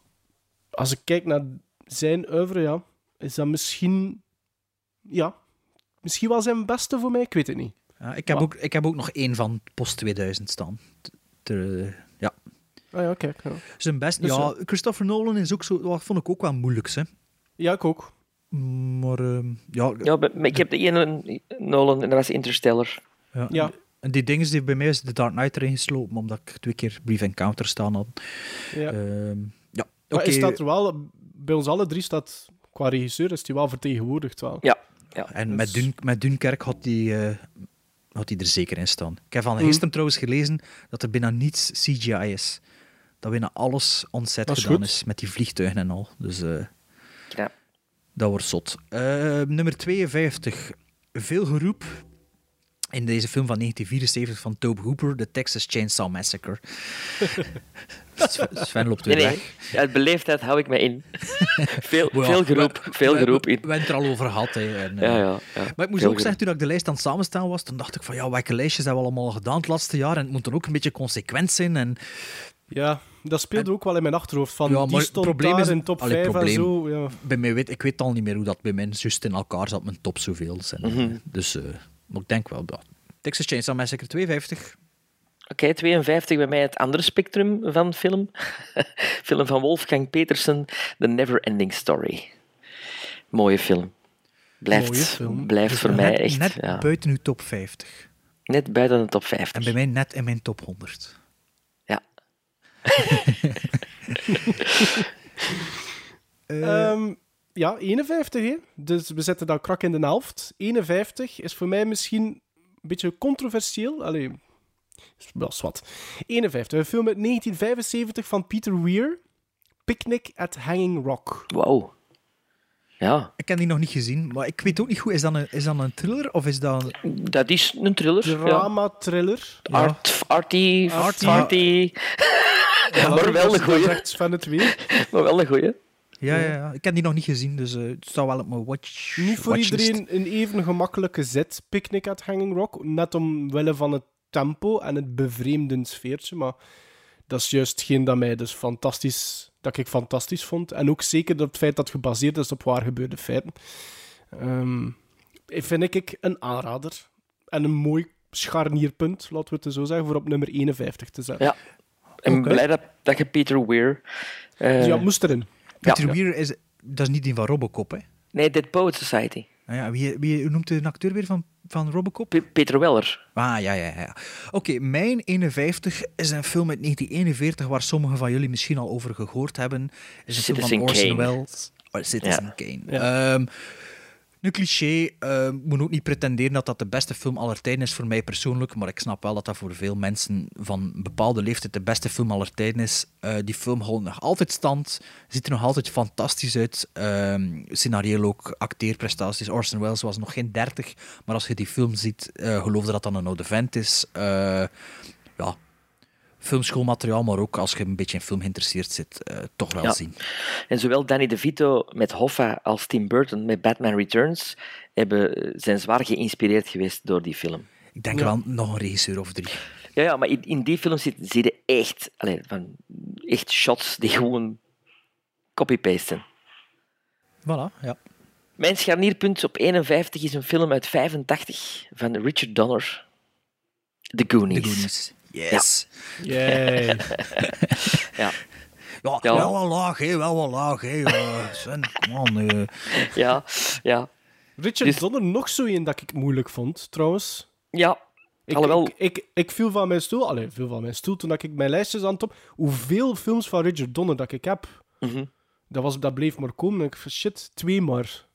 als ik kijk naar zijn oeuvre, ja, is dat misschien... Ja, misschien wel zijn beste voor mij, ik weet het niet. Ja, ik, heb Maar- ook, ik heb ook nog één van post 2000 staan. T- ter- ja. Ah ja, kijk. Ja, Zijn best, Dus, ja, eh, Christopher Nolan is ook zo, wat vond ik ook wel moeilijk, hè. ja ik ook. Maar ehm, ja, Ja, maar maar ik heb de ene Nolan en dat was Interstellar. ja. Ja. En die dingen die bij mij is de Dark Knight erin geslopen, omdat ik twee keer Brief Encounter staan had. Ja. Ehm, ja, Maar oké. is dat er wel, bij ons alle drie staat, qua regisseur, is die wel vertegenwoordigd wel. Ja, ja. En Dus- met, Dun, met Dunkerk had die, eh, had die er zeker in staan. Ik heb van Mhm. gisteren trouwens gelezen dat er bijna niets CGI is. Dat bijna alles Dat is gedaan is, met die vliegtuigen en al. Dus eh, Ja. dat wordt zot. Eh, nummer 52. Veel geroep in deze film van 1974 van Tobe Hooper, The Texas Chainsaw Massacre. Sven- loopt weer Nee, nee. weg. Uit beleefdheid hou ik me in. veel, Ja, veel geroep, we- veel geroep We, in. we hebben het er al over gehad. Hè, en, eh, Ja, ja, ja. Maar ik moest ook zeggen, toen ik de lijst aan het samenstaan was, toen dacht ik van ja, welke lijstjes hebben we allemaal gedaan het laatste jaar? En het moet dan ook een beetje consequent zijn. En, Ja, dat speelde ook wel in mijn achterhoofd. Van, Ja, die maar het stond probleem daar is- in top Allee, 5 en zo. Ja. bij mij weet, ik weet al niet meer hoe dat bij mij juist in elkaar zat, mijn top zoveel. zijn. Mhm. Dus eh, maar ik denk wel, ja. Texas Chainsaw Massacre 52. Oké, 52 bij mij het andere spectrum van film. film van Wolfgang Petersen, The Never Ending Story. Mooie film. Blijft, Mooie film. blijft Dus voor net, mij echt Net ja, buiten uw top 50. net buiten de top 50. En bij mij net in mijn top 100. Ja. Ehm, ja, 51, hè. Dus we zetten dan krak in de helft. 51 is voor mij misschien een beetje controversieel. Allee, wel zwart. 51, een film uit 1975 van Peter Weir. Picnic at Hanging Rock. Wauw. Ja, Ik heb die nog niet gezien, maar ik weet ook niet goed, is dat een, is dat een thriller of is dat... een- dat is een thriller. ja. Drama-thriller. Art, arty, Arty. arty. maar wel een goeie. Sven het weer. Maar wel een goeie. Ja, ja, ja. Ik heb die nog niet gezien, dus eh, het staat wel op mijn watch Niet voor watchlist. iedereen een even gemakkelijke zet, Picnic at Hanging Rock. Net omwille van het tempo en het bevreemdend sfeertje. Maar dat is juist hetgeen dat mij dus fantastisch, dat ik fantastisch vond. En ook zeker dat het feit dat het gebaseerd is op waar gebeurde feiten. Ehm, vind ik een aanrader. En een mooi scharnierpunt, laten we het zo zeggen, voor op nummer 51 te zetten. Ja. En Oké. blij dat, dat je Peter Weir... eh, Dus ja, moest erin. Peter ja. Weir is... Dat is niet die van Robocop, hè? Nee, Dead Poet Society. Ah ja, wie, wie noemt de acteur weer van, van Robocop? Pe- Peter Weller. Ah, ja, ja, ja. Oké, mijn 51 is een film uit 1941 waar sommigen van jullie misschien al over gehoord hebben. Is een film Citizen van Orson Kane. Welles. Oh, Citizen Ja. Kane. Ja. Ehm, een cliché. Ik moet ook niet pretenderen dat dat de beste film aller tijden is voor mij persoonlijk, maar ik snap wel dat dat voor veel mensen van een bepaalde leeftijd de beste film aller tijden is. Eh, die film houdt nog altijd stand, ziet er nog altijd fantastisch uit. Ehm scenario ook, acteerprestaties. Orson Welles was nog geen 30, maar als je die film ziet, eh geloof je dat dat een oude vent is. Ja, filmschoolmateriaal, maar ook als je een beetje in film geïnteresseerd zit, eh, toch wel Ja. zien. En zowel Danny DeVito met Hoffa als Tim Burton met Batman Returns hebben, zijn zwaar geïnspireerd geweest door die film. Ik denk Ja. wel nog een regisseur of drie. Ja, ja maar in, in die film zit, zie je echt, van, echt shots die gewoon copy-pasten. Voilà, ja. Mijn scharnierpunt op 51 is een film uit 85 van Richard Donner. The Goonies. The Goonies. Yes. Yay. Ja. Ja, Ja. wel wel laag, hè, wel wel laag, hè. eh, Sven, kom eh. Ja, ja, Richard Dus- Donner nog zo een dat ik moeilijk vond, trouwens. ja. Ik, Alhoewel- ik, ik, ik viel van mijn stoel, allee, viel van mijn stoel toen ik mijn lijstjes aan het op. Hoeveel films van Richard Donner dat ik heb, Mhm. dat, was, dat bleef maar komen. Ik shit, twee maar.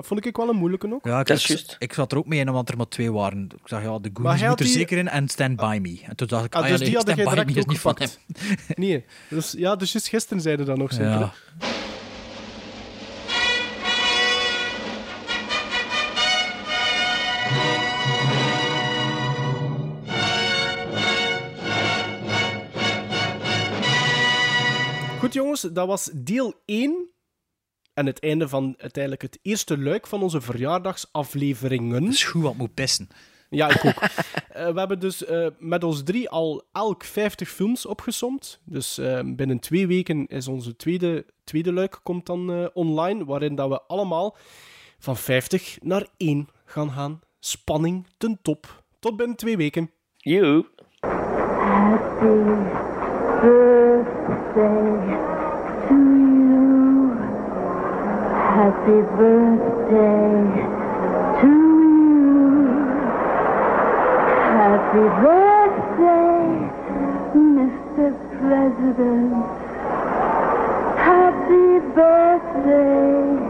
Dat vond ik wel een moeilijke ook. Ja, ik, Dat is ik- juist. ik zat er ook mee in, want er maar twee waren. Ik zag, ja, de Maar Goonies moet er die- zeker in en Stand By Me. En toen dacht ik, Ah, ah, dus ja, die Stand By Me is niet van hem. Nee, dus, ja, dus gisteren zeiden dat nog zeker. Ja. Goed jongens, dat was deel 1 en het einde van uiteindelijk het eerste luik van onze verjaardagsafleveringen. Dat is goed wat moet pissen. Ja, ik ook. Eh, we hebben dus eh, met ons drie al elk 50 films opgesomd. Dus eh, binnen twee weken is onze tweede, tweede luik komt dan eh, online, waarin dat we allemaal van 50 naar één gaan gaan. Spanning ten top. Tot binnen twee weken. You. Happy birthday Happy birthday to you. Happy birthday, Mr. President. Happy birthday